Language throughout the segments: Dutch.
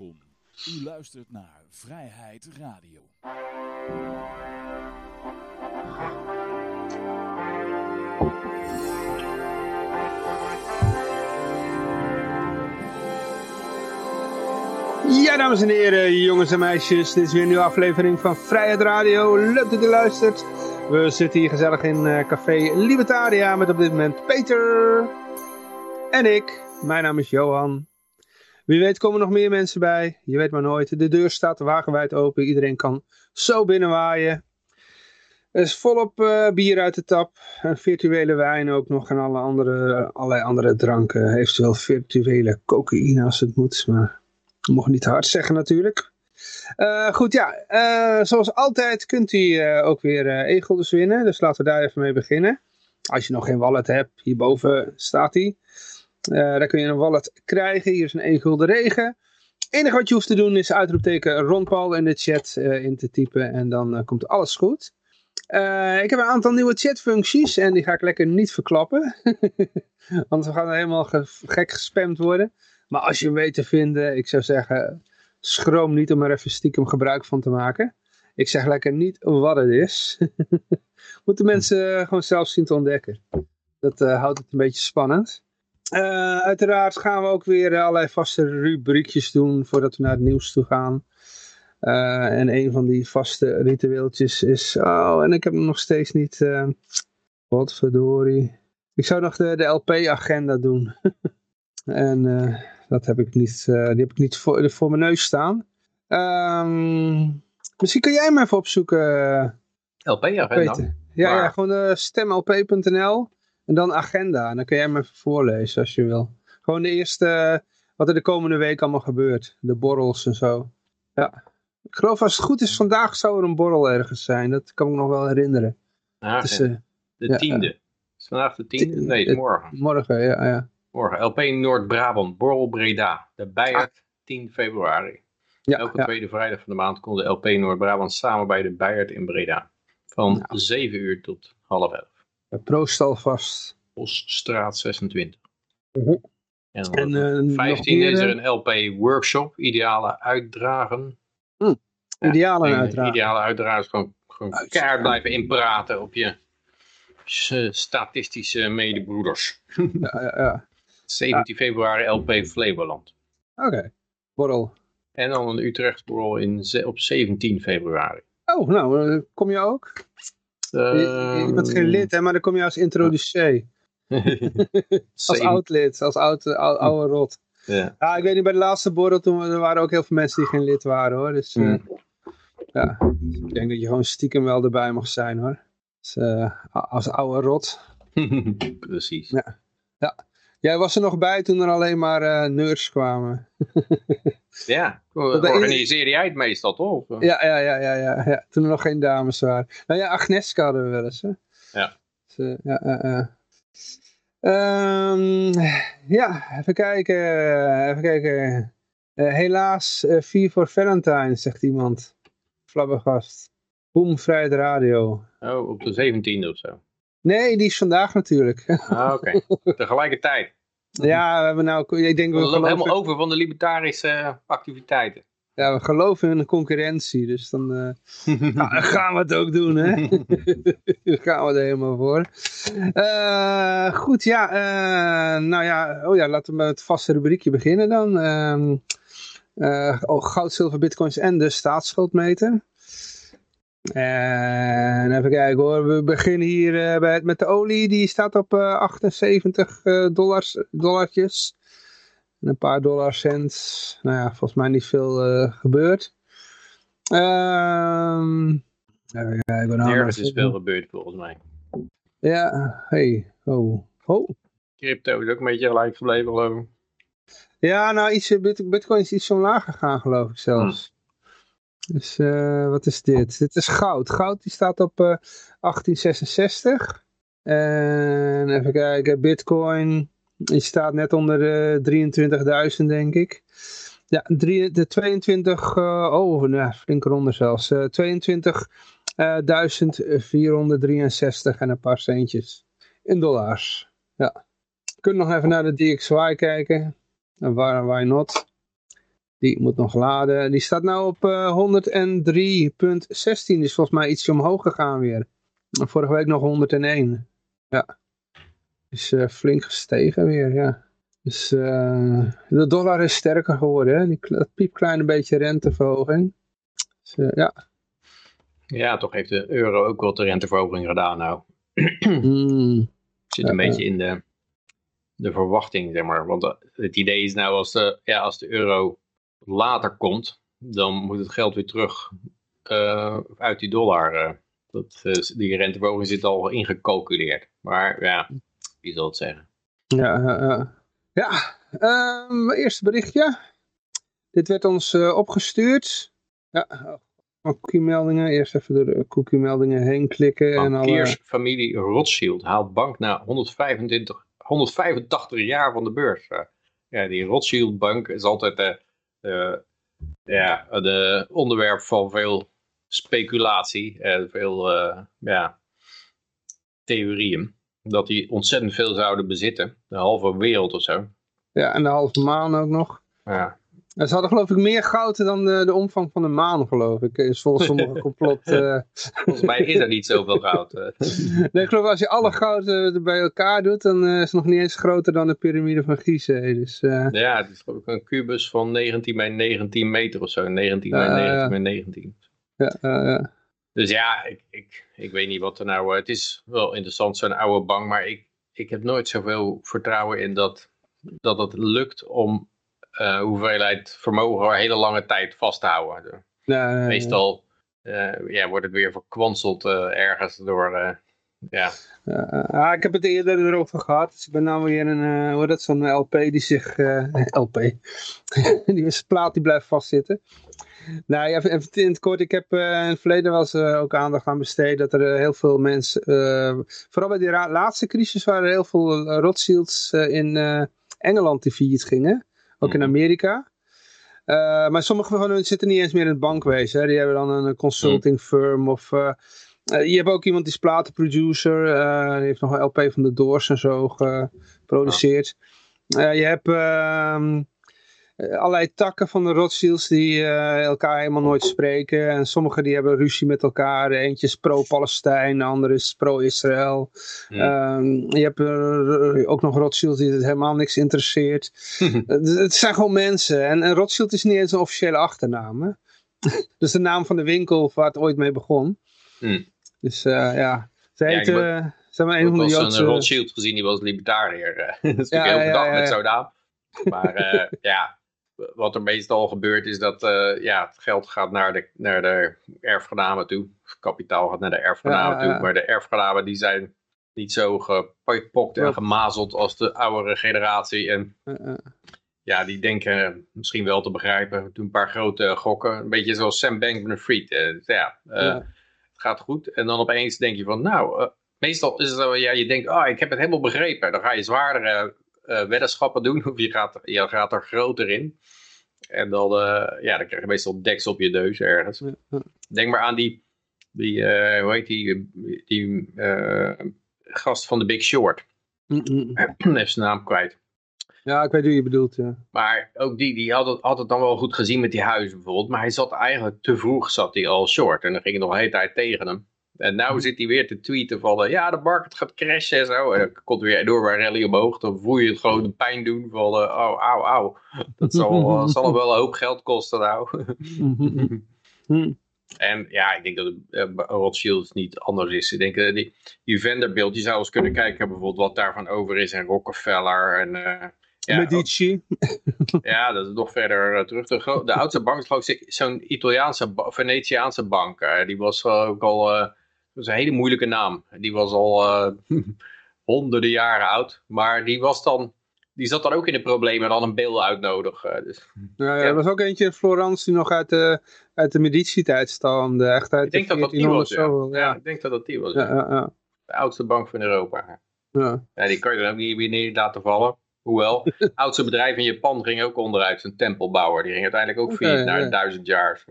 U luistert naar Vrijheid Radio. Ja, dames en heren, jongens en meisjes, dit is weer een nieuwe aflevering van Vrijheid Radio. Leuk dat u luistert. We zitten hier gezellig in uh, Café Libertaria met op dit moment Peter en ik. Mijn naam is Johan. Wie weet komen nog meer mensen bij. Je weet maar nooit. De deur staat wagenwijd open. Iedereen kan zo binnenwaaien. Er is volop uh, bier uit de tap. En virtuele wijn ook nog. En alle andere, allerlei andere dranken. Eventueel virtuele cocaïne als het moet. Maar we mogen niet hard zeggen natuurlijk. Uh, goed, ja. Uh, zoals altijd kunt u ook weer e-guldens winnen. Dus laten we daar even mee beginnen. Als je nog geen wallet hebt, hierboven staat hij. Uh, daar kun je een wallet krijgen. Hier is een 1 gulden regen. Het enige wat je hoeft te doen is uitroepteken Ron Paul in de chat uh, in te typen. En dan uh, komt alles goed. ik heb een aantal nieuwe chatfuncties. En die ga ik lekker niet verklappen. Want we gaan helemaal ge gek gespamd worden. Maar als je hem weet te vinden, ik zou zeggen... Schroom niet om er even stiekem gebruik van te maken. Ik zeg lekker niet wat het is. Moeten mensen gewoon zelf zien te ontdekken. Dat houdt het een beetje spannend. Uh, uiteraard gaan we ook weer allerlei vaste rubriekjes doen voordat we naar het nieuws toe gaan. Uh, en een van die vaste ritueeltjes is... Oh, en ik heb hem nog steeds niet... Uh, wat verdorie. Ik zou nog de, de LP-agenda doen. en dat heb ik niet, die heb ik niet voor, voor mijn neus staan. Um, misschien kun jij hem even opzoeken. LP-agenda? Ja, ja, gewoon stemlp.nl. En dan agenda. En dan kun jij hem even voorlezen als je wil. Gewoon de eerste, wat er de komende week allemaal gebeurt. De borrels en zo. Ja. Ik geloof als het goed is, vandaag zou er een borrel ergens zijn. Dat kan ik me nog wel herinneren. Ah, is, uh, de tiende. Is vandaag de tiende? Nee, het is morgen. Morgen, ja. ja. Morgen. LP Noord-Brabant, Borrel Breda. De Bijert, ah. 10 februari. Ja, Elke tweede vrijdag van de maand komt de LP Noord-Brabant samen bij de Bijert in Breda. Van 7 uur tot half 11. Proost alvast. Poststraat 26. Uh -huh. En, en uh, 15 is er een LP workshop, ideale uitdragen. Hm. Ideale uitdragen. Ideale uitdragen, gewoon, gewoon keihard blijven inpraten op je statistische medebroeders. ja, ja, ja. 17 februari LP Flevoland. Oké, okay. borrel. En dan een Utrecht borrel in, op 17 februari. Oh, nou, kom je ook? Je, je, bent geen lid, hè, maar dan kom je als introducee. als oud lid, als oud, oude, oude rot. Ja. ja, ik weet niet, bij de laatste borrel toen er waren ook heel veel mensen die geen lid waren hoor. Dus mm. uh, ja, ik denk dat je gewoon stiekem wel erbij mag zijn hoor. Dus, uh, als oude rot. Precies. Ja. ja. Jij was er nog bij toen er alleen maar uh, nerds kwamen. ja, organiseerde jij het meestal toch? Ja, ja, ja, ja, ja, ja, toen er nog geen dames waren. Nou ja, Agneska hadden we wel eens. Hè? Ja. Dus, uh, ja, uh, um, ja, even kijken. Even kijken. helaas, 4 voor Valentine, zegt iemand. Flabbergast. Boom, Vrijheid Radio. Oh, op de 17e of zo. Nee, die is vandaag natuurlijk. Ah, oké. Okay. Tegelijkertijd. Ja, we hebben nou, ik denk we, we lopen helemaal over van de libertarische activiteiten. Ja, we geloven in een concurrentie, dus dan uh, gaan we het ook doen, hè? gaan we er helemaal voor. Uh, goed, ja, uh, nou ja, oh ja, laten we met het vaste rubriekje beginnen dan. oh, goud, zilver, bitcoins en de staatsschuldmeter. En even kijken hoor, we beginnen hier uh, bij, met de olie, die staat op uh, 78 uh, dollars, dollartjes. En een paar dollar cents. Nou ja, volgens mij niet veel uh, gebeurd. Um, even kijken. Nou Nergens is veel gebeurd volgens mij. Ja, hey, oh, oh. Crypto is ook een beetje gelijk gebleven geloof ik. Ja, nou, iets, bitcoin is iets zo laag gegaan geloof ik zelfs. Hm. Dus uh, wat is dit? Dit is goud. Goud die staat op uh, 1866. En even kijken, bitcoin die staat net onder de 23.000 denk ik. Ja, drie, de 22, uh, oh nou, flink eronder zelfs. 22.463 en een paar centjes in dollars. Ja. Kunnen nog even naar de DXY kijken. En waar, why not? Die moet nog laden. Die staat nou op uh, 103.16. is volgens mij ietsje omhoog gegaan weer. Vorige week nog 101. Ja. Is uh, flink gestegen weer, ja. Dus uh, de dollar is sterker geworden, hè? Die piepkleine beetje renteverhoging. Dus, ja. Ja, toch heeft de euro ook wat de renteverhoging gedaan nou. mm. Zit een beetje in de, de verwachting, zeg maar. Want het idee is nou, als de, ja, als de euro later komt, dan moet het geld weer terug uh, uit die dollar. dat, die renteverhoging zit al ingecalculeerd. Maar ja, wie zal het zeggen? Ja, ja. Ja, um, eerste berichtje. Dit werd ons opgestuurd. Ja, cookie-meldingen. Eerst even door de cookie-meldingen heen klikken. Bankiersfamilie alle... Rothschild haalt bank na 125, 185 jaar van de beurs. Ja, die Rothschild-bank is altijd de, ja, de onderwerp van veel speculatie. en veel uh, ja, theorieën dat die ontzettend veel zouden bezitten. De halve wereld of zo. Ja, en de halve maan ook nog. Ja. Ze hadden geloof ik meer goud dan de, de omvang van de maan, geloof ik. Is volgens sommige complot... Uh... Volgens mij is er niet zoveel goud. Eh. nee, ik geloof als je alle goud uh, bij elkaar doet, dan is het nog niet eens groter dan de piramide van Gizeh. Dus, Ja, het is geloof ik een kubus van 19 bij 19 meter of zo. 19 bij 19 bij 19. Ja, ja. Dus ja, ik, ik, ik weet niet wat er nou... het is wel interessant, zo'n oude bank, maar ik, ik heb nooit zoveel vertrouwen in dat, dat het lukt om uh, hoeveelheid vermogen een hele lange tijd vast te houden. Nee, Meestal uh, ja, wordt het weer verkwanseld uh, ergens door... ja. Uh, ik heb het eerder erover gehad. Dus ik ben nou weer een, hoe dat zo'n LP die zich, LP, die is plaat die blijft vastzitten. Nou ja, even in het kort. Ik heb uh, in het verleden wel eens uh, ook aandacht aan besteed dat er uh, heel veel mensen, vooral bij die laatste crisis waren er heel veel Rothschilds in Engeland die failliet gingen. Ook in mhm. Amerika. maar sommige van hen zitten niet eens meer in het bankwezen. Hè. Die hebben dan een consulting mhm. firm of... je hebt ook iemand die is platenproducer. die heeft nog een LP van de Doors en zo geproduceerd. je hebt... Ehm, eh, allerlei takken van de Rothschilds die uh, elkaar helemaal nooit spreken. En sommigen die hebben ruzie met elkaar. Eentje is pro-Palestijn, de andere is pro-Israël. Um, je hebt uh, ook nog Rothschilds die het helemaal niks interesseert. het zijn gewoon mensen. En, en, Rothschild is niet eens een officiële achternaam. Hè? dus de naam van de winkel waar het ooit mee begon. Mm. Dus ja, ze heet... Ja, maar, een van de Joodse... een Rothschild gezien, die was libertariër. dat is natuurlijk heel verdacht met zo'n naam. Maar ja, wat er meestal gebeurt is dat uh, ja, het geld gaat naar de, naar de erfgenamen toe. Kapitaal gaat naar de erfgenamen toe. Maar de erfgenamen die zijn niet zo gepokt en gemazeld als de oudere generatie. En ja, die denken misschien wel te begrijpen. Toen een paar grote gokken. Een beetje zoals Sam Bankman-Fried. Uh, ja, uh, het gaat goed. En dan opeens denk je van nou... meestal is het zo, ja, je denkt, oh, ik heb het helemaal begrepen. Dan ga je zwaardere uh, weddenschappen doen. Of je gaat, je gaat er groter in. En dan, uh, ja, dan krijg je meestal deks op je neus ergens. Denk maar aan die, die uh, hoe heet die, die gast van The Big Short. Mm Even zijn naam kwijt. Ja, ik weet hoe je bedoelt, ja. Maar ook die, die had het, had het dan wel goed gezien met die huizen bijvoorbeeld. Maar hij zat eigenlijk te vroeg, zat hij al short. En dan ging het nog een hele tijd tegen hem. En nu hm. zit hij weer te tweeten van, uh, ja, de markt gaat crashen en zo. En dan komt weer enorme rally omhoog. Dan voel je het gewoon de pijn doen van, uh, oh, au, au. Dat zal, uh, zal wel een hoop geld kosten nou. Hm. en ja, ik denk dat uh, Rothschild niet anders is. Ik denk dat die, die Vanderbilt, je zou eens kunnen kijken bijvoorbeeld wat daarvan over is. En Rockefeller en... Ja, Medici. ja, dat is nog verder terug. De, de oudste bank is geloof ik zo'n Italiaanse, Venetiaanse bank. die was ook al dat is een hele moeilijke naam. Die was al uh, honderden jaren oud. Maar die was dan die zat dan ook in de problemen en dan een beeld uitnodigen. Dus, ja, ja, er was ook eentje in Florence die nog uit de, uit de Medici-tijd stamde. Echt uit ik denk dat dat die was, ja. ja. ik denk dat dat die was. Ja, De oudste bank van Europa. Ja. Ja, die kan je dan ook niet weer neer laten vallen. Hoewel, het oudste bedrijf in Japan ging ook onderuit, een tempelbouwer. Die ging uiteindelijk ook okay, failliet na duizend jaar.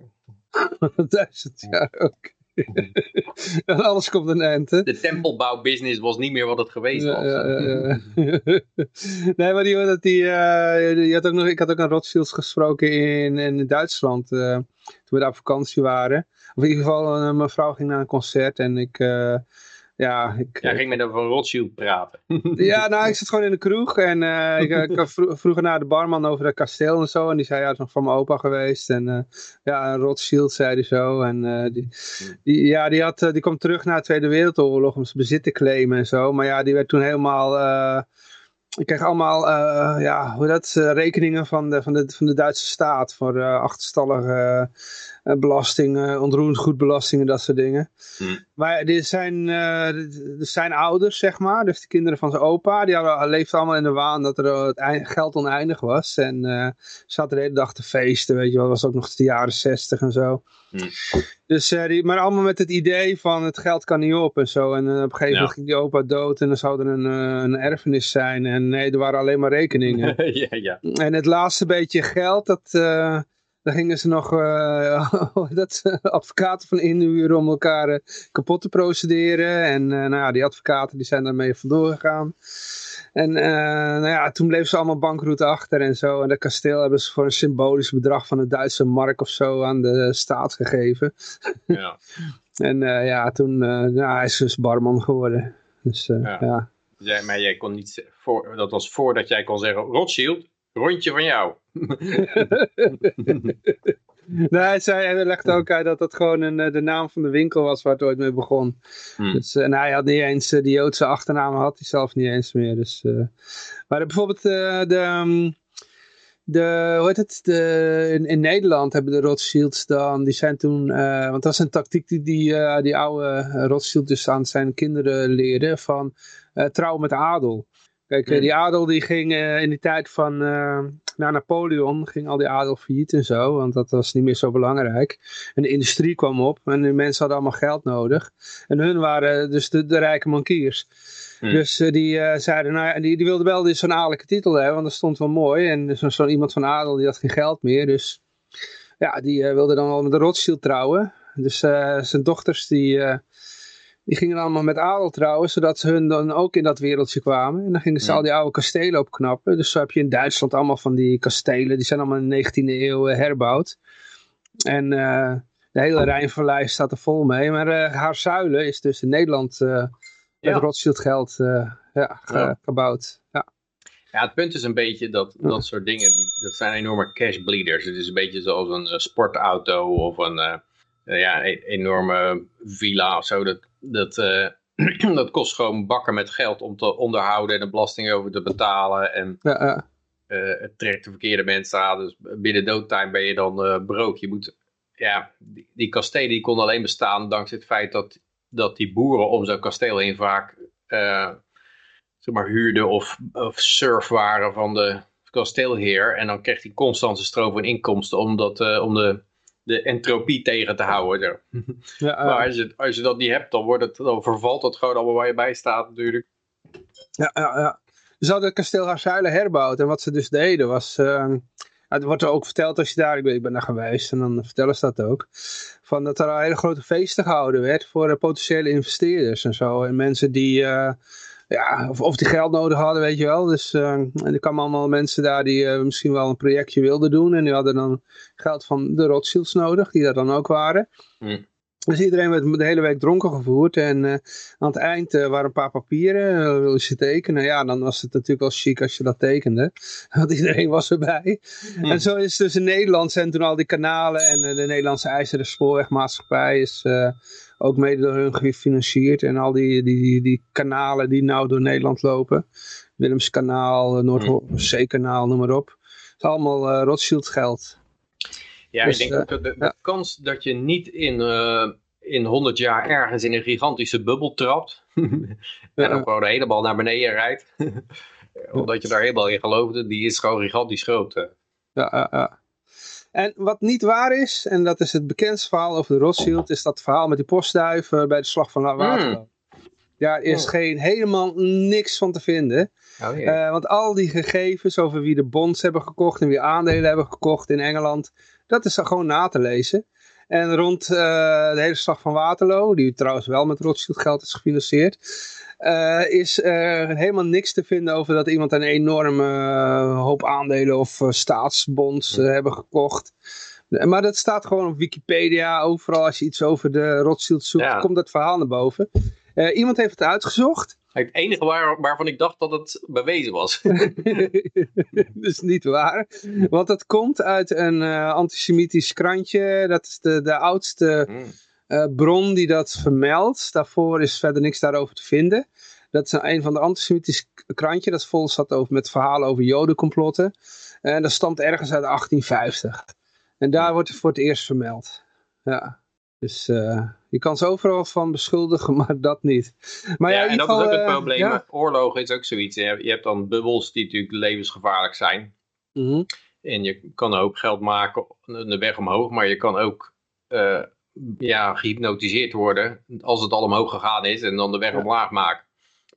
duizend jaar, oké. en alles komt een eind. De tempelbouwbusiness was niet meer wat het geweest was. Ja, ja, nee, maar die, dat die, uh, die had ook nog, ik had ook aan Rothschilds gesproken in, in Duitsland. Uh, toen we daar op vakantie waren. Of in ieder geval, een mevrouw ging naar een concert en ik... Uh, ja, ik ja, ging met een van Rothschild praten. ja, nou, ik zat gewoon in de kroeg en uh, ik, ik vroeg naar de barman over het kasteel en zo. En die zei, ja, het is nog van mijn opa geweest. En uh, ja, Rothschild zei hij zo. En uh, die, die, ja, die, had, die kwam terug na de Tweede Wereldoorlog om zijn bezit te claimen en zo. Maar ja, die werd toen helemaal... ik kreeg allemaal, ja, hoe dat, rekeningen van de, van, de, van de Duitse staat voor achterstallige eh, belastingen, onroerend goedbelastingen, dat soort dingen. Hmm. Maar er zijn, uh, er zijn ouders, zeg maar, dus de kinderen van zijn opa, die hadden, leefden allemaal in de waan dat er het geld oneindig was. En zaten de hele dag te feesten, weet je wel, dat was ook nog de jaren zestig en zo. Hmm. Dus, die, maar allemaal met het idee van het geld kan niet op en zo. En op een gegeven moment ging die opa dood en dan zou er een, een erfenis zijn. En nee, er waren alleen maar rekeningen. ja, ja. En het laatste beetje geld, dat daar gingen ze nog uh, dat, advocaten van inhuren om elkaar uh, kapot te procederen. En uh, nou ja, die advocaten die zijn daarmee vandoor gegaan. En nou ja, toen bleven ze allemaal bankroet achter en zo. En dat kasteel hebben ze voor een symbolisch bedrag van een Duitse mark of zo aan de staat gegeven. Ja. en ja, toen ja, hij is dus barman geworden. Dus ja. ja. Maar jij kon niet, voor, dat was voordat jij kon zeggen, Rothschild, rondje van jou. nee, hij legde ook uit dat dat gewoon een, eh, de naam van de winkel was waar het ooit mee begon. Hmm. Dus, en hij had niet eens, uh, die Joodse achternaam had hij zelf niet eens meer. Dus, uh, maar bijvoorbeeld uh, de... Um, de, hoe heet het, de, in, in, Nederland hebben de Rothschilds dan, die zijn toen, uh, want dat is een tactiek die die, uh, die oude Rothschild dus aan zijn kinderen leerde, van uh, trouwen met adel. Kijk, hmm. die adel die ging in die tijd van, na Napoleon ging al die adel failliet en zo, want dat was niet meer zo belangrijk. En de industrie kwam op en de mensen hadden allemaal geld nodig. En hun waren dus de, de rijke bankiers. Hmm. Dus uh, die uh, zeiden, nou, die, die wilden wel dus zo'n adellijke titel hebben, want dat stond wel mooi. En zo'n zo iemand van adel, die had geen geld meer. Dus ja, die uh, wilde dan wel met de Rothschild trouwen. Dus zijn dochters, die, die gingen allemaal met adel trouwen, zodat ze hun dan ook in dat wereldje kwamen. En dan gingen ze al die oude kastelen opknappen. Dus zo heb je in Duitsland allemaal van die kastelen. Die zijn allemaal in de 19e eeuw eh, herbouwd. En uh, de hele Rijnverlei staat er vol mee. Maar uh, haar zuilen is dus in Nederland uh, met ja. Rothschild geld ja, ja. gebouwd. Ja. Ja, het punt is een beetje dat dat soort dingen, die, dat zijn enorme cash bleeders. Het is een beetje zoals een sportauto of een ja, een enorme villa of zo. Dat, dat, uh, dat kost gewoon bakken met geld om te onderhouden en de belasting over te betalen. En ja. Uh, het trekt de verkeerde mensen aan. Dus binnen doodtime ben je dan brood. Je moet, ja, die, die kastelen die konden alleen bestaan dankzij het feit dat, dat die boeren om zo'n kasteel heen vaak zeg maar, huurden of, of surf waren van de kasteelheer. En dan kreeg hij constante stroom van inkomsten omdat, om de de entropie tegen te houden. Ja, maar als je, als je dat niet hebt, dan, wordt het, dan vervalt dat gewoon allemaal waar je bij staat natuurlijk. Ja, ja, ja. Ze hadden het kasteel Harzuilen herbouwd. En wat ze dus deden was... Uh, het wordt er ook verteld als je daar... Ik ben, ik ben daar geweest en dan vertellen ze dat ook. Van dat er een hele grote feesten gehouden werd voor uh, potentiële investeerders en zo. En mensen die... Ja, of, of die geld nodig hadden, weet je wel. Dus uh, en er kwamen allemaal mensen daar die uh, misschien wel een projectje wilden doen. En die hadden dan geld van de Rothschilds nodig, die daar dan ook waren. Mm. Dus iedereen werd de hele week dronken gevoerd. En uh, aan het eind waren een paar papieren. Uh, wil je tekenen? Ja, dan was het natuurlijk wel chic als je dat tekende. Want iedereen was erbij. Mm. En zo is dus in Nederland zijn toen al die kanalen. En de Nederlandse IJzeren Spoorwegmaatschappij is ook mede door hun gefinancierd. En al die, die, die, die kanalen die nou door Nederland lopen. Willemskanaal, Noordzeekanaal, noem maar op. Het is allemaal uh, Rothschild geld. Ja, dus, ik denk uh, dat de, de kans dat je niet in, uh, in 100 jaar ergens in een gigantische bubbel trapt. en dan gewoon helemaal naar beneden rijdt. omdat je daar helemaal in geloofde, die is gewoon gigantisch groot. Ja, ja, ja. En wat niet waar is, en dat is het bekendste verhaal over de Rothschild, is dat verhaal met die postduiven bij de slag van Waterloo. Mm. Daar is oh. geen, helemaal niks van te vinden. Oh, uh, want al die gegevens over wie de bonds hebben gekocht en wie aandelen hebben gekocht in Engeland, dat is dan gewoon na te lezen. En rond de hele slag van Waterloo, die trouwens wel met Rothschild geld is gefinancierd, is helemaal niks te vinden over dat iemand een enorme hoop aandelen of staatsbonds hebben gekocht. Maar dat staat gewoon op Wikipedia, overal als je iets over de Rothschild zoekt, komt dat verhaal naar boven. iemand heeft het uitgezocht. Het enige waar, waarvan ik dacht dat het bewezen was. dat is niet waar. Want dat komt uit een uh, antisemitisch krantje. Dat is de, de oudste hmm. Eh, bron die dat vermeldt. Daarvoor is verder niks daarover te vinden. Dat is een van de antisemitisch krantje. Dat vol zat over, met verhalen over jodencomplotten. En dat stamt ergens uit 1850. En daar wordt het voor het eerst vermeld. Ja. Dus uh, je kan ze overal van beschuldigen, maar dat niet. Maar ja, ja en dat is ook het eh, probleem. Ja? Oorlogen is ook zoiets. Je hebt dan bubbels die natuurlijk levensgevaarlijk zijn. Mm -hmm. En je kan een hoop geld maken de weg omhoog, maar je kan ook uh, ja, gehypnotiseerd worden als het al omhoog gegaan is en dan de weg omlaag maken.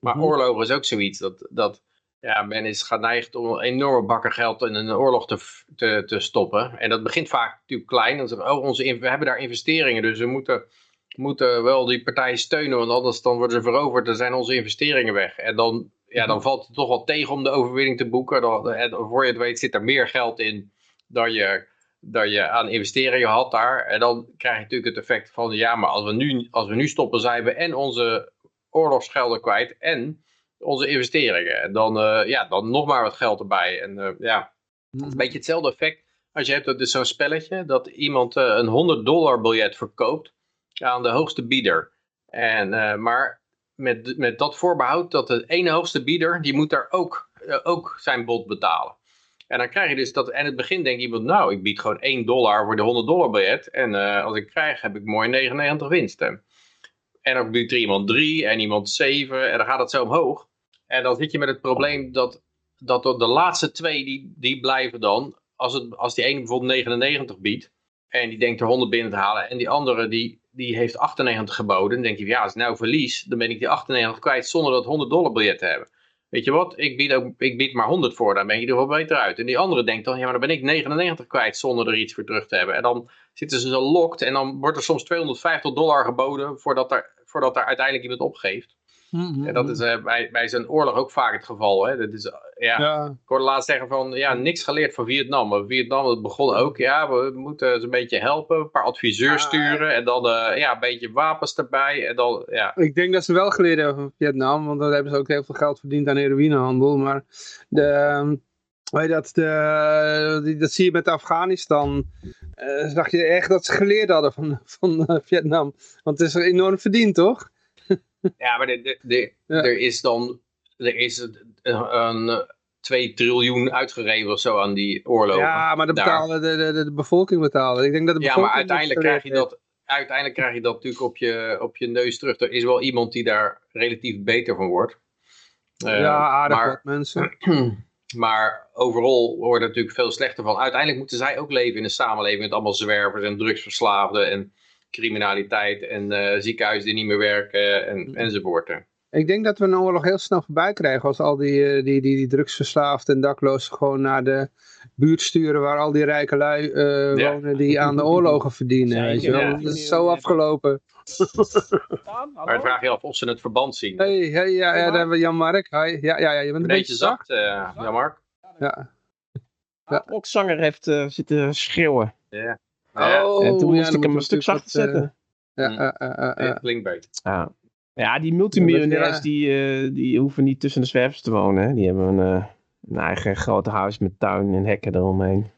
Maar mm -hmm. oorlogen is ook zoiets. Dat, dat ja, men is geneigd om enorme bakken geld in een oorlog te, te, te stoppen. En dat begint vaak natuurlijk klein. Dan zeggen oh, onze, we hebben daar investeringen, dus we moeten, moeten wel die partijen steunen, want anders dan worden ze veroverd, dan zijn onze investeringen weg. En dan, ja, dan valt het toch wel tegen om de overwinning te boeken. Dan, en voor je het weet zit er meer geld in dan je, dan je aan investeringen had daar. En dan krijg je natuurlijk het effect van, ja, maar als we nu, als we nu stoppen, zijn we en onze oorlogsgelden kwijt en onze investeringen. En dan, uh, ja, dan nog maar wat geld erbij. En uh, ja, het is een beetje hetzelfde effect als je hebt dat is zo'n spelletje dat iemand uh, een 100 dollar biljet verkoopt aan de hoogste bieder. En, maar met, met dat voorbehoud dat de ene hoogste bieder, die moet daar ook, ook zijn bod betalen. En dan krijg je dus dat, en in het begin denkt iemand, nou, ik bied gewoon 1 dollar voor de 100 dollar biljet. En als ik krijg, heb ik mooi 99 winsten. En dan biedt iemand 3 en iemand 7 en dan gaat het zo omhoog. En dan zit je met het probleem dat, dat de laatste twee, die, die blijven dan, als, het, als die ene bijvoorbeeld 99 biedt, en die denkt er 100 binnen te halen, en die andere die, die heeft 98 geboden, dan denk je, ja, als ik nou verlies, dan ben ik die 98 kwijt zonder dat 100 dollar biljet te hebben. Weet je wat, ik bied, ook, ik bied maar 100 voor, dan ben je er wel beter uit. En die andere denkt dan, ja, maar dan ben ik 99 kwijt zonder er iets voor terug te hebben. En dan zitten ze zo locked en dan wordt er soms 250 dollar geboden voordat er, voordat er uiteindelijk iemand opgeeft. Mm En dat is uh, bij, bij zo'n oorlog ook vaak het geval. Hè? Dat is, uh, ja, ja. Ik hoorde laatst zeggen van, ja, niks geleerd van Vietnam. Maar Vietnam begon ook, ja, we moeten ze een beetje helpen. Een paar adviseurs sturen. En dan uh, ja, een beetje wapens erbij. En dan, ja. Ik denk dat ze wel geleerd hebben van Vietnam. Want daar hebben ze ook heel veel geld verdiend aan heroïnehandel. Maar de... Ehm, weet dat, de, dat zie je met Afghanistan. Uh, zag je echt dat ze geleerd hadden van, van Vietnam. Want het is enorm verdiend, toch? Ja, maar de, de, er is dan er is een, een 2 triljoen uitgegeven of zo aan die oorlogen. Ja, maar de, betalen, de, de, de, bevolking betalen. Ik denk dat de ja, maar uiteindelijk krijg, je dat, uiteindelijk krijg je dat natuurlijk op je, op je neus terug. Er is wel iemand die daar relatief beter van wordt. Uh, ja, aardig maar, wat mensen. Maar overal wordt er natuurlijk veel slechter van. Uiteindelijk moeten zij ook leven in een samenleving met allemaal zwervers en drugsverslaafden en criminaliteit en uh, ziekenhuizen die niet meer werken en, mm. enzovoort. Ik denk dat we een oorlog heel snel voorbij krijgen als al die, eh, die, die, die drugsverslaafden en daklozen gewoon naar de buurt sturen waar al die rijke lui uh, wonen die aan de oorlogen verdienen. weet je wel. Dat is zo afgelopen. maar ik vraag je af of ze het verband zien. Hey, hey, ja, ja, daar hebben we Jan-Mark. Ja, ja, ja, je bent een, beetje zacht, uh, Jan-Mark. Ja. ja. Ook zanger heeft uh, zitten schreeuwen. Ja. Oh, en toen moest ik hem een stuk zachter zetten. Ja, uh, klinkt beter. Ja. ja, die multimiljonairs die, uh, die hoeven niet tussen de zwervers te wonen. Hè. Die hebben een, uh, een eigen grote huis met tuin en hekken eromheen.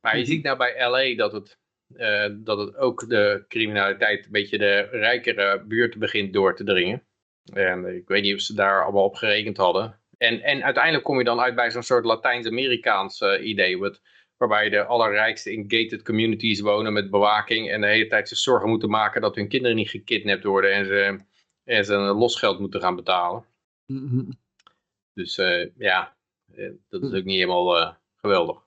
Maar je ziet nou bij LA dat het, uh, dat het ook de criminaliteit een beetje de rijkere buurten begint door te dringen. En ik weet niet of ze daar allemaal op gerekend hadden. En, en uiteindelijk kom je dan uit bij zo'n soort Latijns-Amerikaans idee. Wat, waarbij de allerrijkste in gated communities wonen met bewaking en de hele tijd zich zorgen moeten maken dat hun kinderen niet gekidnapt worden en ze, en ze een losgeld moeten gaan betalen. Mhm. Dus uh, ja, eh, dat is ook niet helemaal uh, geweldig.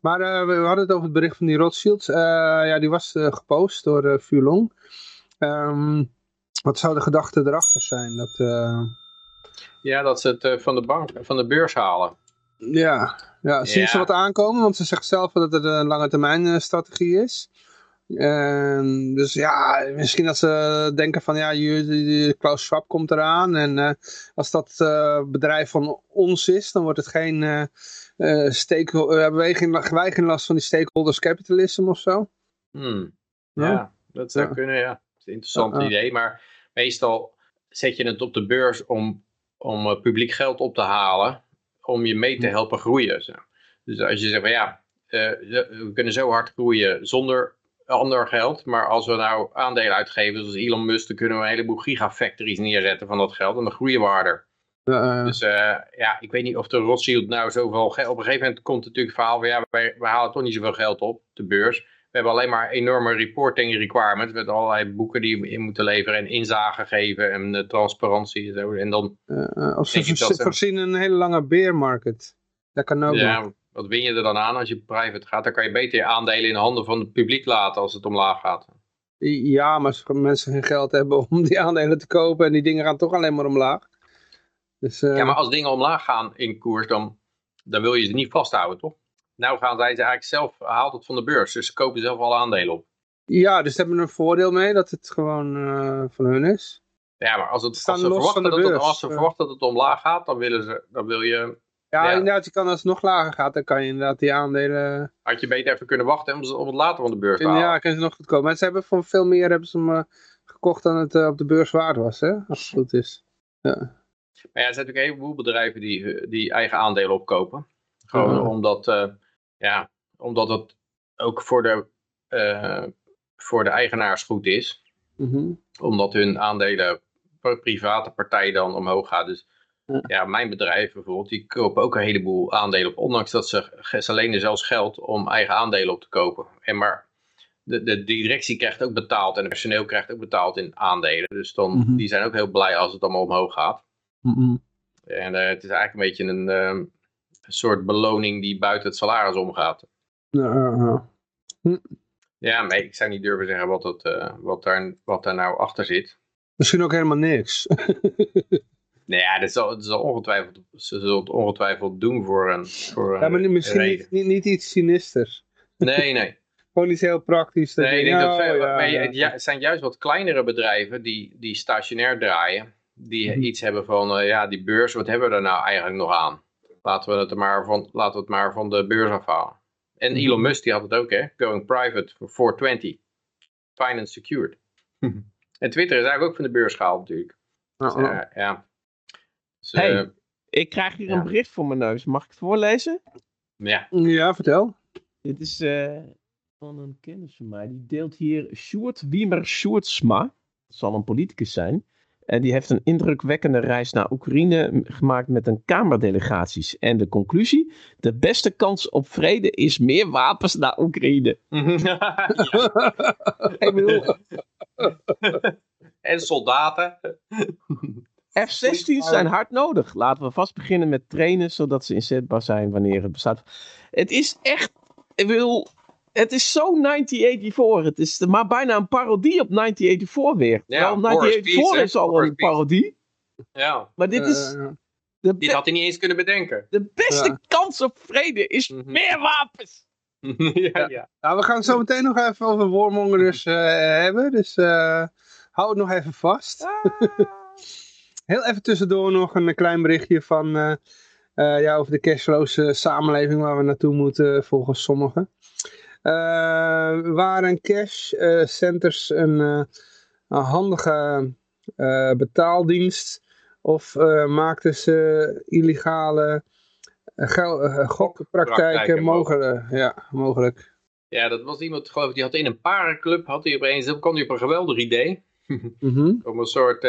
Maar uh, we hadden het over het bericht van die Rothschilds. ja, die was gepost door Fulong. Um, wat zou de gedachte erachter zijn? Dat, Ja, dat ze het van, de bank, van de beurs halen. Ja, ja. zien ze wat aankomen? Want ze zegt zelf dat het een lange termijn strategie is. Uh, dus ja, misschien dat ze denken van ja, Klaus Schwab komt eraan. En uh, als dat uh, bedrijf van ons is, dan wordt het geen stakeholder. hebben wij geen, wij geen last van die stakeholders capitalism of zo? Hmm. Ja, ja, dat zou kunnen, ja. Dat is een interessant idee. Maar meestal zet je het op de beurs om, om publiek geld op te halen. Om je mee te helpen groeien. Zo. Dus als je zegt van ja, we kunnen zo hard groeien zonder ander geld. Maar als we nou aandelen uitgeven, zoals Elon Musk, dan kunnen we een heleboel gigafactories neerzetten van dat geld. En dan groeien we harder. Dus uh, ja, ik weet niet of de Rothschild nou zoveel geld... Op een gegeven moment komt natuurlijk het verhaal van... ja, wij, wij halen toch niet zoveel geld op, de beurs. We hebben alleen maar enorme reporting requirements... met allerlei boeken die we in moeten leveren... en inzage geven en uh, transparantie en zo. En dan... Uh, of ze voorzien een hele lange bear market. Dat kan ook ja, wat win je er dan aan als je private gaat? Dan kan je beter je aandelen in de handen van het publiek laten als het omlaag gaat. Ja, maar als mensen geen geld hebben om die aandelen te kopen en die dingen gaan toch alleen maar omlaag. Dus, uh... Ja, maar als dingen omlaag gaan in koers, dan, dan wil je ze niet vasthouden, toch? Nou gaan zij ze eigenlijk zelf, haalt het van de beurs, dus ze kopen zelf alle aandelen op. Ja, dus ze hebben een voordeel mee dat het gewoon uh, van hun is. Ja, maar als, het, als, ze verwachten dat het, als ze verwachten dat het omlaag gaat, dan, willen ze, dan wil je ja, inderdaad, je kan als het nog lager gaat, dan kan je inderdaad die aandelen... Had je beter even kunnen wachten om, om het later van de beurs te halen. Ja, kunnen ze nog goedkoop. Maar ze hebben voor veel meer hebben ze hem uh, gekocht dan het op de beurs waard was, hè? Als het goed is. Ja. Maar ja, er zijn natuurlijk een heleboel bedrijven die, die eigen aandelen opkopen. Gewoon omdat, ja, omdat het ook voor de, voor de eigenaars goed is. -hmm. Omdat hun aandelen per private partij dan omhoog gaan. Dus ja, mijn bedrijf bijvoorbeeld, die kopen ook een heleboel aandelen op. Ondanks dat ze, ze lenen zelfs geld om eigen aandelen op te kopen. En maar de, de, directie krijgt ook betaald en het personeel krijgt ook betaald in aandelen. Dus dan, mhm. die zijn ook heel blij als het allemaal omhoog gaat. Mhm. En uh, het is eigenlijk een beetje een, uh, soort beloning die buiten het salaris omgaat. Ja, hm. ja maar ik zou niet durven zeggen wat, het, uh, wat, daar, wat daar nou achter zit. Misschien ook helemaal niks. Nee, ja, dat zal, dat zal ongetwijfeld, ze zullen het ongetwijfeld doen voor een, voor ja, maar misschien niet, niet, niet, iets sinisters. Nee, nee. Gewoon iets heel praktisch. Nee, ik denk dat veel, oh, maar ja, het zijn juist wat kleinere bedrijven die, die stationair draaien. Die mhm. iets hebben van, uh, ja, die beurs, wat hebben we er nou eigenlijk nog aan? Laten we het, maar van, laten we het maar van de beurs afhalen. En mhm. Elon Musk die had het ook, hè? Going private for 420. Finance secured. en Twitter is eigenlijk ook van de beurs gehaald natuurlijk. Dus, uh, ja. Dus, hey, uh, ik krijg hier een bericht voor mijn neus. Mag ik het voorlezen? Ja. Ja, vertel. Dit is uh, van een kennis van mij. Die deelt hier Sjoerd Wiemer Sjoerdsma. Dat zal een politicus zijn. En die heeft een indrukwekkende reis naar Oekraïne gemaakt met een kamerdelegaties. En de conclusie: de beste kans op vrede is meer wapens naar Oekraïne. ik bedoel. en soldaten. F-16's zijn hard nodig. Laten we vast beginnen met trainen, zodat ze inzetbaar zijn wanneer het bestaat. Het is echt, ik wil, het is zo 1984. Het is maar bijna een parodie op 1984 weer. Ja, 1984 is al een parodie. Ja. Maar dit is... Uh, dit had hij niet eens kunnen bedenken. De beste kans op vrede is mhm. meer wapens. ja, ja. Nou, we gaan het zo meteen nog even over warmongers uh, hebben. Dus uh, hou het nog even vast. Ah. Heel even tussendoor nog een klein berichtje van, uh, uh, ja, over de cashflows samenleving waar we naartoe moeten volgens sommigen. Uh, waren cash centers een, een handige betaaldienst of maakten ze illegale gokpraktijken mogelijk? Ja, mogelijk. Ja, dat was iemand, geloof ik, die had in een parenclub, had hij opeens, kwam hij op een geweldig idee. Mm Om een soort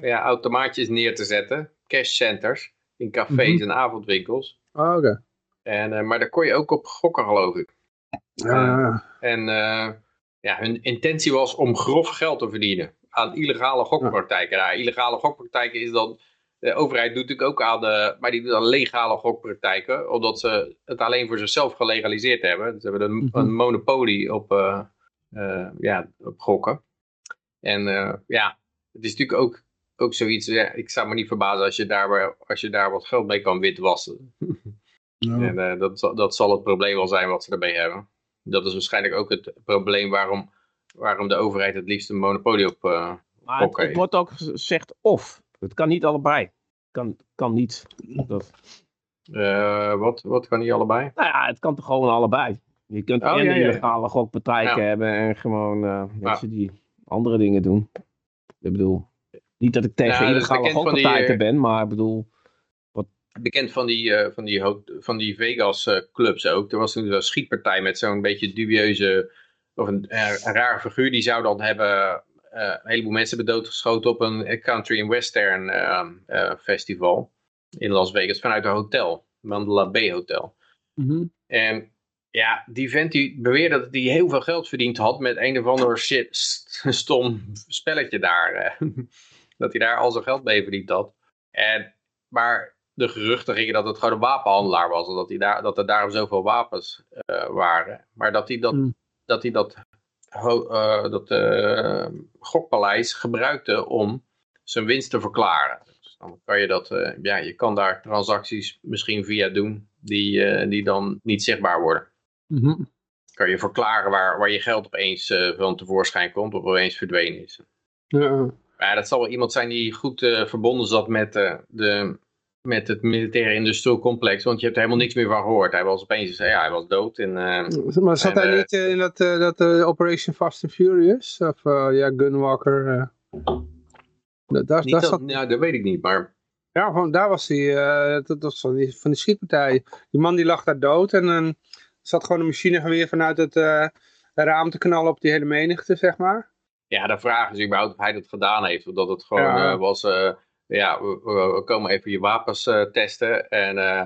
ja, automaatjes neer te zetten. Cash centers. In cafés mhm. en avondwinkels. Oh, oké. En, uh, maar daar kon je ook op gokken, geloof ik. Uh, en uh, ja, hun intentie was om grof geld te verdienen aan illegale gokpraktijken. Ja. Nou, illegale gokpraktijken is dan... De overheid doet natuurlijk ook aan de... Maar die doet dan legale gokpraktijken. Omdat ze het alleen voor zichzelf gelegaliseerd hebben. Ze hebben een, mm -hmm. een monopolie op, ja, op gokken. En ja, het is natuurlijk ook ook zoiets, ja, ik zou me niet verbazen als je daar, als je daar wat geld mee kan witwassen. Ja. En uh, dat, dat zal het probleem wel zijn wat ze ermee hebben. Dat is waarschijnlijk ook het probleem waarom, waarom de overheid het liefst een monopolie op uh, Maar het, het, wordt ook gezegd of. Het kan niet allebei. Kan, kan niet. Dat... Uh, wat, wat kan niet allebei? Nou ja, het kan toch gewoon allebei. Je kunt oh, en ja, illegale gokpraktijken hebben en gewoon uh, mensen die andere dingen doen. Ik bedoel, niet dat ik tegen illegale gokpraktijken ben, maar ik bedoel bekend van die, uh, van die, van die Vegas uh, clubs ook. Er was toen een schietpartij met zo'n beetje dubieuze, of een, een, rare figuur. Die zou dan hebben, een heleboel mensen hebben doodgeschoten op een country and western ehm, festival in Las Vegas vanuit een hotel, Mandela Bay Hotel. Mm -hmm. En ja, die vent die beweerde dat hij heel veel geld verdiend had met een of ander shit, stom spelletje daar. dat hij daar al zijn geld mee verdiend had. En, maar de geruchten gingen dat het gewoon een wapenhandelaar was. En dat, hij daar, dat er daarom zoveel wapens uh, waren. Maar dat hij dat, mm. dat, hij dat, uh, dat uh, gokpaleis gebruikte om zijn winst te verklaren. Dus dan kan je dat, ja, je kan daar transacties misschien via doen die, die dan niet zichtbaar worden. Mm -hmm. Kan je verklaren waar, waar je geld opeens van tevoorschijn komt of opeens verdwenen is. Ja. Maar dat zal wel iemand zijn die goed verbonden zat met de met het militaire industrieel complex, want je hebt er helemaal niks meer van gehoord. Hij was opeens, ja, hij was dood. En, uh, maar zat hij uh, niet uh, in dat, dat Operation Fast and Furious? Of ja, Gunwalker? Dat, daar, daar zat... Ja, dat weet ik niet, maar... Ja, van, daar was hij, dat, was van die, van die schietpartij. Die man die lag daar dood en dan zat gewoon een machinegeweer vanuit het raam te knallen op die hele menigte, zeg maar. Ja, de vraag is überhaupt of hij dat gedaan heeft. Of dat het gewoon ja. was ja, we, we, komen even je wapens uh, testen. En uh,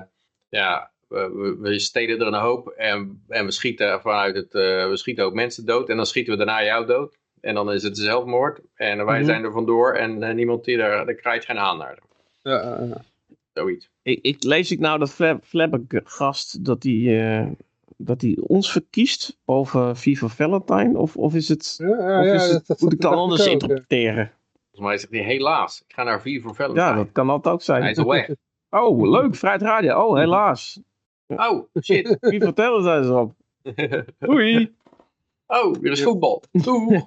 ja, we, we, steden er een hoop en, en we schieten vanuit het, uh, we schieten ook mensen dood. En dan schieten we daarna jou dood. En dan is het zelfmoord. En wij mm -hmm. zijn er vandoor en niemand die er, er krijgt geen aan naar. Ja, Zoiets. Ik, ik, lees ik nou dat Flabbergast dat hij dat hij ons verkiest boven Viva Valentine? Of, of is het, ja, ja, of is het dat, moet ik dan anders interpreteren? Volgens mij zegt hij helaas. Ik ga naar vier voor Valentine. Ja, dat kan altijd ook zijn. Hij is al weg. Oh, leuk. Vrijheid Radio. Oh, helaas. Oh, shit. Wie vertellen zijn ze op? Doei. Oh, weer is voetbal. Doei.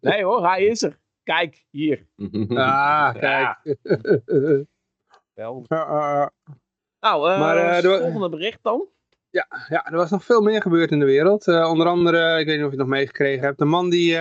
nee hoor, hij is er. Kijk, hier. Ah, kijk. Wel. Nou, uh, maar, uh, volgende bericht dan. Ja, ja, er was nog veel meer gebeurd in de wereld. Uh, onder andere, ik weet niet of je het nog meegekregen hebt, de man die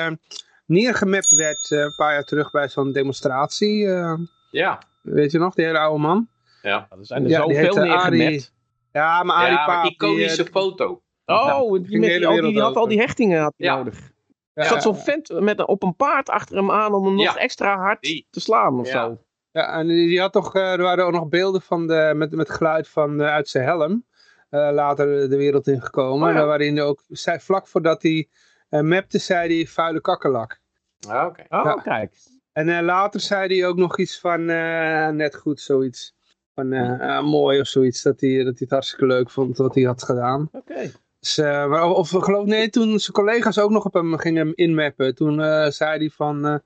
neergemapt werd uh, een paar jaar terug bij zo'n demonstratie. Uh, ja. Weet je nog, die hele oude man? Ja, er zijn er ja, zoveel neergemapt. Ja, maar Arie ja, Paap... die iconische die, foto. Oh, die, die, met, die, die had al die hechtingen had ja. nodig. Er zat zo'n vent met, op een paard achter hem aan om hem nog extra hard te slaan of zo. Ja, en die had toch, er waren ook nog beelden van de, met, met geluid van, uit zijn helm. Uh, later de wereld ingekomen. Oh, ja. Waarin ook, vlak voordat hij uh, mapte zei hij vuile kakkerlak. Ah, oké. Okay. Oh, kijk. En uh, later zei hij ook nog iets van uh, net goed, zoiets. Van uh, mooi of zoiets, dat hij, dat hij het hartstikke leuk vond wat hij had gedaan. Oké. Okay. Dus, of, of geloof nee, toen zijn collega's ook nog op hem gingen inmappen, toen zei hij van,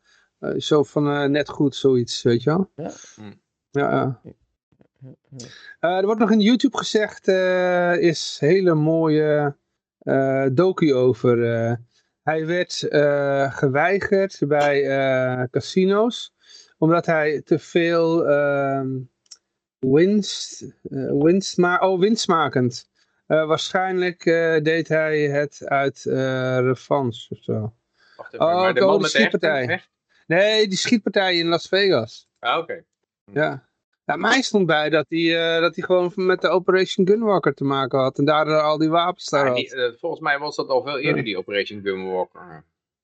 zo van net goed, zoiets, weet je wel. Ja. Hm. Ja, er wordt nog in YouTube gezegd, is hele mooie docu over hij werd uh, geweigerd bij uh, casino's, omdat hij te veel uh, winst, uh, winst oh, winstmakend. waarschijnlijk deed hij het uit revanche of zo. Wacht even, oh, maar de met de schietpartij. Nee, die schietpartij in Las Vegas. Ah, oké. Ja. Ja, mij stond bij dat hij, uh, dat hij gewoon met de Operation Gunwalker te maken had. En daar uh, al die wapens daar die, uh, volgens mij was dat al veel eerder, die Operation Gunwalker.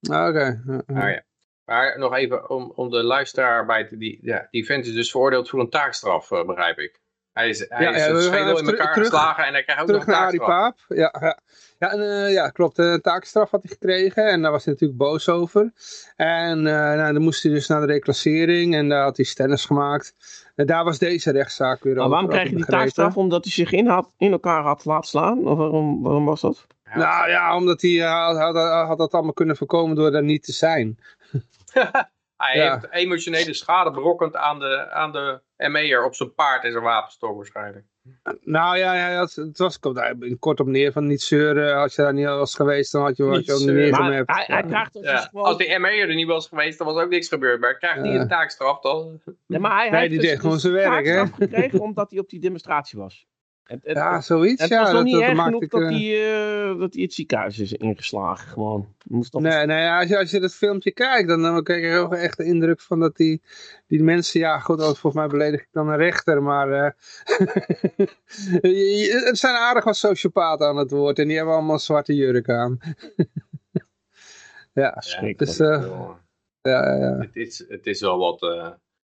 Ah, oké. Okay. Ah, ja. Maar nog even om, om de luisteraar bij te... Die, ja, die vent is dus veroordeeld voor een taakstraf, begrijp ik. Hij is, hij ja, is schedel in elkaar geslagen en hij krijgt ook terug nog een naar die paap. Ja, ja. Ja, en, uh, ja, klopt. Een taakstraf had hij gekregen en daar was hij natuurlijk boos over. En uh, nou, dan moest hij dus naar de reclassering en daar had hij stennis gemaakt. En daar was deze rechtszaak weer maar over. waarom krijg je die taakstraf? Omdat hij zich in, had, in elkaar had laten slaan? Of waarom, waarom was dat? Nou ja, omdat hij uh, had, had, had, dat allemaal kunnen voorkomen door daar niet te zijn. Hij heeft emotionele schade berokkend aan de, aan de ME'er op zijn paard en zijn wapenstok waarschijnlijk. Nou ja, ja het, was, komt daar kort op neer van niet zeuren. Als je daar niet was geweest, dan had je, had je ook niet neergemerkt. Hij, hij krijgt dus ja. gewoon... Als die ME'er er niet was geweest, dan was ook niks gebeurd. Maar hij krijgt niet een taakstraf dan. Nee, maar hij, nee, heeft die dus, deed gewoon zijn werk, hè? gekregen omdat hij op die demonstratie was. Het, het, ja, zoiets. Het ja, was nog niet erg genoeg ik, dat, hij, uh, dat hij het ziekenhuis is ingeslagen. Gewoon. Moest nee, nee als, je, als je dat filmpje kijkt, dan, dan krijg je ook echt de indruk van dat die, die mensen, ja goed, volgens mij beledig ik dan een rechter, maar uh, het zijn aardig wat sociopaten aan het woord en die hebben allemaal zwarte jurk aan. ja, ja, dus, uh, ja, ja, Het, is, het is wel wat...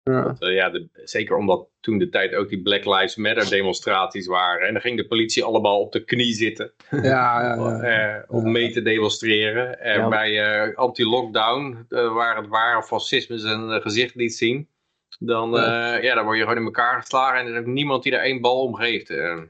Ja. uh, ja, de, zeker omdat toen de tijd ook die Black Lives Matter demonstraties waren. En dan ging de politie allemaal op de knie zitten. Ja, ja, ja. uh, om mee te demonstreren. En bij uh, anti-lockdown, waar het ware fascisme zijn gezicht liet zien. Dan, ja. dan word je gewoon in elkaar geslagen. En er is ook niemand die er één bal om geeft. nou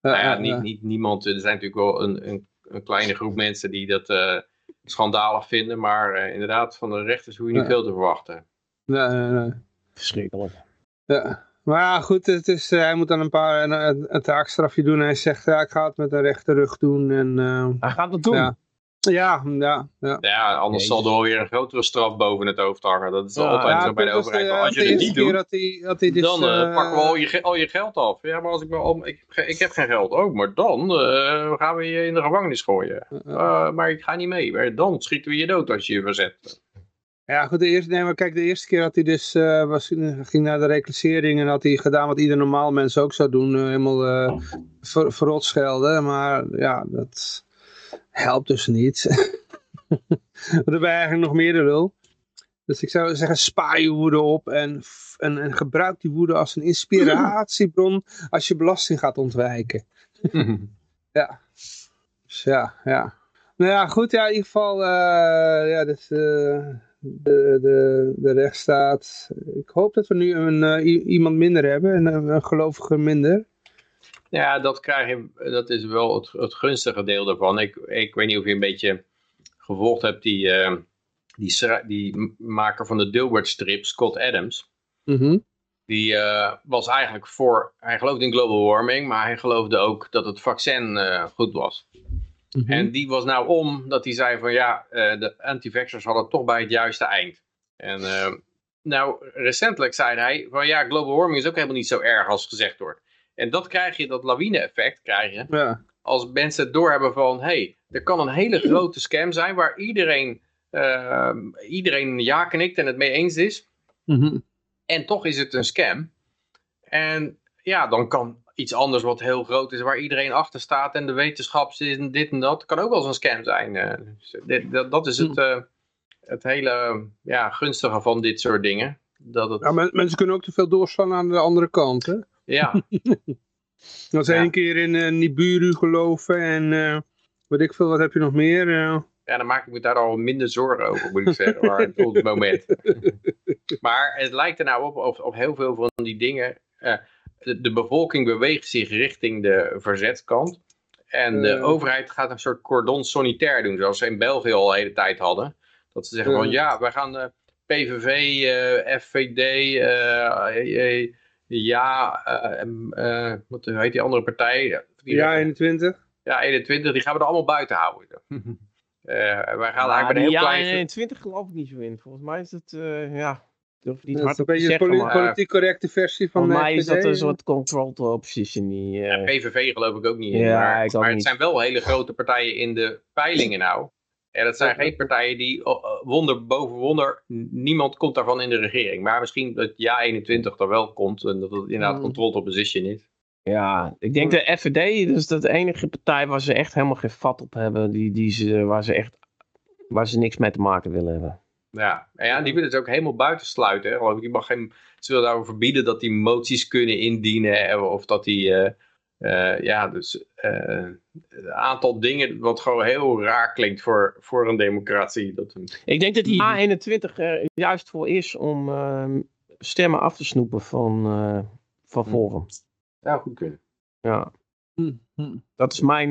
ja, niet, niet niemand. Er zijn natuurlijk wel een, een, een kleine groep mensen die dat schandalig vinden. Maar inderdaad, van de rechters hoef je niet veel te verwachten. Nee, nee, nee. Verschrikkelijk. Ja. Maar ja, goed, het is, uh, hij moet dan een paar een, een, een, taakstrafje doen. Hij zegt, ja, ik ga het met een rechte rug doen. En, uh, hij gaat het doen? Ja, ja, ja. Ja, ja anders Jezus. zal er weer een grotere straf boven het hoofd hangen. Dat is ja, altijd ja, zo bij de overheid. De, als je het niet doet, had hij, hij dus, dan uh, pakken we al je, al je geld af. Ja, maar als ik, me om, ik, ik heb geen geld ook, maar dan gaan we je in de gevangenis gooien. maar ik ga niet mee. Maar dan schieten we je dood als je je verzet. Ja, goed, de eerste, nee, maar kijk, de eerste keer had hij dus, uh, was, ging naar de reclassering en had hij gedaan wat ieder normaal mens ook zou doen, uh, helemaal uh, ver, verrot schelden, maar ja, dat helpt dus niet. er ben eigenlijk nog meer de lul. Dus ik zou zeggen, spaar je woede op en, en, en gebruik die woede als een inspiratiebron als je belasting gaat ontwijken. ja. Dus ja, ja. Nou ja, goed, ja, in ieder geval, ja, dus de, de, de rechtsstaat. Ik hoop dat we nu een, uh, iemand minder hebben, een, een gelovige minder. Ja, dat, krijg je, dat is wel het, het gunstige deel daarvan. Ik, ik weet niet of je een beetje gevolgd hebt die, uh, die, die maker van de Dilbert strip, Scott Adams. Mm -hmm. Die uh, was eigenlijk voor, hij geloofde in global warming, maar hij geloofde ook dat het vaccin goed was. Mm -hmm. En die was nou om dat hij zei van ja, uh, de anti-vaxxers hadden toch bij het juiste eind. En uh, nou, recentelijk zei hij van ja, global warming is ook helemaal niet zo erg als gezegd wordt. En dat krijg je, dat lawine-effect krijg je, ja. als mensen het doorhebben van hé, hey, er kan een hele grote scam zijn waar iedereen, uh, iedereen ja knikt en het mee eens is. Mm -hmm. En toch is het een scam. En ja, dan kan iets anders wat heel groot is, waar iedereen achter staat en de wetenschap is en dit en dat, kan ook wel eens een scam zijn. Uh, dit, dat, dat, is het, uh, het hele ja, gunstige van dit soort dingen. Dat het... ja, men, mensen kunnen ook te veel doorslaan aan de andere kant, hè? Ja. Als ja. één keer in uh, Nibiru geloven en uh, weet ik veel, wat heb je nog meer? Uh... Ja, dan maak ik me daar al minder zorgen over, moet ik zeggen, maar, op het moment. maar het lijkt er nou op, op, op heel veel van die dingen de, de, bevolking beweegt zich richting de verzetskant. En de uh. overheid gaat een soort cordon sanitair doen, zoals ze in België al de hele tijd hadden. Dat ze zeggen uh. van ja, wij gaan de PVV, uh, FVD, ja, wat heet die andere partij? Die ja, 21. Ja, 21, die gaan we er allemaal buiten houden. wij gaan eigenlijk een heel ja, klein... 21 geloof ik niet zo in. Volgens mij is het, ja, durf niet dat hard is een beetje de politiek correcte versie van Voor mij is dat een soort controlled opposition. Die, uh... ja, PVV geloof ik ook niet in. Ja, maar ik maar niet. het zijn wel hele grote partijen in de peilingen nou. En dat zijn geen partijen die uh, wonder boven wonder, niemand komt daarvan in de regering. Maar misschien dat ja 21 er wel komt en dat het inderdaad Hmm. controlled opposition is. Ja, ik denk de FVD, dus dat de enige partij waar ze echt helemaal geen vat op hebben, die, die ze, waar, ze echt, waar ze niks mee te maken willen hebben. Ja, en ja, die willen het ook helemaal buitensluiten. Hè, geloof ik. Die mag geen, ze willen daarover verbieden dat die moties kunnen indienen. Of dat die, uh, uh, ja, dus uh, een aantal dingen wat gewoon heel raar klinkt voor, voor een democratie. Dat een... Ik denk dat die A21 er juist voor is om ehm, stemmen af te snoepen van, van Forum. Ja, goed kunnen. Ja. Hm, hm. Dat is mijn,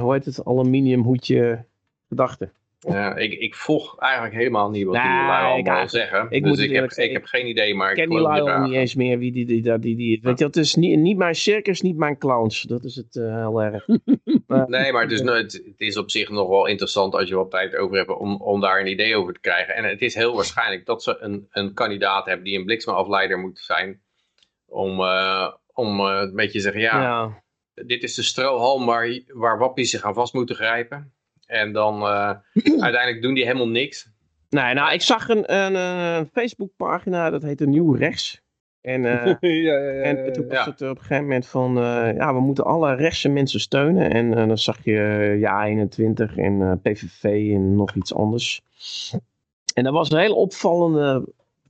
hoe heet het, aluminiumhoedje gedachte. Ja, ik, ik volg eigenlijk helemaal niet wat die lui allemaal zeggen. Ik dus ik, heb, ik heb geen idee, maar ik ken die lui al niet eens meer. Wie die, die, die, die, die weet je, het is niet, niet mijn circus, niet mijn clowns. Dat is het uh, heel erg. nee, maar het is, het, het, is op zich nog wel interessant als je wat tijd over hebt om, om daar een idee over te krijgen. En het is heel waarschijnlijk dat ze een, een kandidaat hebben die een bliksemafleider moet zijn. Om, uh, om uh, een beetje te zeggen, ja, ja, dit is de strohalm waar, waar wappies zich aan vast moeten grijpen. En dan uh, uiteindelijk doen die helemaal niks. Nee, nou, ik zag een, een, een Facebookpagina, dat heette Nieuw Rechts. En, uh, ja, ja, ja, en toen was het op een gegeven moment van, uh, ja, we moeten alle rechtse mensen steunen. En dan zag je Ja 21 en PVV en nog iets anders. En dat was een hele opvallende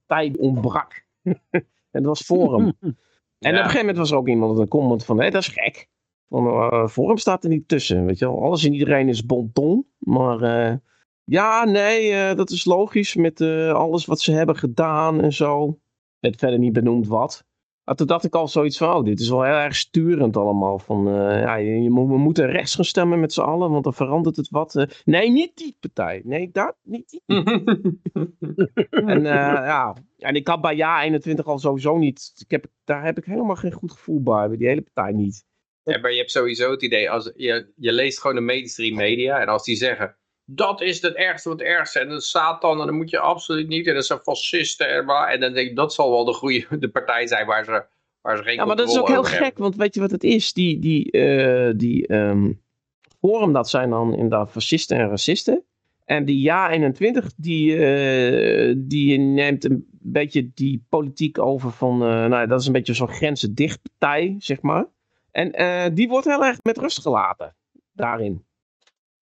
partij ontbrak. en dat was Forum. en op een gegeven moment was er ook iemand een comment van, hé, dat is gek. Van, uh, Forum staat er niet tussen, weet je wel. Alles en iedereen is bonton, maar uh, ja, nee, uh, dat is logisch met alles wat ze hebben gedaan en zo. Het verder niet benoemd wat. Maar toen dacht ik al zoiets van, oh, dit is wel heel erg sturend allemaal. Van, ja, je, we moeten rechts gaan stemmen met z'n allen, want dan verandert het wat. nee, niet die partij. Nee, dat, niet die. en ja, en ik had bij Ja 21 al sowieso niet, ik heb, daar heb ik helemaal geen goed gevoel bij, bij die hele partij niet. Ja, maar je hebt sowieso het idee, als je, je leest gewoon de mainstream media en als die zeggen, dat is het ergste wat het ergste en dat Satan en dat moet je absoluut niet en dat zijn fascisten en, en dan denk ik, dat zal wel de goede de partij zijn waar ze, waar ze geen Ja, maar dat is ook heel gek, want weet je wat het is? Die, die, uh, die um, Forum, dat zijn dan inderdaad fascisten en racisten. En die Ja-21, die, uh, die neemt een beetje die politiek over van, uh, nou dat is een beetje zo'n grenzen partij, zeg maar. En uh, die wordt heel erg met rust gelaten daarin.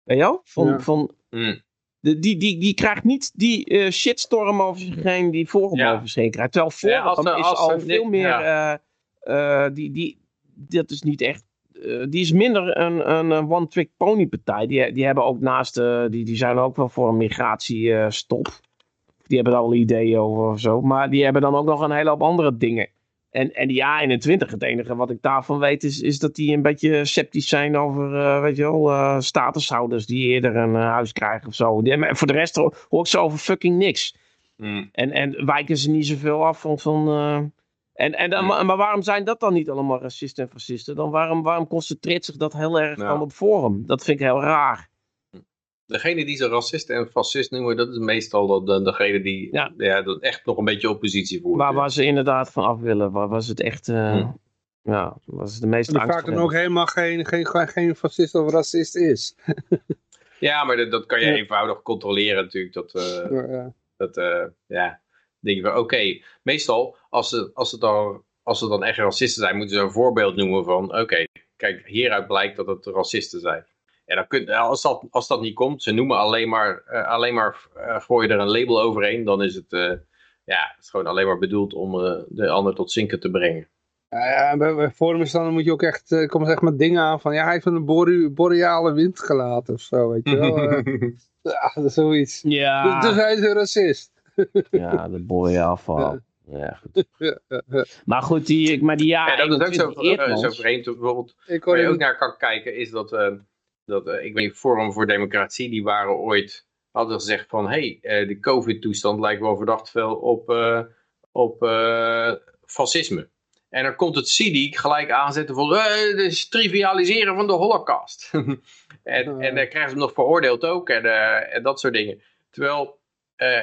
Weet je wel? Van, ja. van, mm. de, die, die, die krijgt niet die uh, shitstorm over zich heen die Forum ja. over zich heen krijgt. Terwijl Forum ja, is al veel meer... Uh, die, die, dat is niet echt... die is minder een, een one-trick pony partij. Die, die hebben ook naast... die, die zijn ook wel voor een migratiestop. die hebben daar al ideeën over of zo. Maar die hebben dan ook nog een hele hoop andere dingen. En, en die A21, het enige wat ik daarvan weet, is, is dat die een beetje sceptisch zijn over, uh, weet je wel, uh, statushouders die eerder een uh, huis krijgen of zo. Die, voor de rest hoor ik ze over fucking niks. Mm. En, en wijken ze niet zoveel af van. van en, en, mm. maar, maar, waarom zijn dat dan niet allemaal racisten en fascisten? Dan waarom, waarom concentreert zich dat heel erg dan op Forum? Dat vind ik heel raar degene die ze racist en fascist noemen, dat is meestal de, degene die ja. ja dat echt nog een beetje oppositie voert. Waar, waar ze inderdaad van af willen, waar was het echt, uh, hm. ja, was het de meest angst vaak dan ook helemaal geen, geen, geen fascist of racist is. ja, maar dat, dat kan je ja. eenvoudig controleren natuurlijk. Dat, uh, ja, dat uh, ja, denk je van oké, meestal als ze, als, ze dan, als ze dan echt racisten zijn, moeten ze een voorbeeld noemen van oké, kijk, hieruit blijkt dat het racisten zijn. Ja, dan kun, als, dat, als dat niet komt, ze noemen alleen maar, uh, alleen maar uh, gooi je er een label overheen, dan is het, uh, ja, het is gewoon alleen maar bedoeld om de ander tot zinken te brengen. Ja, bij, bij forums dan moet je ook echt, uh, komen zeg maar dingen aan van, ja, hij heeft een boreale wind gelaten of zo, weet je wel. ja, dat is zoiets. Ja. Dus, dus hij is een racist. ja, de boreaal val. Ja, goed. maar goed, die, maar die ja, ja dat is ook zo, zo vreemd. Bijvoorbeeld, waar je ook naar kan kijken, is dat dat, uh, ik weet Forum voor Democratie, die waren ooit, hadden gezegd van, hé, hey, uh, de COVID-toestand lijkt wel verdacht veel op, uh, op fascisme. En dan komt het CIDI gelijk aanzetten van, het is trivialiseren van de holocaust. en, en dan krijgen ze hem nog veroordeeld ook en, en dat soort dingen. Terwijl,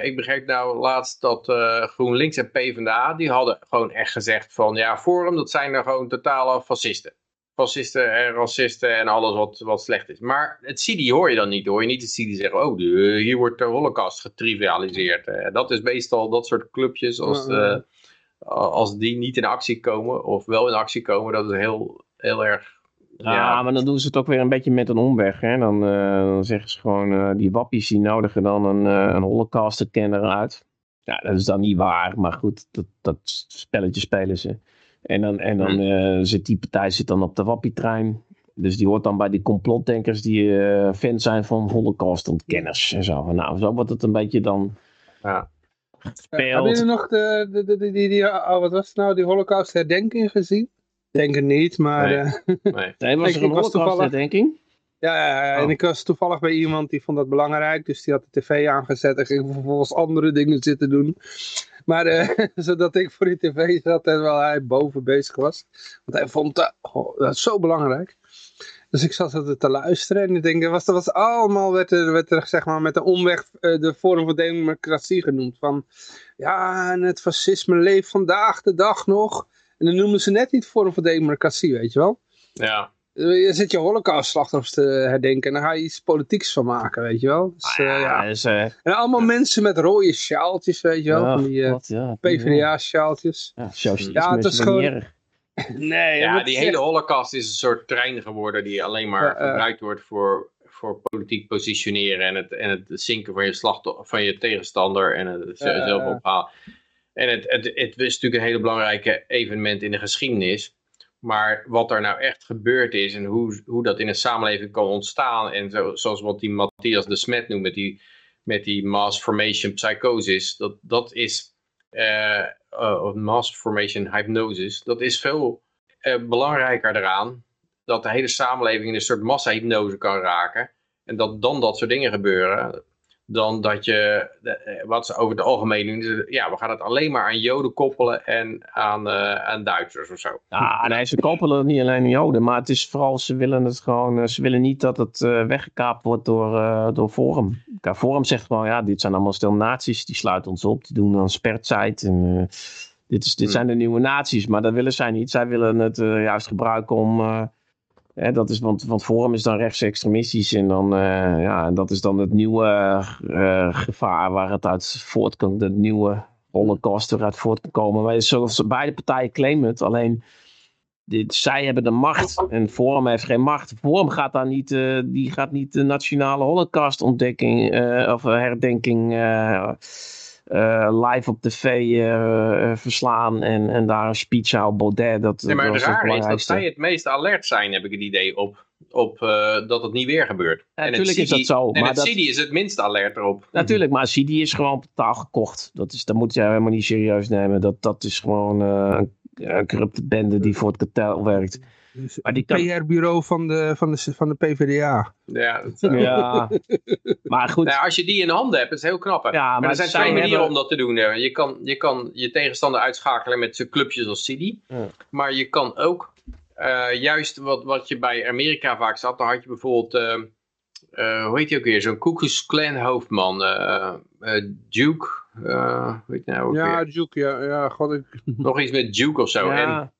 ik begreep nou laatst dat GroenLinks en PvdA, die hadden gewoon echt gezegd van, ja, Forum, dat zijn er gewoon totale fascisten fascisten en racisten en alles wat, wat slecht is. Maar het CIDI hoor je dan niet. Hoor je niet het CIDI zeggen, oh, de, hier wordt de holocaust getrivialiseerd. Uh, dat is meestal dat soort clubjes als, uh, als die niet in actie komen of wel in actie komen. Dat is heel, heel erg... Ja, ja, maar dan doen ze het ook weer een beetje met een omweg. Hè? Dan, uh, dan zeggen ze gewoon, die wappies die nodigen dan een, een holocaust-kenner uit. Ja, dat is dan niet waar, maar goed, dat, dat spelletje spelen ze. En dan, en dan uh, zit die partij zit dan op de wappietrein. Dus die hoort dan bij die complotdenkers die uh, fan zijn van holocaustontkenners en zo. Nou, zo wordt het een beetje dan ja. gespeeld. Hebben jullie nog de, de, de, die, die, oh, wat was het nou, die holocaust herdenking gezien? Denk het niet, maar... Nee, uh, nee. nee was er een holocaust herdenking? Ja, ja, en Oh. ik was toevallig bij iemand die vond dat belangrijk. Dus die had de tv aangezet en ging vervolgens andere dingen zitten doen. Maar eh, zodat ik voor die tv zat terwijl hij boven bezig was. Want hij vond dat, oh, dat zo belangrijk. Dus ik zat er te luisteren en ik denk, er was, er was allemaal, werd er, werd er zeg maar met een omweg eh, de vorm van democratie genoemd. Van, ja, en het fascisme leeft vandaag de dag nog. En dan noemen ze net niet vorm van democratie, weet je wel. Ja. Je zit je holocaust-slachtoffers te herdenken en dan ga je iets politieks van maken, weet je wel. Dus, eh, ja. dus, eh, En allemaal mensen met rode sjaaltjes, weet je wel. ja, van die eh, ja, PvdA-sjaaltjes. Ja, Ja, het is gewoon-. Nee, Ja, die hele holocaust is een soort trein geworden die alleen maar eh. gebruikt wordt voor, voor politiek positioneren en het, en het zinken van je, slachtoffer, van je tegenstander en het zelf ophalen. En het, het, het is natuurlijk een hele belangrijke evenement in de geschiedenis. Maar wat er nou echt gebeurd is en hoe, hoe dat in een samenleving kan ontstaan. En zo, zoals wat die Matthias de Smet noemt met die, met die mass formation psychosis. Dat, dat is, of mass formation hypnosis. Dat is veel eh, belangrijker eraan. Dat de hele samenleving in een soort massa-hypnose kan raken. En dat dan dat soort dingen gebeuren. Dan dat je, eh, wat ze over het algemeen doen, ja, we gaan het alleen maar aan Joden koppelen en aan, eh, aan Duitsers of zo. Ja, nee, ze koppelen het niet alleen aan Joden, maar het is vooral, ze willen het gewoon, eh, ze willen niet dat het eh, weggekaapt wordt door, door Forum. Kijk, Forum zegt gewoon, ja, dit zijn allemaal stel nazi's, die sluiten ons op, die doen dan spertijd en dit, is, dit Hmm. zijn de nieuwe nazi's, maar dat willen zij niet. Zij willen het juist gebruiken om, hè, dat is, want, want Forum is dan rechtsextremistisch en dan, eh, ja, dat is dan het nieuwe eh, gevaar waar het uit voort kan, de nieuwe holocaust eruit voort kan komen. Maar zoals beide partijen claimen het, alleen dit, zij hebben de macht en Forum heeft geen macht. Forum gaat daar niet, eh, die gaat niet de nationale holocaustontdekking of herdenking live op tv eh, eh, verslaan en, en daar een speech houden. Baudet, dat, Nee, maar dat het raar is dat zij het meest alert zijn, heb ik het idee, op, op eh, dat het niet weer gebeurt. Ja, en tuurlijk het is dat zo, En maar het dat- CD is het minst alert erop. Natuurlijk, maar Sidi is gewoon totaal gekocht. Dat, is, dat moet je helemaal niet serieus nemen. Dat, dat is gewoon eh, een, een corrupte bende die voor het kartel werkt. Maar die kan... PR-bureau van de, van, de, van de PvdA. Ja, dat, Ja, maar goed. nou, als je die in handen hebt, is het heel knap. Hè? Ja, maar, maar er zijn zij twee manieren hebben- om dat te doen. hè. Je kan je, kan je tegenstander uitschakelen met zijn clubjes als CD. Ja. Maar je kan ook eh, juist wat, wat je bij Amerika vaak zat. Dan had je bijvoorbeeld, eh, eh, hoe heet hij ook weer, zo'n Klux Klan hoofdman. Duke, eh hoe heet hij nou ook Ja, weer? Duke, ja, ja, god, ik... Nog iets met Duke of zo. En,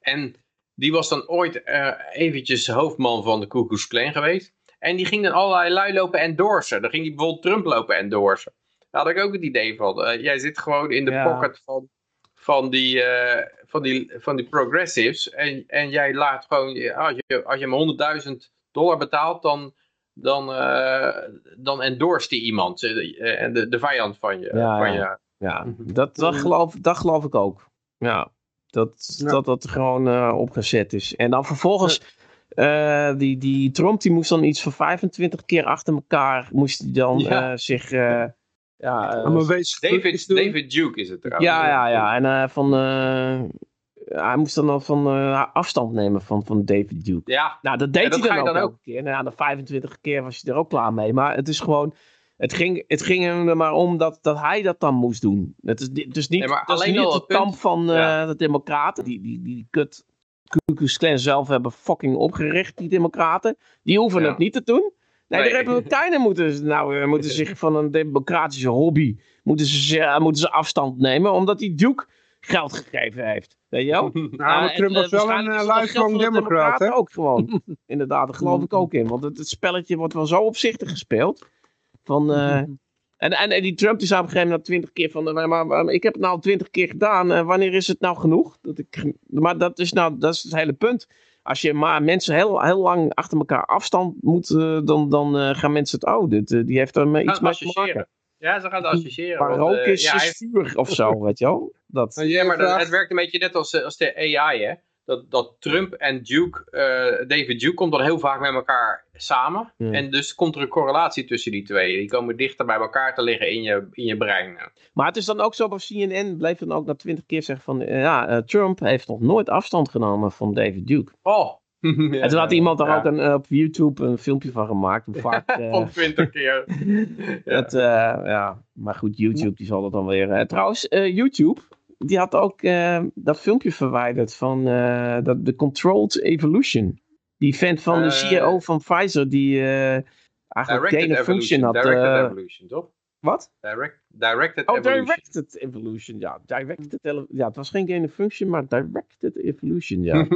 en die was dan ooit eh, eventjes hoofdman van de Ku Klux Klan geweest. En die ging dan allerlei lui lopen endorsen. Dan ging die bijvoorbeeld Trump lopen endorsen. Daar had ik ook het idee van. eh, jij zit gewoon in de Ja. pocket van, van, die, eh, van, die, van die progressives. En, en jij laat gewoon, ja, als je, als je hem 100.000 dollar betaalt, dan, dan, eh dan endorst die iemand. eh, En de, de vijand van je. Ja, van ja. je. ja. Dat, dat, geloof, dat geloof ik ook. Ja, dat Ja. dat, dat gewoon eh, opgezet is. En dan vervolgens, eh, die, die Trump die moest dan iets van 25 keer achter elkaar, moest hij dan Ja. eh, zich... eh, ja, eh, wees David, David Duke is het trouwens. Ja, ja, ja. En eh, van, eh, hij moest dan al van eh, afstand nemen van, van David Duke. Ja, Nou, dat deed dat hij ga dan, je ook dan elke keer. Nou, ja, de 25 keer was hij er ook klaar mee. Maar het is gewoon... Het ging, het ging hem er maar om dat, dat hij dat dan moest doen. Het is, dus niet, Nee, maar dat is alleen niet het kamp van eh, Ja. de democraten. Die, die, die, die kut Ku Klan zelf hebben fucking opgericht, die democraten. Die hoeven Ja. het niet te doen. Nee, Nee. de Republikeinen moeten, nou, eh, moeten zich van een democratische hobby moeten ze, ze- moeten ze afstand nemen. Omdat die Duke geld gegeven heeft. Weet je wel? Nou, maar Trump eh, was wel een eh, geld lifelong de democrat, hè? Ook gewoon. Inderdaad, daar geloof ik ook in. Want het, het spelletje wordt wel zo opzichtig gespeeld. Van, eh, en, en, en die Trump die zei op een gegeven moment twintig keer van... Maar, maar, maar ik heb het nou twintig keer gedaan. eh, wanneer is het nou genoeg? Dat ik, maar dat is nou dat is het hele punt. Als je maar mensen heel, heel lang achter elkaar afstand moet... eh, dan, dan eh, gaan mensen het... Oh, dit, die heeft er iets mee te maken. associëren. Ja, ze gaan het associëren. Maar rook is, ja, is vuur of zo, weet je wel? Dat, Ja, maar dat, het werkt een beetje net als, als de AI, hè. Dat, dat Trump en Duke, eh, David Duke komt dan heel vaak met elkaar samen. Ja. En dus komt er een correlatie tussen die twee. Die komen dichter bij elkaar te liggen in je, in je brein. Maar het is dan ook zo, op CNN bleef dan ook na twintig keer zeggen van... eh, ja, eh, Trump heeft nog nooit afstand genomen van David Duke. Oh, en toen had iemand daar ook een, op YouTube een filmpje van gemaakt. Hoe vaak, van 20 keer. dat, ja. Maar goed, YouTube die zal dat dan weer... trouwens, YouTube, die had ook dat filmpje verwijderd van dat, de Controlled Evolution. Die vent van de CEO van Pfizer, die eigenlijk geen functie had. Directed Evolution, toch? Wat? Direct, directed oh, Evolution. Directed Evolution, ja. Directed ja, het was geen gain function, maar Directed Evolution, ja.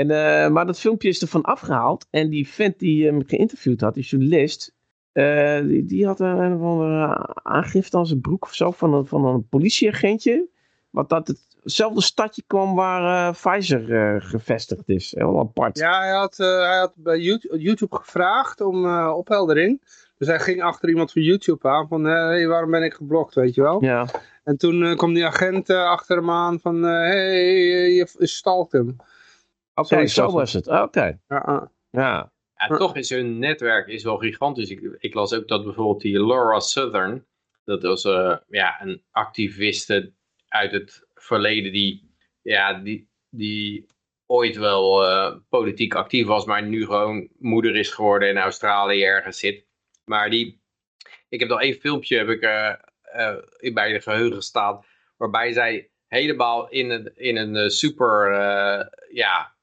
en, uh, maar dat filmpje is ervan afgehaald. En die vent die hem geïnterviewd had, die journalist, uh, die, die, had een, een of andere aangifte aan zijn broek of zo van een, van een politieagentje. Wat dat hetzelfde stadje kwam waar uh, Pfizer gevestigd is. Heel apart. Ja, hij had, hij had bij YouTube, YouTube gevraagd om opheldering. Dus hij ging achter iemand van YouTube aan van, hé, hey, waarom ben ik geblokt, weet je wel? Ja. En toen kwam die agent achter hem aan van, hé, hey, je, je stalkt hem. Oké, okay, zo was het. Oké. Okay. Ja, ja. Ja. toch is hun netwerk is wel gigantisch. Ik, ik las ook dat bijvoorbeeld die Laura Southern, dat was ja, een activiste uit het verleden die, ja, die, die ooit wel politiek actief was, maar nu gewoon moeder is geworden in Australië ergens zit. Maar die, ik heb nog één filmpje heb ik, uh, uh, bij de geheugen staan. Waarbij zij helemaal in een, in een eh, super ja,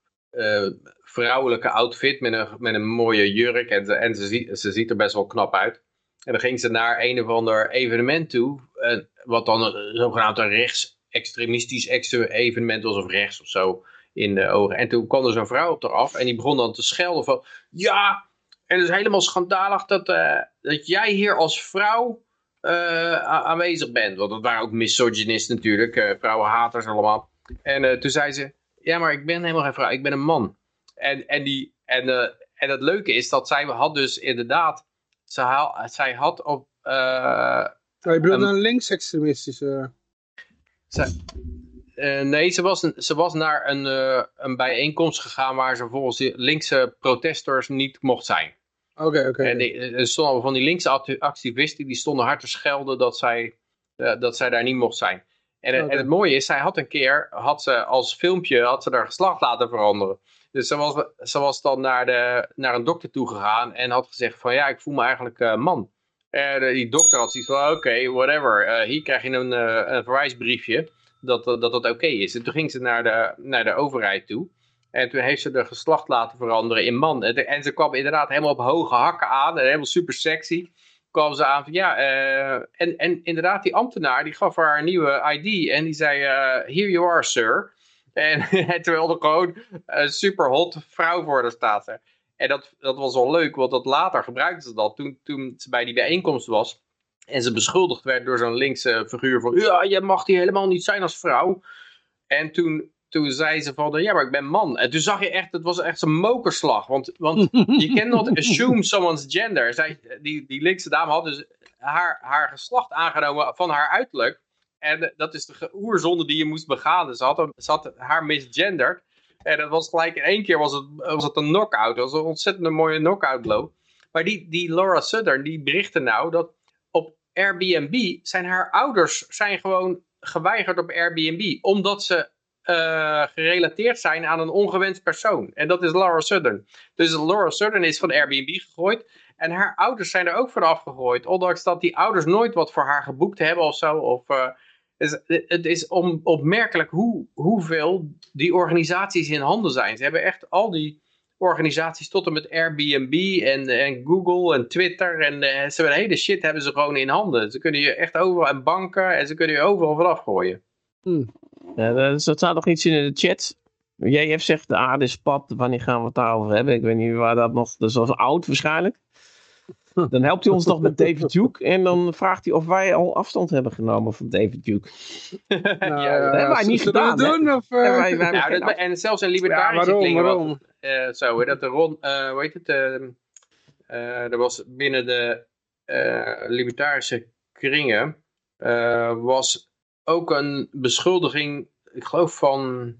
vrouwelijke outfit met een, met een mooie jurk. En, en ze, ziet, ze ziet er best wel knap uit. En dan ging ze naar een of ander evenement toe. wat dan een zogenaamd een rechtsextremistisch evenement was of rechts of zo in de ogen. En toen kwam er zo'n vrouw op eraf en die begon dan te schelden van... Ja, en het is helemaal schandalig dat, uh, dat jij hier als vrouw uh, aanwezig bent. Want dat waren ook misogynisten natuurlijk, uh, vrouwenhaters allemaal. En toen zei ze, ja maar ik ben helemaal geen vrouw, ik ben een man. En, en, die, en, en het leuke is dat zij had dus inderdaad, zij, zij had op... Uh, je bedoelt een linksextremistische... Uh, nee, ze was, ze was naar een, uh, een bijeenkomst gegaan waar ze volgens de linkse protesters niet mocht zijn. Oké, oké. En er stonden van die linkse activisten die stonden hard te schelden dat zij, uh, dat zij daar niet mocht zijn. En, okay. en, het mooie is, zij had een keer, had ze als filmpje, had ze haar geslacht laten veranderen. Dus ze was, ze was dan naar, de, naar een dokter toe gegaan en had gezegd van ja, ik voel me eigenlijk man. En die dokter had zoiets van oké, whatever, hier krijg je een, een verwijsbriefje dat dat, dat oké is. En toen ging ze naar de, naar de overheid toe. En toen heeft ze de geslacht laten veranderen in man. En, ze kwam inderdaad helemaal op hoge hakken aan. En helemaal super sexy. Kwam ze aan van ja. En, en inderdaad, die ambtenaar die gaf haar een nieuwe ID. En die zei: Here you are, sir. En terwijl er gewoon een super hot vrouw voor haar staat. En dat, dat was wel leuk, want dat later gebruikte ze dat. Toen, toen ze bij die bijeenkomst was. En ze beschuldigd werd door zo'n linkse figuur van, ja, je mag die helemaal niet zijn als vrouw. En toen, toen zei ze van, ja, maar ik ben man. En toen zag je echt, het was echt zo'n mokerslag. Want, want je kan not assume someone's gender. Zij, die, die linkse dame had dus haar, haar geslacht aangenomen van haar uiterlijk. En dat is de oerzonde die je moest begaan. Ze had, ze had haar misgenderd. En dat was gelijk in één keer was het, was het een knockout. Dat was een ontzettend mooie knockout blow. Maar die, die Laura Southern, die berichtte nou dat Airbnb zijn haar ouders zijn gewoon geweigerd op Airbnb. Omdat ze uh, gerelateerd zijn aan een ongewenst persoon. En dat is Laura Southern. Dus Laura Southern is van Airbnb gegooid. En haar ouders zijn er ook van afgegooid. Ondanks dat die ouders nooit wat voor haar geboekt hebben of zo. Of, het is om, opmerkelijk hoe, hoeveel die organisaties in handen zijn. Ze hebben echt al die organisaties tot en met Airbnb en, en Google en Twitter. En uh, ze hebben hele shit hebben ze gewoon in handen. Ze kunnen je echt overal, en banken, en ze kunnen je overal vanaf gooien. Hmm. Ja, er staat nog iets in de chat. Jij heeft zegt de aarde is pad, wanneer gaan we het daarover hebben? Ik weet niet waar dat nog, dat is al oud waarschijnlijk. Dan helpt hij ons nog met David Duke. En dan vraagt hij of wij al afstand hebben genomen van David Duke. Nou, ja, dat hebben wij niet gedaan. Doen, of, wij, wij ja, dat, en zelfs een libertarische ja, waarom, waarom? uh, zo, dat de Ron, uh, hoe heet het, uh, er was binnen de libertarische kringen, was ook een beschuldiging, ik geloof van,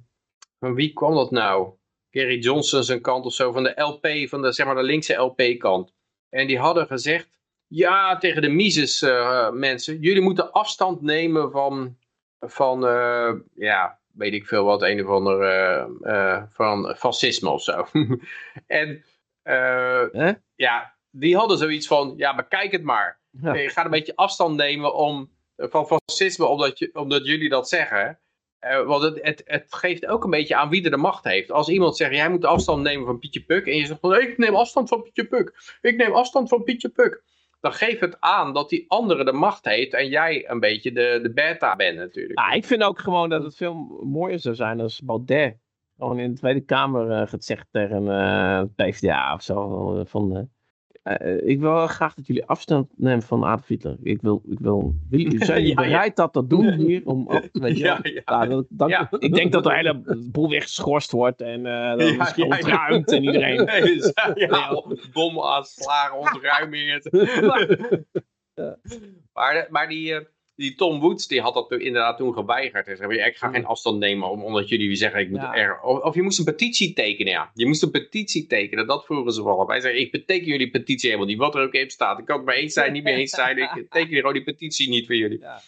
van wie kwam dat nou? Gary Johnson zijn kant of zo, van de LP, van de, zeg maar de linkse LP-kant. En die hadden gezegd, ja, tegen de Mises mensen, jullie moeten afstand nemen van, van ja, weet ik veel wat, een of ander uh, van fascisme of zo. en ja, die hadden zoiets van, ja, maar kijk het maar. Je gaat een beetje afstand nemen om, van fascisme omdat, je, omdat jullie dat zeggen. Want het, het, geeft ook een beetje aan wie er de macht heeft. Als iemand zegt, jij moet afstand nemen van Pietje Puk. En je zegt, ik neem afstand van Pietje Puk. Ik neem afstand van Pietje Puk dan geeft het aan dat die andere de macht heeft en jij een beetje de, de beta bent natuurlijk. Ja, ik vind ook gewoon dat het veel mooier zou zijn als Baudet gewoon in de Tweede Kamer uh, gaat zeggen tegen uh, eh, PvdA of zo. Van, uh, uh, ik wil graag dat jullie afstand nemen van Adolf Hitler. Ik wil, ik wil, wil zijn jullie bereid dat te doen hier? Om, weet je, ja, ja. Nou, dan, ik denk dat de hele boel weer geschorst wordt en uh, dat is ontruimd en iedereen... Nee, ja, bom aanslagen, ontruimingen. maar, maar die die Tom Woods, die had dat inderdaad toen geweigerd. Hij zei, ik ga geen afstand nemen omdat jullie zeggen, ik moet er... Of, je moest een petitie tekenen, ja. Je moest een petitie tekenen, dat vroegen ze wel. Hij zei, ik beteken jullie petitie helemaal niet, wat er ook in staat. Ik kan het maar eens zijn, niet meer eens zijn. Ik teken gewoon die petitie niet voor jullie. Ja.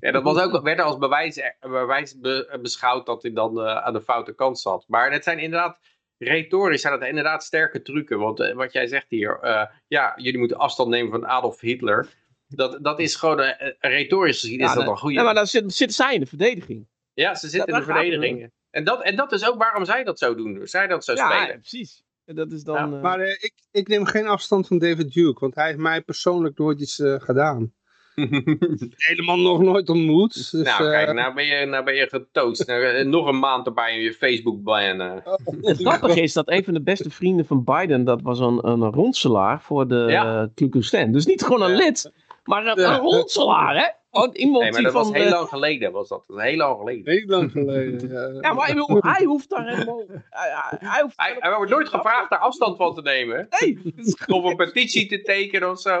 En dat was ook, werd als bewijs, bewijs beschouwd dat hij dan uh, aan de foute kant zat. Maar het zijn inderdaad retorisch zijn dat inderdaad sterke trucken. Want uh, wat jij zegt hier, uh, ja, jullie moeten afstand nemen van Adolf Hitler. Dat, dat is gewoon, uh, retorisch gezien is dat een goede... Ja, maar dan zitten zit zij in de verdediging. Ja, ze zitten in de verdediging. En dat, en dat is ook waarom zij dat zo doen. Zij dat zo ja, spelen. Ja, precies. Dat is dan, ja. Maar uh, ik, ik neem geen afstand van David Duke, want hij heeft mij persoonlijk nooit iets uh, gedaan. Helemaal nog nooit ontmoet. Dus, nou, kijk, nou ben je, nou ben je getoost. Nou, nog een maand erbij in je Facebook bannen. Oh. Het grappige is dat een van de beste vrienden van Biden, dat was een, een ronselaar voor de ja. uh, Dus niet gewoon een lid, maar een, ja. ronselaar, hè? Oh, iemand nee, maar dat was heel lang geleden, was dat. Heel lang geleden. Heel lang geleden, ja. ja maar hij hoeft daar helemaal... Hij, hij, hoeft hij, hij wordt nooit gevraagd daar afstand van te nemen. Nee. Of een petitie te tekenen of zo.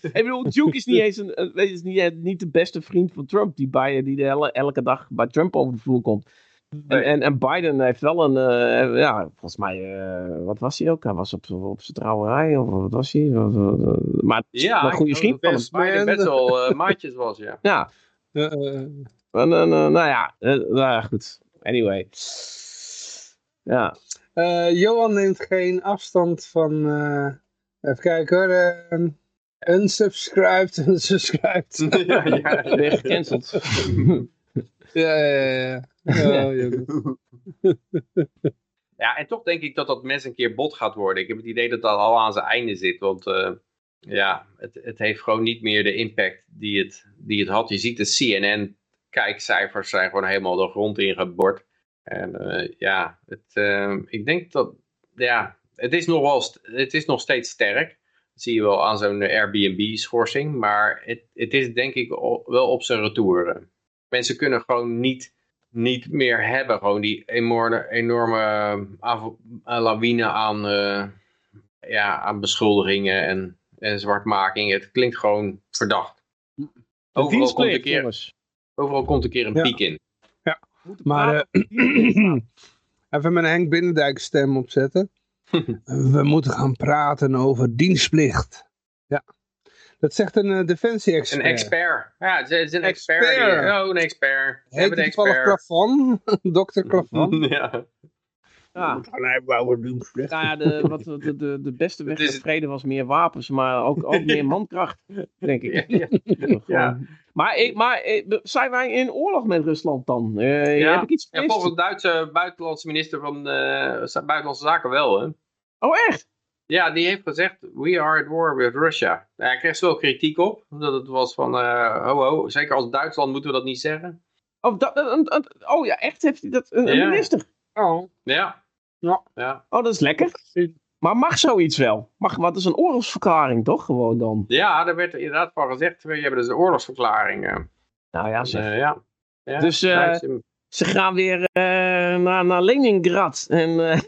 ik bedoel, Duke is niet eens een, is niet, niet de beste vriend van Trump, die, bij, die de hele, elke dag bij Trump over de vloer komt. En, en, en, Biden heeft wel een, uh, ja, volgens mij, uh, wat was hij ook? Hij was op, op zijn trouwerij, of wat was hij? Maar ja, een goede vriend van. Biden best wel maatjes was, ja. Ja. nou ja, nou ja, goed. Anyway. Ja. Johan neemt geen afstand van, even kijken hoor, unsubscribed, unsubscribed. ja, ja. Ben gecanceld. ja, ja, ja. ja, en toch denk ik dat dat mes een keer bot gaat worden. Ik heb het idee dat dat al aan zijn einde zit. Want uh, ja, het, het heeft gewoon niet meer de impact die het, die het had. Je ziet de CNN-kijkcijfers zijn gewoon helemaal de grond ingebord. En uh, ja, het, uh, ik denk dat, ja, het is nog, wel, het is nog steeds sterk. Dat zie je wel aan zo'n Airbnb-schorsing. Maar het, het is denk ik wel op zijn retour. Mensen kunnen gewoon niet niet meer hebben. Gewoon die enorme, enorme eh, lawine aan, uh, ja, aan beschuldigingen en, en zwartmaking. Het klinkt gewoon verdacht. Overal komt, een keer, overal komt een keer een piek in. Ja, maar uh, even mijn Henk Binnendijk stem opzetten. We moeten gaan praten over dienstplicht. Ja. Dat zegt een uh, defensie-expert. Een expert. Ja, het is een expert. expert. oh, een expert. Heet het toevallig Plafon? Dokter Plafon? ja. Ja. Nou ja, de, wat, de, de, de beste weg naar vrede was meer wapens, maar ook, ook meer mankracht, denk ik. Ja, ja. Maar, ik, maar zijn wij in oorlog met Rusland dan? Uh, ja. Heb ik iets ja, volgens de Duitse buitenlandse minister van uh, Buitenlandse Zaken wel, hè? Oh, echt? Ja, die heeft gezegd, we are at war with Russia. Hij kreeg wel kritiek op, dat het was van, uh, oh, oh, zeker als Duitsland moeten we dat niet zeggen. Oh, dat, oh ja, echt heeft hij dat, een, minister? Oh. Ja. ja. ja. Oh, dat is lekker. Maar mag zoiets wel? Mag, wat is een oorlogsverklaring toch gewoon dan? Ja, daar werd inderdaad van gezegd, we hebben dus een oorlogsverklaring. Uh. Nou ja, zeg. Uh, ja. ja. Dus uh, ze gaan weer naar, naar Leningrad en...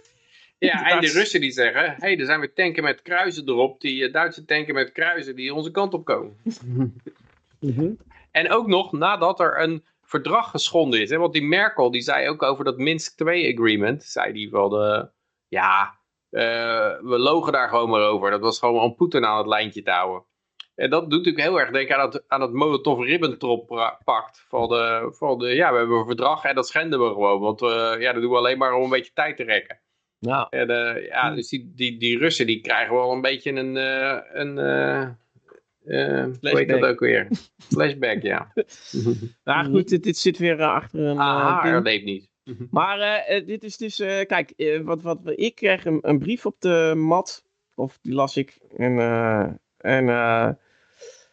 Ja, en de Russen die zeggen, hé, hey, er zijn weer tanken met kruisen erop, die uh, Duitse tanken met kruisen die onze kant op komen. Mhm. En ook nog nadat er een verdrag geschonden is. Hè? Want die Merkel, die zei ook over dat Minsk 2 agreement, zei die wel de, ja, uh, we logen daar gewoon maar over. Dat was gewoon om Poetin aan het lijntje te houden. En dat doet natuurlijk heel erg denken aan het, aan het Molotov-Ribbentrop-pact. Van de, van de, ja, we hebben een verdrag en dat schenden we gewoon. Want uh, ja, dat doen we alleen maar om een beetje tijd te rekken. Ja. En, uh, ja, dus die, die, die Russen die krijgen wel een beetje een, uh, een uh, hoe heet dat ook weer? Flashback, ja. nou goed, dit, dit zit weer achter een... Ah, dat leeft niet. Maar dit is dus, kijk, wat, wat, ik kreeg een, een, brief op de mat, of die las ik, en, en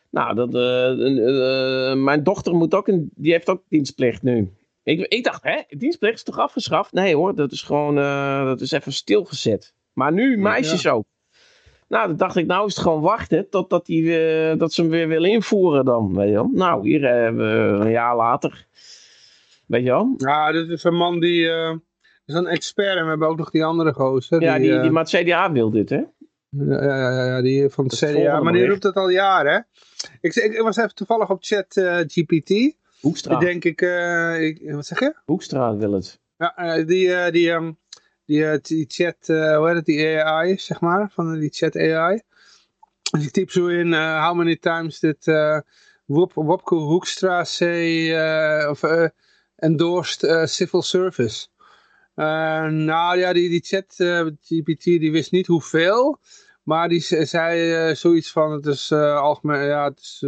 nou, dat, mijn dochter moet ook, een, die heeft ook dienstplicht nu. Ik, ik dacht, hè, dienstplicht is toch afgeschaft? Nee hoor, dat is gewoon, dat is even stilgezet. Maar nu meisjes ja. ook. Nou, dan dacht ik, nou is het gewoon wachten totdat die, dat ze hem weer willen invoeren dan. Weet je wel. Nou, hier hebben we een jaar later. Weet je wel? Ja, dit is een man die... Uh, is een expert en we hebben ook nog die andere gozer. Ja, die, die, die, maar het CDA wil dit, hè? Ja, ja, ja, ja die van het, het CDA. Maar die roept het al jaren, hè? Ik, ik, ik was even toevallig op chat GPT. Hoekstra. Denk ik, uh, ik... Wat zeg je? Hoekstra wil het. Ja, die, die, um, die, die chat, hoe heet het, die AI, zeg maar. Van die chat AI. Dus ik typ zo in, how many times did Wop, Wopke Hoekstra say... of endorsed civil service. Nou ja, die, die chat GPT die wist niet hoeveel. Maar die zei zoiets van het is algemeen, ja het is...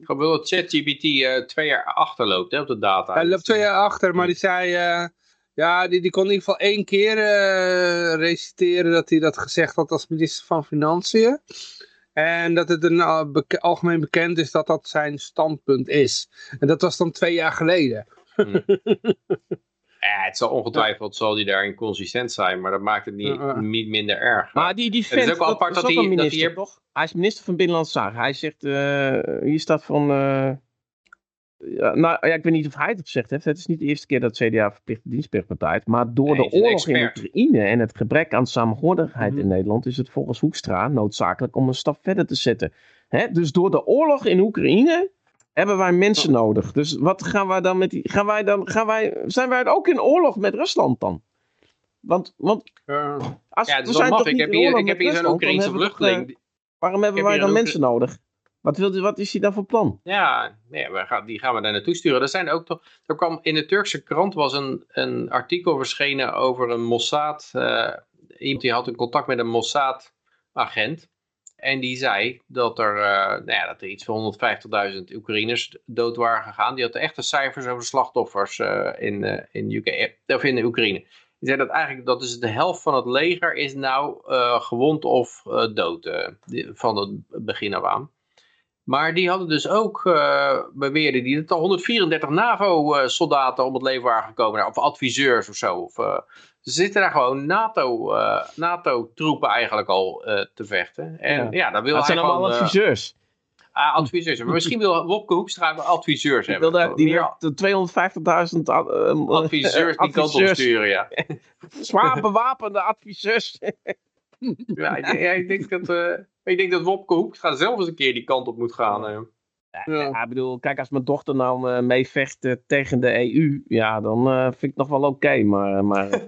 Wel dat ChatGPT twee jaar achterloopt hè, op de data. Hij loopt twee jaar achter, maar die zei... ja, die, die kon in ieder geval één keer reciteren dat hij dat gezegd had als minister van Financiën. En dat het een, algemeen bekend is dat dat zijn standpunt is. En dat was dan twee jaar geleden. Hmm. Ja, het zal ongetwijfeld zal die daarin consistent zijn, maar dat maakt het niet, uh, niet minder erg. Maar die, die vent, het is ook apart dat, dat, hij, minister, dat hij, toch? hij is minister van Binnenlandse Zaken. Hij zegt, uh, hier staat van, uh, ja, nou ja, ik weet niet of hij het gezegd heeft. Het is niet de eerste keer dat CDA verplichte dienstplichtpartij heeft. Maar door nee, de oorlog in Oekraïne en het gebrek aan samenhorigheid mm -hmm. in Nederland is het volgens Hoekstra noodzakelijk om een stap verder te zetten. Hè? Dus door de oorlog in Oekraïne hebben wij mensen nodig. Dus wat gaan wij dan met die. Gaan wij dan, gaan wij, zijn wij ook in oorlog met Rusland dan? Want, want als, ja, we zijn toch ik heb hier, ik heb hier zo'n Oekraïnse vluchteling. Uh, waarom hebben wij dan mensen nodig? Wat, wil, wat is hij dan van plan? Ja, nee, we gaan, die gaan we daar naartoe sturen. Er, zijn ook toch, er kwam in de Turkse krant was een, een artikel verschenen over een Mossad. Uh, iemand die had een contact met een Mossad agent. En die zei dat er, uh, nou ja, dat er iets van 150.000 Oekraïners dood waren gegaan. Die had de echte cijfers over slachtoffers uh, in, uh, in, de Oekraïne. Die zei dat eigenlijk dat is de helft van het leger is nou gewond of dood van het begin af aan. Maar die hadden dus ook, beweerden die, dat er 134 NAVO-soldaten om het leven waren gekomen. Of adviseurs of zo. Ze zitten daar gewoon NATO, uh, NATO-troepen eigenlijk al uh, te vechten. En ja, ja dan wil dat hij zijn allemaal adviseurs. Uh, adviseurs. Maar misschien wil Wopke Hoekstra adviseurs hebben. Wil die wil 250.000 adviseurs die kant op sturen, ja. Zwaar bewapende adviseurs. ja, ik denk dat, ik denk dat Wopke Hoekstra zelf eens een keer die kant op moet gaan. Ja, ja. ik bedoel, kijk, als mijn dochter nou uh, meevecht uh, tegen de EU, ja, dan uh, vind ik het nog wel oké, okay, maar, maar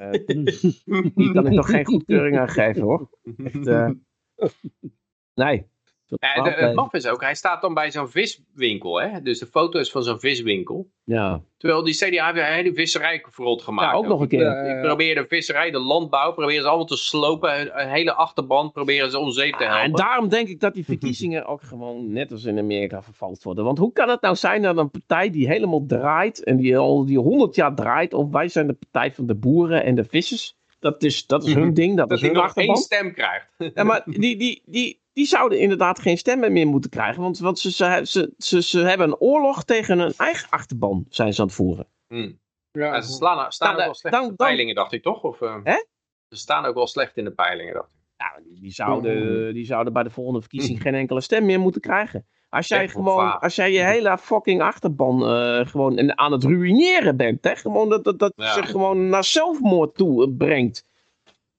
die kan ik nog geen goedkeuring aan geven, hoor. Echt, nee. Ja, het maf is ook, hij staat dan bij zo'n viswinkel, hè? dus de foto is van zo'n viswinkel. Ja. Terwijl die CDA heeft een hele visserij verrot gemaakt. Ja, ook nog een keer. Ik probeer de visserij, de landbouw, proberen ze allemaal te slopen. Een hele achterband proberen ze om zeep te helpen. en daarom denk ik dat die verkiezingen ook gewoon net als in Amerika vervald worden. Want hoe kan het nou zijn dat een partij die helemaal draait en die al die honderd jaar draait, of wij zijn de partij van de boeren en de vissers. Dat is, dat is hun ding, dat, dat is hun nog achterban. één stem krijgt. Ja, maar die, die, die, die zouden inderdaad geen stemmen meer moeten krijgen. Want, want ze, ze, ze, ze, ze hebben een oorlog tegen hun eigen achterban, zijn ze aan het voeren. Hmm. Ja, ze slaan, staan nou, ook wel slecht dan, in de peilingen, dacht ik toch? Of, uh, hè? Ze staan ook wel slecht in de peilingen, dacht ik. Ja, die, die zouden, die zouden bij de volgende verkiezing geen enkele stem meer moeten krijgen. Als jij gewoon, als jij je hele fucking achterban uh, gewoon aan het ruïneren bent, hè? Gewoon dat, dat, dat ja. zich gewoon naar zelfmoord toe brengt.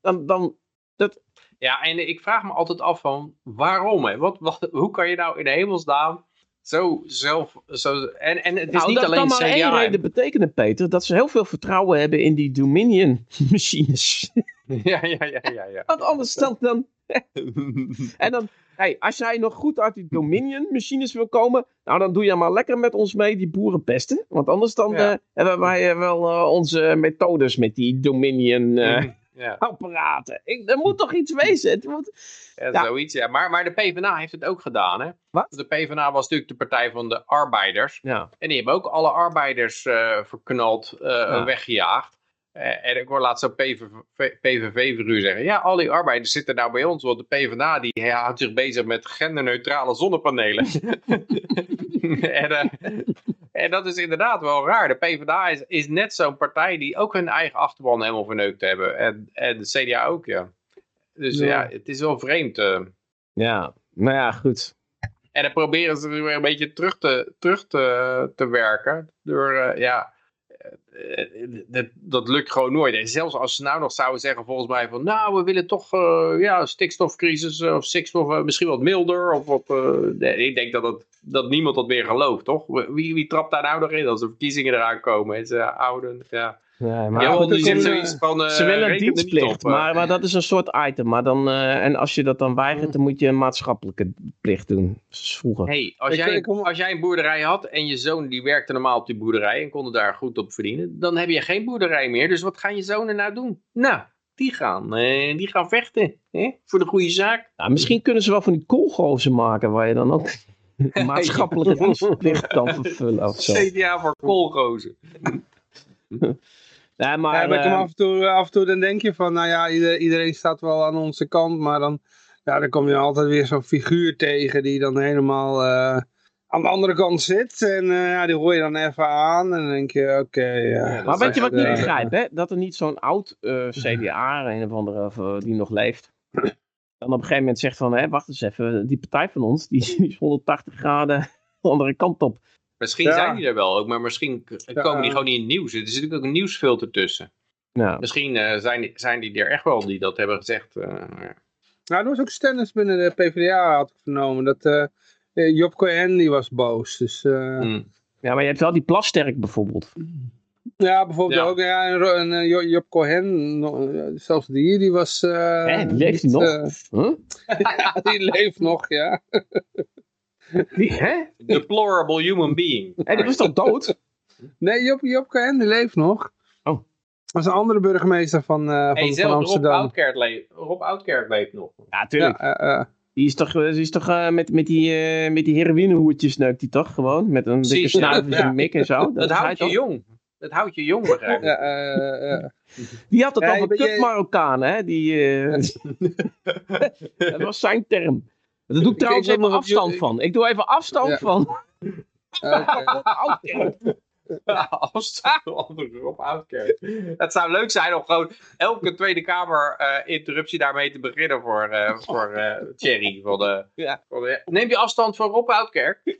Dan, dan, ja, en ik vraag me altijd af van waarom? Hè? Wat, wat, hoe kan je nou in de hemelsnaam zo zelf... Zo, en, en het is nou, niet dat alleen kan maar één reden betekenen, Peter. Dat ze heel veel vertrouwen hebben in die Dominion-machines. ja, ja, ja, ja, ja. Want anders dan, dan, en dan, hey, als jij nog goed uit die Dominion machines wil komen, nou dan doe je maar lekker met ons mee die boeren pesten. Want anders dan Ja. eh, hebben wij eh, wel eh, onze methodes met die Dominion eh, ja. apparaten. Ik, er moet toch iets wezen? Het moet... Ja, Ja. zoiets. Ja. Maar, maar de PvdA heeft het ook gedaan, hè? Wat? De PvdA was natuurlijk de partij van de arbeiders. Ja. En die hebben ook alle arbeiders eh, verknald, eh, Ja. weggejaagd. Eh, en ik hoor laatst zo'n PVV-figuur zeggen... Ja, al die arbeiders zitten nou bij ons. Want de PvdA die houdt zich bezig met genderneutrale zonnepanelen. en, en dat is inderdaad wel raar. De PvdA is, is net zo'n partij die ook hun eigen achterban helemaal verneukt hebben. En, en de CDA ook, ja. Dus ja, Ja. het is wel vreemd. eh. ja, nou ja, goed. En dan proberen ze er weer een beetje terug te, terug te, te werken. Door, eh, ja, eh, dat, dat lukt gewoon nooit. En zelfs als ze nou nog zouden zeggen volgens mij van... Nou, we willen toch ja, stikstofcrisis of stikstof misschien wat milder. Of wat, nee, ik denk dat, het, dat niemand dat meer gelooft, toch? Wie, wie trapt daar nou nog in als de verkiezingen eraan komen? En ze houden, ja. Nee, maar ja, die er zegt zoiets van... eh, Ze willen er niet dienstplicht, op, eh. maar, maar dat is een soort item. Maar dan, eh, en als je dat dan weigert, dan moet je een maatschappelijke plicht doen. Zoals vroeger. hey, als, jij, als jij een boerderij had en je zoon die werkte normaal op die boerderij en kon er daar goed op verdienen, dan heb je geen boerderij meer. Dus wat gaan je zonen nou doen? Nou, die gaan, eh, die gaan vechten hè? voor de goede zaak. Nou, misschien kunnen ze wel van die koolgozen maken waar je dan ook maatschappelijke dienstplicht kan vervullen of zo. CDA voor koolgozen. Nee, maar, Ja, eh, af, en toe, af en toe dan denk je van, nou ja, ieder- iedereen staat wel aan onze kant, maar dan, ja, dan kom je altijd weer zo'n figuur tegen die dan helemaal eh, aan de andere kant zit. En eh, ja, die hoor je dan even aan en dan denk je, oké, ja. maar weet je wat ik niet begrijp? Hè? Dat er niet zo'n oud CDA, een of andere of, die nog leeft, dan op een gegeven moment zegt van, hè, wacht eens even, die partij van ons, die is 180 graden de andere kant op. Misschien Ja. zijn die er wel ook, maar misschien komen die gewoon niet in het nieuws. Er zit natuurlijk ook een nieuwsfilter tussen. Nou, Misschien eh, zijn, die, zijn die er echt wel die dat hebben gezegd. eh, ja. Nou, er was ook stennis binnen de PvdA, had ik vernomen, dat eh, eh, Job Cohen, die was boos. Dus eh, Mm. ja, maar je hebt wel die Plasterk bijvoorbeeld. Ja, bijvoorbeeld Ja. ook, ja, en, Ro- en eh, Jo- Job Cohen, eh, zelfs die, die was... eh, Hè, die leeft niet, nog? eh, Huh? ja, die leeft nog, ja. Die, hè? Deplorable human being. Hé, die was toch dood? Nee, Job, Job Cohen, die leeft nog. Oh. Dat is een andere burgemeester van, eh, van, Hey, van zelfs Rob Amsterdam. Oudkerk, leeft, Rob Oudkerk leeft nog. Ja, tuurlijk. Ja, eh, eh. Die is toch, die is toch eh, met, met die, eh met die heroïnehoertjes neukt die toch gewoon? Met een dikke snuif ja. zijn mik en zo. Dat, is hij houdt je toch? jong. Dat houdt je jong, begrijp ik. ja, eh, eh. Die had het Ja, over je- je- kut Marokkaan, hè? Die, eh, dat was zijn term. Daar doe ik trouwens even afstand je- van. Ik doe even afstand Ja. van. Van Rob Oudkerk. Het zou leuk zijn om gewoon elke Tweede Kamer eh, interruptie daarmee te beginnen voor, eh voor eh, Thierry. Van de, Ja. van de- neem je afstand van Rob Oudkerk?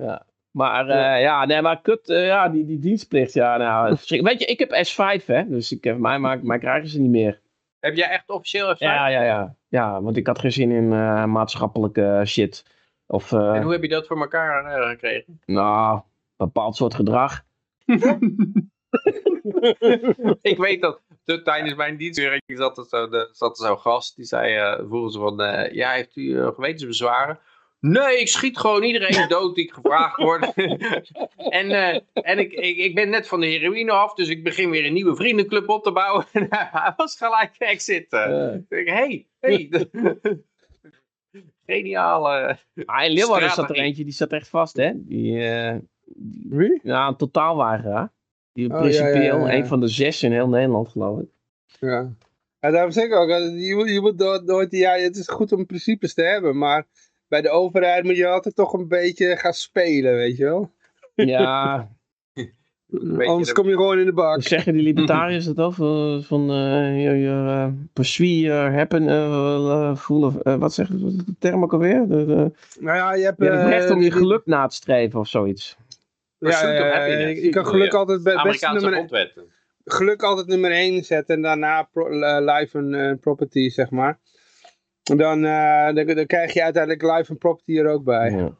Ja. Maar eh, ja, nee, maar kut, eh, ja, die, die dienstplicht, ja, nou, weet je, ik heb S5, hè, dus ik heb, mij, mij, mij krijgen ze niet meer. Heb jij echt officieel F5? Ja, ja, ja, ja, want ik had geen zin in eh, maatschappelijke shit. Of, eh, En hoe heb je dat voor elkaar eh, gekregen? nou, bepaald soort gedrag. ik weet dat de- tijdens mijn dienstwerk zat er zo- er zo'n gast. Die zei, eh vroegen ze van, eh, ja, heeft u eh, gewetensbezwaren? Nee, ik schiet gewoon iedereen dood die ik gevraagd word. en eh, en ik, ik, ik ben net van de heroïne af, dus ik begin weer een nieuwe vriendenclub op te bouwen. En hij was gelijk exit. eh. Eh, Ik denk, hey, hey. Geniale. ah, in Leeuwarden zat er eentje, die zat echt vast, hè. Die, eh, Wie? ja, een totaalweigeraar. Die Oh, principieel, ja, ja, ja. een van de zes in heel Nederland, geloof ik. Ja. En daarom zeg ik ook, je moet, je moet nooit, nooit- ja, het is goed om principes te hebben, maar bij de overheid moet je altijd toch een beetje gaan spelen, weet je wel. Ja, Beetje Anders de- kom je gewoon in de bak. zeggen die libertariërs dat ook, van, van eh, je, je uh, pursue your happen, full of, eh, wat zegt de term ook alweer? De, de, Nou ja, je hebt, je hebt het eh, recht om je die- geluk na te streven of zoiets. Ja, ja, je, je kan geluk altijd be- best Amerikaanse nummer, grondwetten. geluk altijd nummer 1 zetten en daarna pro, eh, life en eh, property, zeg maar. En dan, eh, dan, dan krijg je uiteindelijk life en property er ook bij. Ja.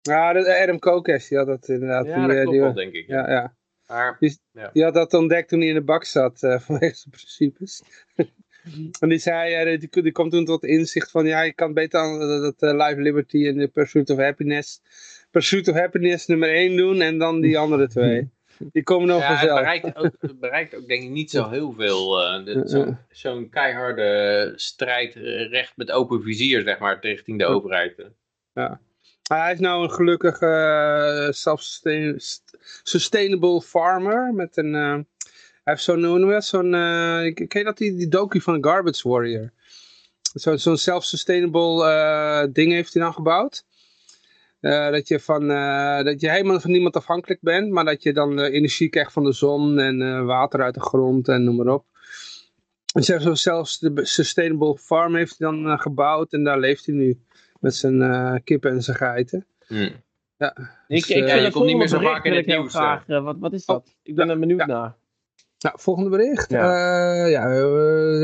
Ja, dat, Adam Kokes, die had dat inderdaad. Ja, die, dat eh, klopt die- wel, denk ik. ja, ja. die, ja. die, had dat ontdekt toen hij in de bak zat, uh, vanwege zijn principes. en die zei, uh, die, die komt toen tot inzicht van, ja, je kan beter aan dat uh, Life, Liberty en de Pursuit of Happiness, Pursuit of Happiness nummer 1 doen en dan die andere twee. Die komen nog ja, vanzelf. Het bereikt, ook, bereikt ook denk ik niet zo heel veel. Uh, Zo'n keiharde strijd recht met open vizier, zeg maar, tegen de overheid. Ja. Hij is nou een gelukkige uh, self-sustainable farmer met een... Uh, hij heeft zo'n, hoe zo'n, uh, ken je dat, die, die docu van Garbage Warrior? Zo'n zo self-sustainable ding heeft hij dan gebouwd. Dat, je van, dat je helemaal van niemand afhankelijk bent, maar dat je dan energie krijgt van de zon en water uit de grond en noem maar op. Dus zo'n self-sustainable farm heeft hij dan gebouwd en daar leeft hij nu met zijn uh, kippen en zijn geiten. Hmm. Ja. Dus, ik, ik uh, je komt niet meer zo vaak in het nieuws. Graag, uh, wat, wat is dat? Oh, ik ben er benieuwd ja. naar. Nou, volgende bericht. Ja, ja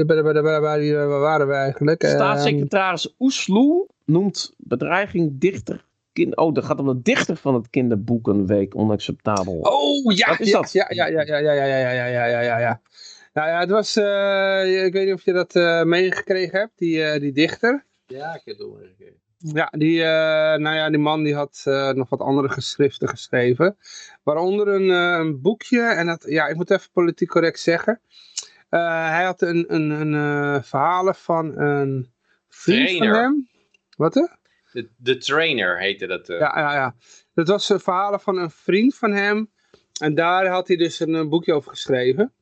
waar waren we eigenlijk? Staatssecretaris Oesloe noemt bedreiging dichter Kind, oh, dat gaat om de dichter van het kinderboekenweek onacceptabel. Oh, ja. Wat is ja, dat? Ja, ja, ja, ja, ja, ja, ja, ja, ja, ja, ja. Nou ja, het was, uh, ik weet niet of je dat uh, meegekregen hebt, die, uh, die dichter. Ja, ik heb het meegekregen. Ja, die, uh, nou ja, die man die had uh, nog wat andere geschriften geschreven. Waaronder een, uh, een boekje, en dat, ja, ik moet even politiek correct zeggen. hij had een, een, een verhalen van een vriend trainer. van hem. Wat hè? De, Trainer heette dat. Ja, ja, ja. Dat was een verhalen van een vriend van hem. En daar had hij dus een, een boekje over geschreven.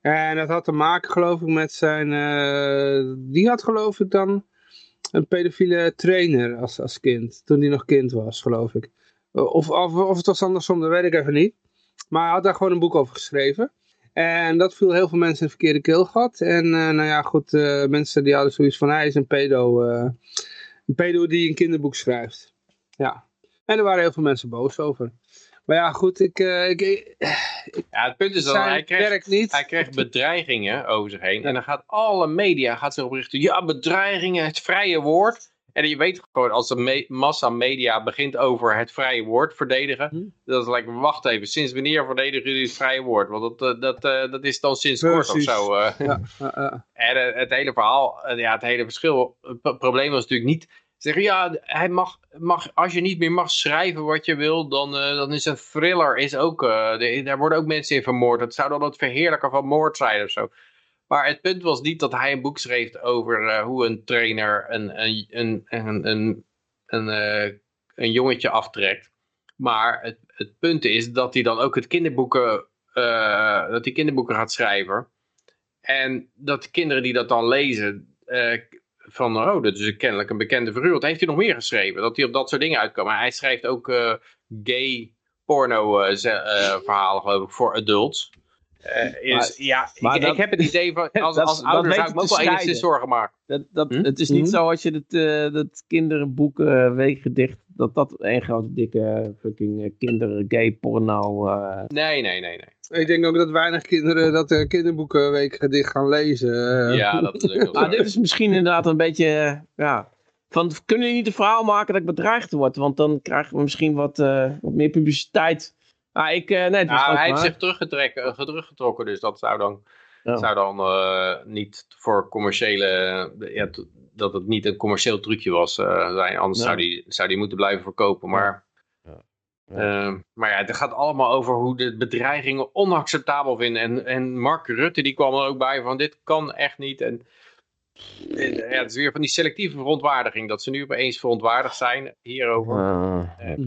En dat had te maken geloof ik met zijn... die had geloof ik dan een pedofiele trainer als, als kind. Toen hij nog kind was, geloof ik. Of, of, of het was andersom, dat weet ik even niet. Maar hij had daar gewoon een boek over geschreven. En dat viel heel veel mensen in het verkeerde keelgat. En nou ja, goed, mensen die hadden zoiets van, hij is een pedo. Een pedo die een kinderboek schrijft. Ja. En er waren heel veel mensen boos over. Maar ja, goed, ik... Uh, ik, ik ja, het punt is dat hij krijgt, niet. hij krijgt bedreigingen over zich heen. En dan gaat alle media gaat zich oprichten. Ja, bedreigingen, het vrije woord. En je weet gewoon, als de me massa media begint over het vrije woord verdedigen. Hm. Dat is like, wacht even, sinds wanneer verdedigen jullie het vrije woord? Want dat, dat, uh, dat is dan sinds Precies. kort of zo. Ja, en het hele verhaal, ja, het hele verschil. Het probleem was natuurlijk niet Zeggen ja, hij mag, mag, als je niet meer mag schrijven wat je wil, dan, uh, dan is een thriller is ook, uh, de, daar worden ook mensen in vermoord. Het zou dan het verheerlijken van moord zijn of zo. Maar het punt was niet dat hij een boek schreef over uh, hoe een trainer een, een, een, een, een, een, een jongetje aftrekt. Maar het, het punt is dat hij dan ook het kinderboeken, dat hij kinderboeken gaat schrijven. En dat de kinderen die dat dan lezen, van, oh, dat is kennelijk een bekende figuur. Wat heeft hij nog meer geschreven? Dat hij op dat soort dingen uitkwam. Maar hij schrijft ook gay porno verhalen, geloof ik, voor adults. Is, maar, ja, maar ik, dat, ik, heb het idee van, als, als ouder zou ik me ook wel enigszins zorgen maken. Dat, dat, hm? Het is niet hm? zo als je het, uh, dat kinderboek uh, weekgedicht, dat dat een grote dikke fucking kinder gay porno... Nee, nee, nee, nee. Ik denk ook dat weinig kinderen dat uh, kinderboekenweek gedicht gaan lezen. Eh. Ja, dat is ook ah, Dit is misschien inderdaad een beetje, eh, ja... Van, kunnen jullie niet een verhaal maken dat ik bedreigd word? Want dan krijgen we misschien wat, uh, wat meer publiciteit. Ah, ik, nee, het nou, hij heeft zich teruggetrokken, teruggetrokken, dus dat zou dan, ja. zou dan uh, niet voor commerciële... Ja, dat het niet een commercieel trucje was. zijn. Anders ja. zou, die, zou die moeten blijven verkopen. Maar uh, maar ja, het gaat allemaal over hoe de bedreigingen onacceptabel vinden. En, en Mark Rutte die kwam er ook bij van dit kan echt niet. En, en ja, het is weer van die selectieve verontwaardiging. Dat ze nu opeens verontwaardigd zijn hierover. Uh,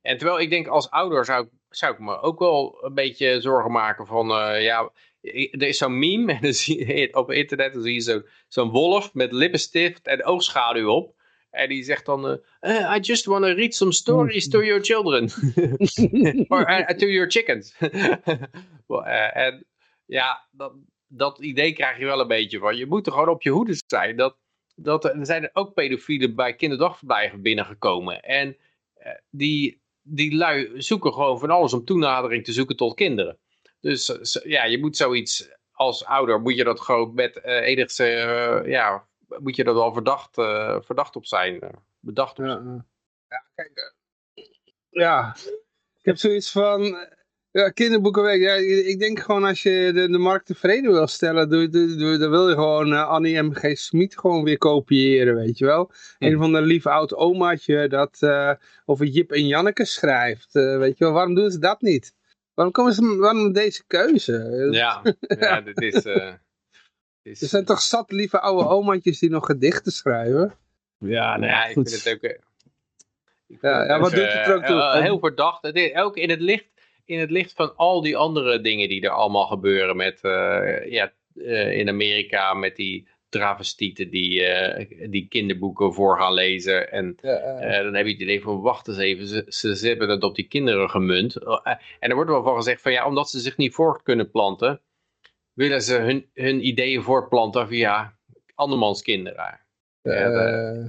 En terwijl ik denk als ouder zou, zou ik me ook wel een beetje zorgen maken van... Uh, ja, er is zo'n meme en dan zie je, op internet dan zie je zo'n zo wolf met lippenstift en oogschaduw op. En die zegt dan, uh, I just want to read some stories to your children. Or to your chickens. en ja, dat, dat idee krijg je wel een beetje van. Je moet er gewoon op je hoede zijn. Dat, dat, er zijn ook pedofielen bij kinderdagverblijven binnengekomen. En die, die lui zoeken gewoon van alles om toenadering te zoeken tot kinderen. Dus ja, je moet zoiets als ouder, moet je dat gewoon met enigste ja, moet je er wel verdacht, uh, verdacht op zijn. Uh, bedacht op ja, ja, kijk. Uh, ja, ik heb zoiets van... Ja, kinderboekenweek. Ja, ik denk gewoon als je de, de markt tevreden wil stellen, doe, doe, doe, dan wil je gewoon uh, Annie M.G. Smit gewoon weer kopiëren, weet je wel. Een van de lief oud omaatje dat uh, over Jip en Janneke schrijft. Uh, weet je wel, waarom doen ze dat niet? Waarom komen ze, waarom deze keuze? Ja, ja dit is... is... Er zijn toch zat lieve oude omaatjes die nog gedichten schrijven? Ja, nou ja, ik vind het ook... Ja, ja, wat doet het er ook toe? heel verdacht. Ook in het licht in het licht van al die andere dingen die er allemaal gebeuren met, uh, ja, uh, in Amerika met die travestieten die, uh, die kinderboeken voor gaan lezen. En ja, dan heb je het idee van, wacht eens even, ze, ze, hebben het op die kinderen gemunt. en er wordt wel van gezegd van, ja, omdat ze zich niet voort kunnen planten, willen ze hun, hun ideeën voortplanten via andermans kinderen.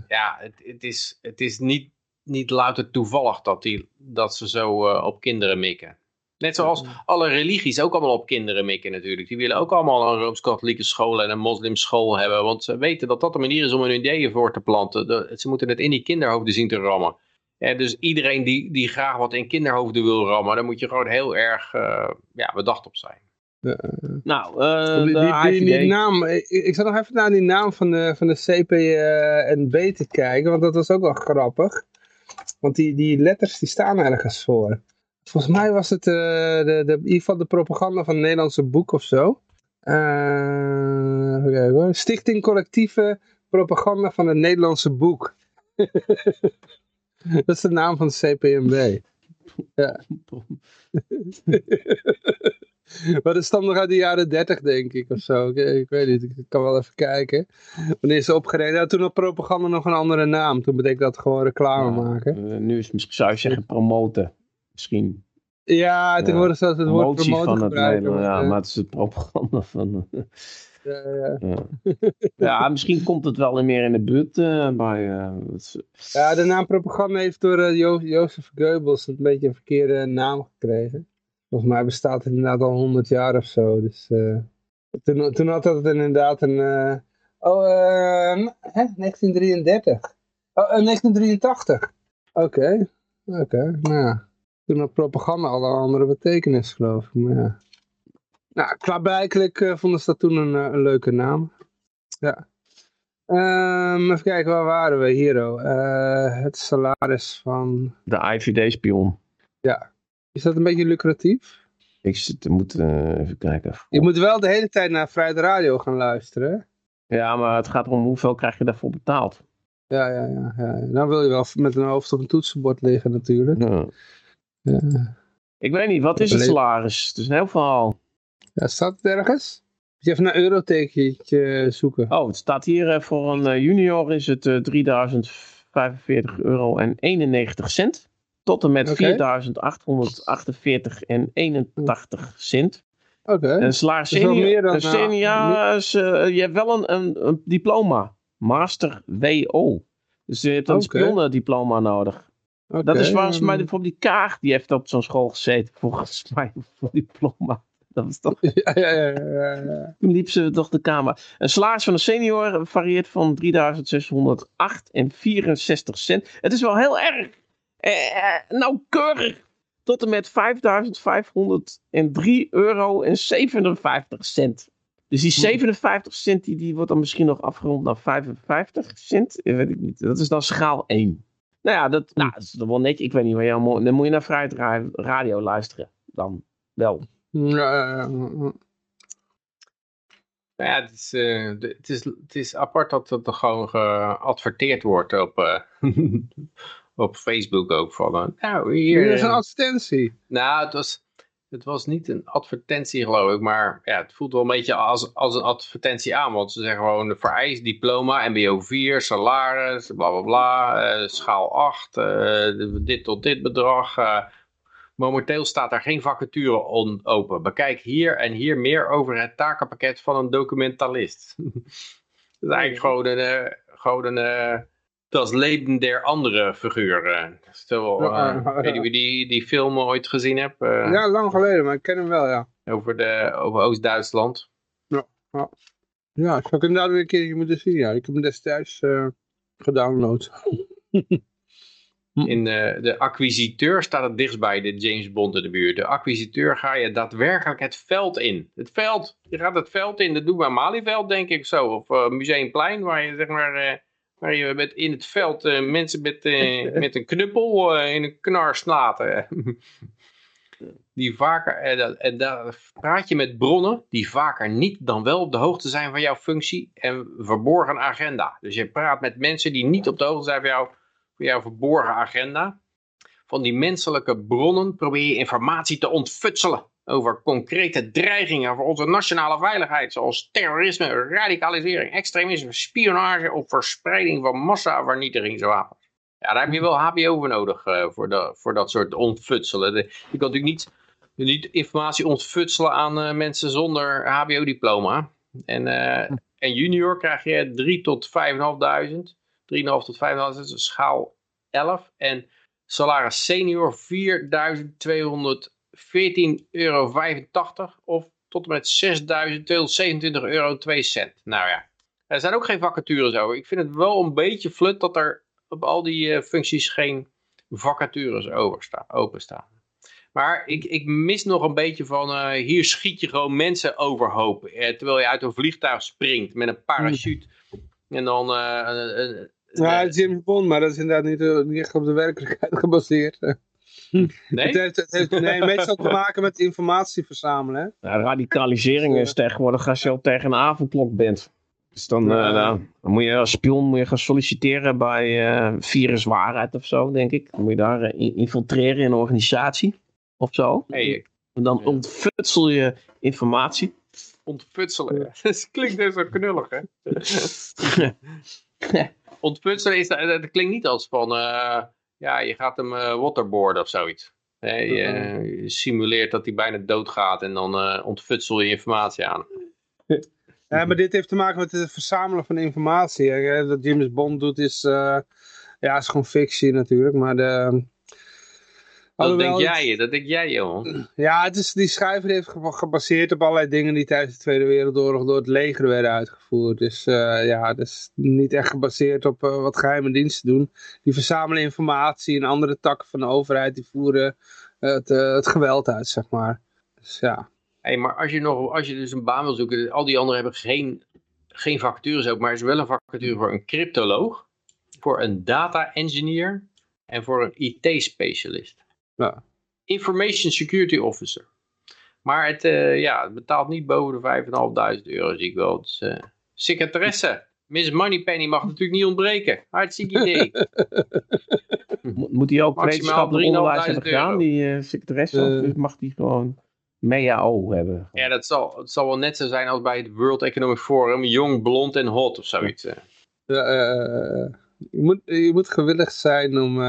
ja, het, het, is, het is niet, niet louter toevallig dat, die, dat ze zo op kinderen mikken. Net zoals alle religies ook allemaal op kinderen mikken natuurlijk. Die willen ook allemaal een Rooms-Katholieke school en een moslimschool hebben. Want ze weten dat dat de manier is om hun ideeën voor te planten. ze moeten het in die kinderhoofden zien te rammen. Ja, dus iedereen die, die graag wat in kinderhoofden wil rammen, daar moet je gewoon heel erg uh, ja, bedacht op zijn. nou, uh, die, die, naam, ik, ik zat nog even naar die naam van de, van de CPNB te kijken, want dat was ook wel grappig. Want die, die letters die staan ergens voor. Volgens mij was het uh, de, de, in ieder geval de propaganda van het Nederlandse boek of zo. Hoor. Stichting Collectieve Propaganda van het Nederlandse Boek. Dat is de naam van de CPMB. Ja. maar dat stamt nog uit de jaren 30, denk ik, of zo. Ik, ik, weet niet, ik kan wel even kijken. Wanneer is opgereden? Ja, toen had propaganda nog een andere naam. Toen betekende dat gewoon reclame ja, maken. Uh, nu is het misschien, zou je zeggen, promoten misschien. Ja, tegenwoordig ja, het woord promoten van het ja, maar het is het propaganda van... Ja, ja. ja. ja, misschien komt het wel meer in de buurt uh, bij... Uh, ja, de naam propaganda heeft door uh, jo Jozef Goebbels een beetje een verkeerde naam gekregen. Volgens mij bestaat het inderdaad al 100 jaar of zo. Dus toen, toen had dat inderdaad een... oh, hè? 1933. Oh, 1983. Oké, oké, nou ja. Toen had propaganda al een andere betekenis, geloof ik. Maar ja. Nou, klaarblijkelijk uh, vonden ze dat toen een, eh, een leuke naam. Ja. Um, even kijken, waar waren we hier? Uh, het salaris van... De IVD-spion. Ja. Is dat een beetje lucratief? Ik zit, moet uh, even kijken. Je moet wel de hele tijd naar Vrijde Radio gaan luisteren. Ja, maar het gaat om hoeveel krijg je daarvoor betaald. Ja, ja, ja. ja. Dan wil je wel met een hoofd op een toetsenbord liggen natuurlijk. Ja. Ik weet niet, wat is het salaris? Het is een heel verhaal. Ja, staat het ergens? Moet je even naar eurotekentje zoeken. Oh, het staat hier uh, voor een uh, junior is het uh, 3045 euro en 91 cent. Tot en met okay. 4848 en 81 cent. Oké. Okay. En salaris senior, senior is, je hebt wel een, een, een, diploma. Master WO. Dus je hebt een okay. spionnendiploma nodig. Okay, dat is volgens mij bijvoorbeeld die kaart die heeft op zo'n school gezeten. Volgens mij voor diploma. Dat was toch... Ja, ja, ja, ja, ja. Toen liep ze toch de kamer. Een salaris van een senior varieert van 3608 en 64 cent. Het is wel heel erg eh, nauwkeurig. Tot en met 5503 euro en 57 cent. Dus die 57 cent die, die wordt dan misschien nog afgerond naar 55 cent. Weet ik niet. Dat is dan schaal 1. Nou ja, dat, nou, dat is wel netjes. Ik weet niet waar je allemaal... Dan moet je naar Vrijheid Radio luisteren. Dan wel. Ja, nou ja, het is, uh, het, is, het is apart dat het er gewoon geadverteerd wordt op, uh, op Facebook ook. Van, nou, hier, hier is een advertentie. Nou, het was, het was niet een advertentie geloof ik, maar ja, het voelt wel een beetje als, als een advertentie aan. Want ze zeggen gewoon vereist diploma, mbo 4, salaris, bla bla bla, uh, schaal 8, uh, dit tot dit bedrag. Uh, momenteel staat er geen vacature open. Bekijk hier en hier meer over het takenpakket van een documentalist. dat is eigenlijk gewoon een, gewoon een dat is Leven der andere figuren. Stel, uh, weet je wie die, die film ooit gezien hebt? Uh, ja, lang geleden, maar ik ken hem wel, ja. Over, de, over Oost-Duitsland. Ja, ja. ja, ik zou ik inderdaad weer een keer moeten zien. Ja. Ik heb hem destijds uh, gedownload. In de, de acquisiteur staat het dichtst bij de James Bond in de buurt. De acquisiteur ga je daadwerkelijk het veld in. Het veld, je gaat het veld in, dat doet bij Malieveld denk ik zo. Of Museumplein, waar je zeg maar... Waar je met, in het veld uh, mensen met, met een knuppel in een knar slaat. die vaker, en, en daar praat je met bronnen die vaker niet dan wel op de hoogte zijn van jouw functie en verborgen agenda. Dus je praat met mensen die niet op de hoogte zijn van jouw voor jouw verborgen agenda. Van die menselijke bronnen probeer je informatie te ontfutselen over concrete dreigingen voor onze nationale veiligheid, zoals terrorisme, radicalisering, extremisme, spionage of verspreiding van massavernietigingswapens. Ja, daar heb je wel HBO voor nodig uh, voor, de, voor dat soort ontfutselen. je kan natuurlijk niet, niet informatie ontfutselen aan uh, mensen zonder HBO-diploma. En, uh, en junior krijg je 3 tot 5.500. 3,5 tot 5,5 is schaal 11. En salaris senior 4.214,85 euro of tot en met 6.227 euro 2 cent. Nou ja, er zijn ook geen vacatures over. Ik vind het wel een beetje flut dat er op al die uh, functies geen vacatures openstaan. Maar ik, ik mis nog een beetje van, uh, hier schiet je gewoon mensen overhoop. Eh, terwijl je uit een vliegtuig springt met een parachute. En dan uh, ja, James Bond, maar dat is inderdaad niet, eh, niet echt op de werkelijkheid gebaseerd. Nee? Het heeft, het heeft nee, meestal te maken met informatie verzamelen. Ja, radicalisering is tegenwoordig als je al tegen een avondklok bent. Dus dan, uh, dan, moet je als spion moet je gaan solliciteren bij uh, viruswaarheid of zo, denk ik. Dan moet je daar infiltreren in een organisatie of zo. Hey, en dan ontfutsel je informatie. Ontfutselen, ja. dat klinkt dus zo knullig, hè? ontfutselen is, dat, klinkt niet als van, ja, je gaat hem uh, waterboarden of zoiets. Nee, je, je, simuleert dat hij bijna doodgaat en dan uh, ontfutsel je informatie aan. Ja, maar dit heeft te maken met het verzamelen van informatie. Hè. Dat James Bond doet is, ja, is gewoon fictie natuurlijk, maar de, dat denk jij, dat denk jij, joh. Ja, het is, die schrijver heeft gebaseerd op allerlei dingen die tijdens de Tweede Wereldoorlog door het leger werden uitgevoerd. Dus uh, ja, dus niet echt gebaseerd op uh, wat geheime diensten doen. Die verzamelen informatie en andere takken van de overheid die voeren het, uh, het geweld uit, zeg maar. Dus ja. Hey, maar als je, nog, als je dus een baan wil zoeken, al die anderen hebben geen, geen vacatures ook, maar er is wel een vacature voor een cryptoloog, voor een data engineer en voor een IT-specialist. Ja. Information Security Officer. Maar het, uh, ja, het betaalt niet boven de 5.500 euro, zie ik wel. Dus, uh, secretaresse. Miss Moneypenny mag natuurlijk niet ontbreken. Hartstikke idee. Moet hij ook wetenschappelijk onderwijs hebben gedaan, die uh, secretaresse? of mag die gewoon MEAO hebben? Ja, dat zal, het zal wel net zo zijn als bij het World Economic Forum. Jong, blond en hot of zoiets. Ja, je, moet, je moet gewillig zijn om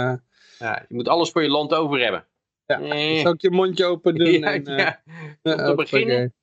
ja, je moet alles voor je land over hebben. Ja, eh. zal ik je mondje open doen? ja, en, ja. Uh, om te beginnen.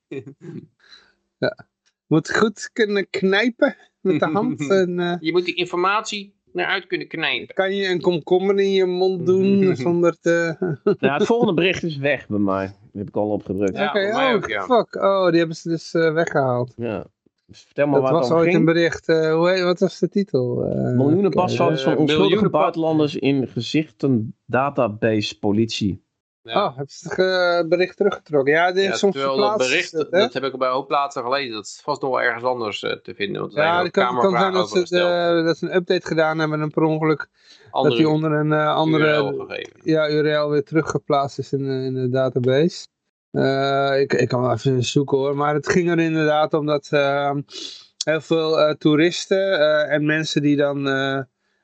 ja. Moet goed kunnen knijpen met de hand. En, uh, je moet die informatie naar uit kunnen knijpen. Kan je een komkommer in je mond doen zonder te... ja, het volgende bericht is weg bij mij. Dat heb ik al opgedrukt. Ja, Oké, okay, oh, ja. fuck. Oh, die hebben ze dus uh, weggehaald. Ja. Dus vertel maar dat wat was ooit ging. een bericht. Uh, hoe, wat was de titel? Uh, Miljoenen pasfoto's van onschuldige buitenlanders in gezichten database politie. Ja. Oh, heb je het bericht teruggetrokken? Ja, dit ja, soms dat bericht, dat, dat heb ik bij een hoop plaatsen gelezen. Dat is vast nog wel ergens anders uh, te vinden. Want ja, het kan, kan zijn dat ze, de, dat ze een update gedaan hebben en een per ongeluk andere, dat die onder een andere URL, ja, URL weer teruggeplaatst is in, in de database. Uh, ik, ik kan wel even zoeken hoor, maar het ging er inderdaad om dat uh, heel veel uh, toeristen en mensen die dan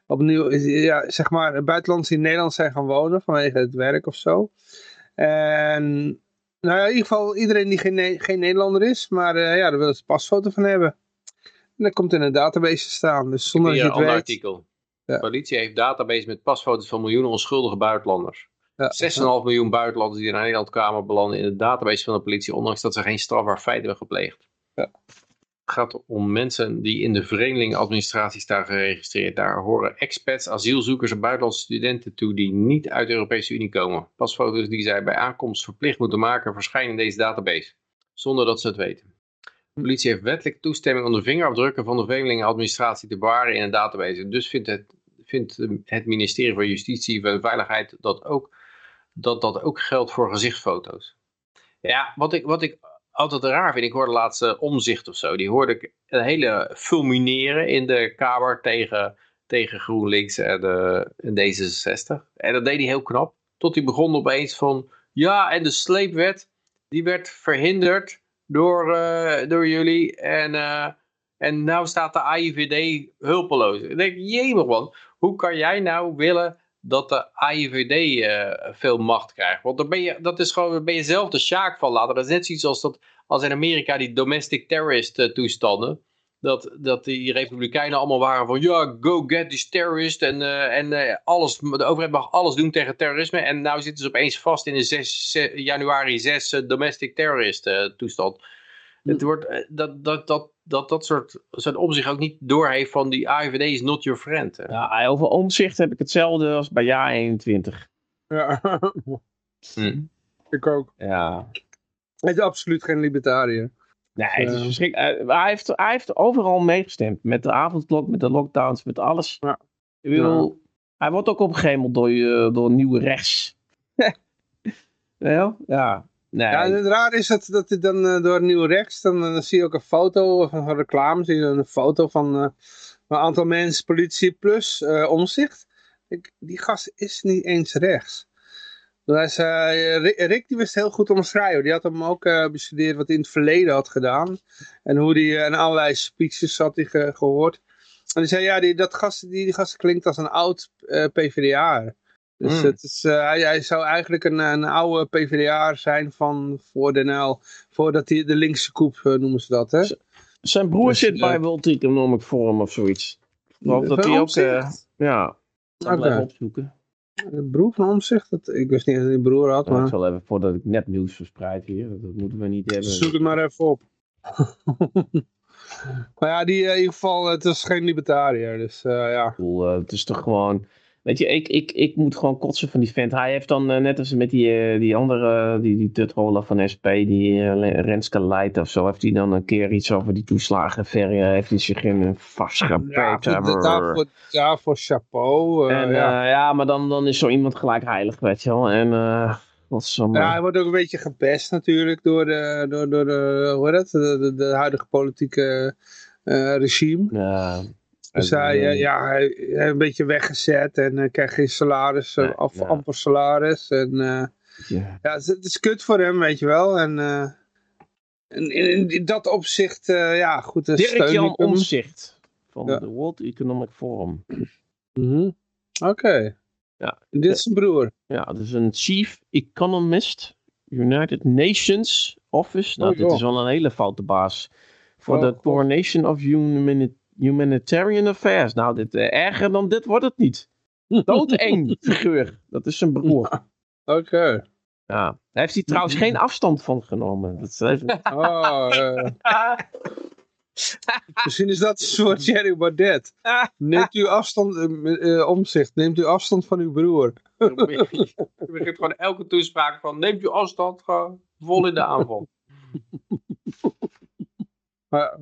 opnieuw, ja, zeg maar, buitenlanders in Nederland zijn gaan wonen vanwege het werk of zo. En nou ja, in ieder geval iedereen die geen, geen Nederlander is, maar ja, daar willen ze een pasfoto van hebben. En dat komt in een database te staan, dus zonder dat je het weet. artikel. Ja. De politie heeft database met pasfoto's van miljoenen onschuldige buitenlanders. Ja, 6,5 miljoen buitenlanders die naar Nederland kwamen belanden in de database van de politie, ondanks dat ze geen strafbaar feit hebben gepleegd. Ja. Het gaat om mensen die in de vreemdelingenadministratie staan geregistreerd. Daar horen expats, asielzoekers en buitenlandse studenten toe die niet uit de Europese Unie komen. Pasfoto's die zij bij aankomst verplicht moeten maken verschijnen in deze database, zonder dat ze het weten. De politie heeft wettelijk toestemming om de vingerafdrukken van de vreemdelingenadministratie te bewaren in een database. Dus vindt het vindt het ministerie van Justitie en Veiligheid dat ook, dat dat ook geldt voor gezichtsfoto's. Ja, wat ik, wat ik altijd raar vind, ik hoorde laatste omzicht of zo, die hoorde ik een hele fulmineren in de Kamer tegen, tegen GroenLinks en, uh, en D66. En dat deed hij heel knap, tot hij begon opeens van, ja, en de sleepwet, die werd verhinderd door, uh, door jullie en... En nou staat de AIVD hulpeloos. Ik denk, jemig man, hoe kan jij nou willen dat de AIVD eh, veel macht krijgt? Want dan ben je, dat is gewoon, ben je zelf de sjaak van laten. Dat is net zoiets als, dat, als in Amerika die domestic terrorist uh, toestanden. Dat, dat die republikeinen allemaal waren van ja, go get these terrorists en, uh, en alles, de overheid mag alles doen tegen terrorisme. En nou zitten ze opeens vast in een 6, 6, januari 6 domestic terrorist toestand. Het wordt, dat, dat, dat, dat dat soort zijn omzicht ook niet doorheeft van die AIVD is not your friend. Hè? Ja, over omzicht heb ik hetzelfde als bij jaar 21. Ja, hm. ik ook. Ja. Hij is absoluut geen libertariër. Nee, het is verschrikkelijk. Hij heeft, hij heeft overal meegestemd. Met de avondklok, met de lockdowns, met alles. Ja. Ik wil, Hij wordt ook opgehemeld door, door nieuwe rechts. ja, ja. Nee. Ja, het raar is dat, dat hij dan uh, door nieuw rechts, dan, dan, zie je ook een foto van, van reclame, zie je een foto van uh, een aantal mensen, politie plus omzicht. Ik, die gast is niet eens rechts. Dus, Rick die wist heel goed omschrijven. Die had hem ook bestudeerd wat hij in het verleden had gedaan. En hoe hij en allerlei speeches had hij ge gehoord. En die zei, ja, die, dat gast, die, die gast klinkt als een oud PvdA. Dus mm. het is, uh, hij, hij, zou eigenlijk een, een oude PvdA zijn van voor Den L. Voordat hij de linkse koep uh, noemen ze dat, hè? zijn broer dus, zit bij World Economic Forum of zoiets. Of dat hij ook, uh, ja, okay. even opzoeken. De broer van Omzicht? Dat, ik wist niet dat hij een broer had. Maar... Ik zal even, voordat ik net nieuws verspreid hier, dat moeten we niet hebben. Zoek het maar even op. maar ja, die in ieder geval, het is geen libertariër, dus ja. Cool, het is toch gewoon Weet je, ik, ik, ik moet gewoon kotsen van die vent. Hij heeft dan, uh, net als met die, uh, die andere, die, die tutroller van SP, die uh, Renske Leid of zo, heeft hij dan een keer iets over die toeslagenverrie, heeft hij zich in vastgepijpt. Ja, daarvoor, daarvoor chapeau. en, ja. ja. maar dan, dan is zo iemand gelijk heilig, weet je wel. En, wat zo, ja, hij wordt ook een beetje gepest natuurlijk door de, door, door de, hoe heet het, de, de, de huidige politieke regime. Ja. Dus hij, uh, ja, hij, hij een beetje weggezet en uh, krijgt geen salaris, nee, of ja. amper salaris. En, uh, ja, ja het, is kut voor hem, weet je wel. En, en in, in, dat opzicht, ja, goed. Dirk-Jan Omzicht van de World Economic Forum. Mm -hmm. Oké. Okay. Ja. Dit is zijn broer. Ja, dus een Chief Economist, United Nations Office. Nou, oh, dit is wel een hele foute baas. Voor de oh, Coronation of Humanity Humanitarian Affairs. Nou, dit, uh, erger dan dit wordt het niet. Doodeng figuur. Dat is zijn broer. Oké. Ja. Daar heeft hij trouwens geen afstand van genomen. Dat is even... Oh, uh... Misschien is dat een soort Jerry Baudet. Neemt u afstand, uh, omzicht, neemt u afstand van uw broer. Je begint gewoon elke toespraak van, neemt u afstand, gewoon vol in de aanval. Maar,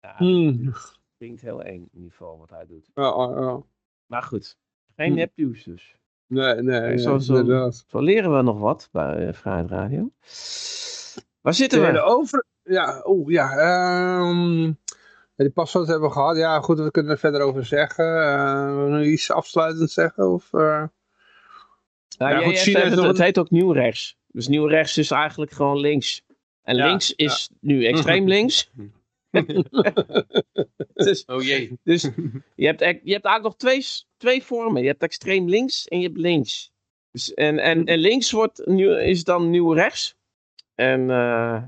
ja, hmm klinkt heel eng in ieder geval wat hij doet. Ja, ja. Maar goed, geen hm. nepnieuws dus. Nee, nee, zo, zo, zo, leren we nog wat bij uh, Vrijheid Radio. Waar zitten we? De over... Ja, oh ja. Um, die pasfoto hebben we gehad. Ja, goed, we kunnen er verder over zeggen. Uh, iets afsluitend zeggen? Of, uh... Nou, ja, goed, China het, het heet ook nieuw rechts. Dus nieuw rechts is eigenlijk gewoon links. En ja, links is nu extreem links. dus, oh jee. Dus je hebt, je hebt eigenlijk nog twee, twee vormen. Je hebt extreem links en je hebt links. Dus, en, en, en links wordt, nu, is dan nieuw rechts. En, uh,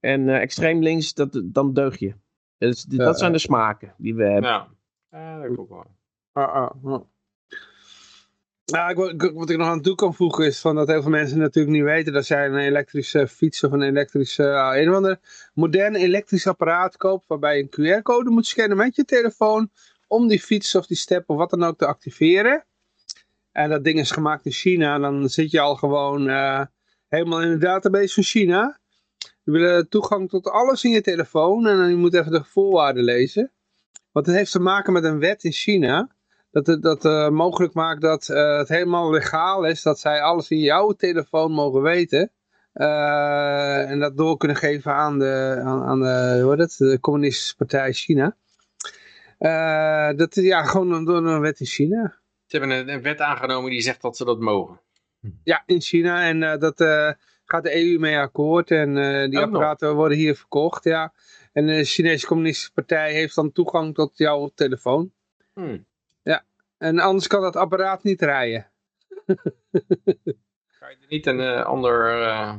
en uh, extreem links, dat, dan deug je. Dus, dat zijn de smaken die we hebben. Ja, uh, dat klopt wel. Ah, ah, Ja, wat ik nog aan toe kan voegen is van dat heel veel mensen natuurlijk niet weten dat zij een elektrische fiets of een elektrische, uh, een of ander modern elektrisch apparaat koopt waarbij je een QR-code moet scannen met je telefoon om die fiets of die step of wat dan ook te activeren. En dat ding is gemaakt in China, dan zit je al gewoon uh, helemaal in de database van China. Je wil toegang tot alles in je telefoon en dan je moet even de voorwaarden lezen. Want het heeft te maken met een wet in China dat het dat, mogelijk maakt dat het helemaal legaal is, dat zij alles in jouw telefoon mogen weten. en dat door kunnen geven aan de, aan, aan de, hoe het, de Communistische Partij China. dat is ja, gewoon door een wet in China. Ze hebben een, een, wet aangenomen die zegt dat ze dat mogen. Ja, in China. En dat gaat de EU mee akkoord. En die apparaten worden hier verkocht, ja. En de Chinese Communistische Partij heeft dan toegang tot jouw telefoon. Hmm. En anders kan dat apparaat niet rijden. kan je er niet een uh, ander... Uh...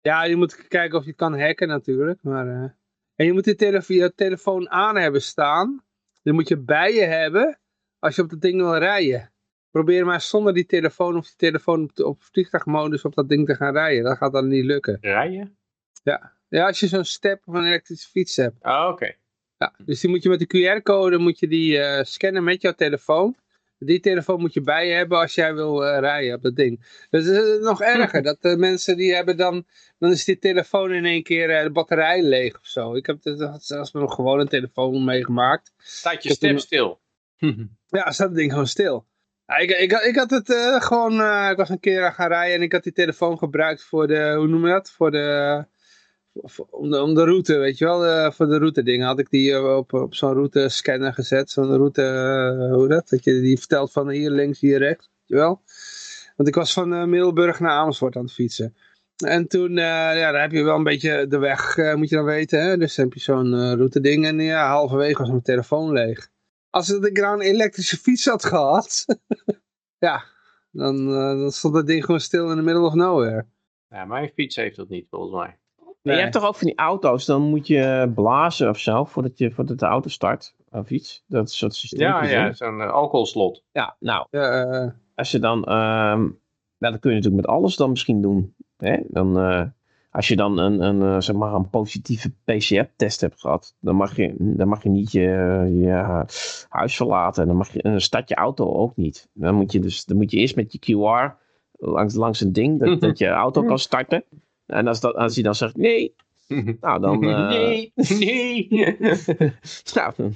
Ja, je moet kijken of je kan hacken natuurlijk. Maar, uh... En je moet je, je telefoon aan hebben staan. Die moet je bij je hebben als je op dat ding wil rijden. Probeer maar zonder die telefoon of die telefoon op, op vliegtuigmodus op dat ding te gaan rijden. Dat gaat dan niet lukken. Rijden? Ja. Ja, als je zo'n step of een elektrische fiets hebt. Ah, oké. Ja, dus die moet je met de QR-code moet je die scannen met jouw telefoon. Die telefoon moet je bij je hebben als jij wil uh, rijden op dat ding. Dus het is nog erger. dat de mensen die hebben dan... Dan is die telefoon in één keer uh, de batterij leeg of zo. Ik heb zelfs nog gewoon een telefoon meegemaakt. Staat je step stil? ja, staat het ding gewoon stil. Ja, ik, ik, ik had het gewoon... ik was een keer gaan rijden en ik had die telefoon gebruikt voor de... Hoe noem je dat? Voor de om de, om de route, weet je wel, uh, voor de route dingen had ik die uh, op, op zo'n route scanner gezet, zo'n route, uh, hoe dat, dat je die vertelt van hier links, hier rechts, weet je wel. Want ik was van Middelburg naar Amersfoort aan het fietsen. En toen, ja, daar heb je wel een beetje de weg, moet je dan weten, hè? dus dan heb je zo'n route ding en ja, halverwege was mijn telefoon leeg. Als ik nou een elektrische fiets had gehad, ja, dan, dan stond dat ding gewoon stil in the middle of nowhere. Ja, mijn fiets heeft dat niet, volgens mij. Je hebt toch ook van die auto's, dan moet je blazen of zo voordat, je, voordat de auto start of iets. Dat soort systeem. Ja, ja zo'n uh, alcoholslot. Ja, nou, uh, als je dan, uh, nou, dat kun je natuurlijk met alles dan misschien doen. Hè? Dan, uh, als je dan een, een, zeg maar een positieve PCR-test hebt gehad, dan mag je, dan mag je niet je, je huis verlaten. Dan mag je, een start je auto ook niet. Dan moet je, dus, dan moet je eerst met je QR langs, langs een ding, dat, dat je auto kan starten. En als, dat, als hij dan zegt nee, nou dan... Uh... Nee, nee. nou,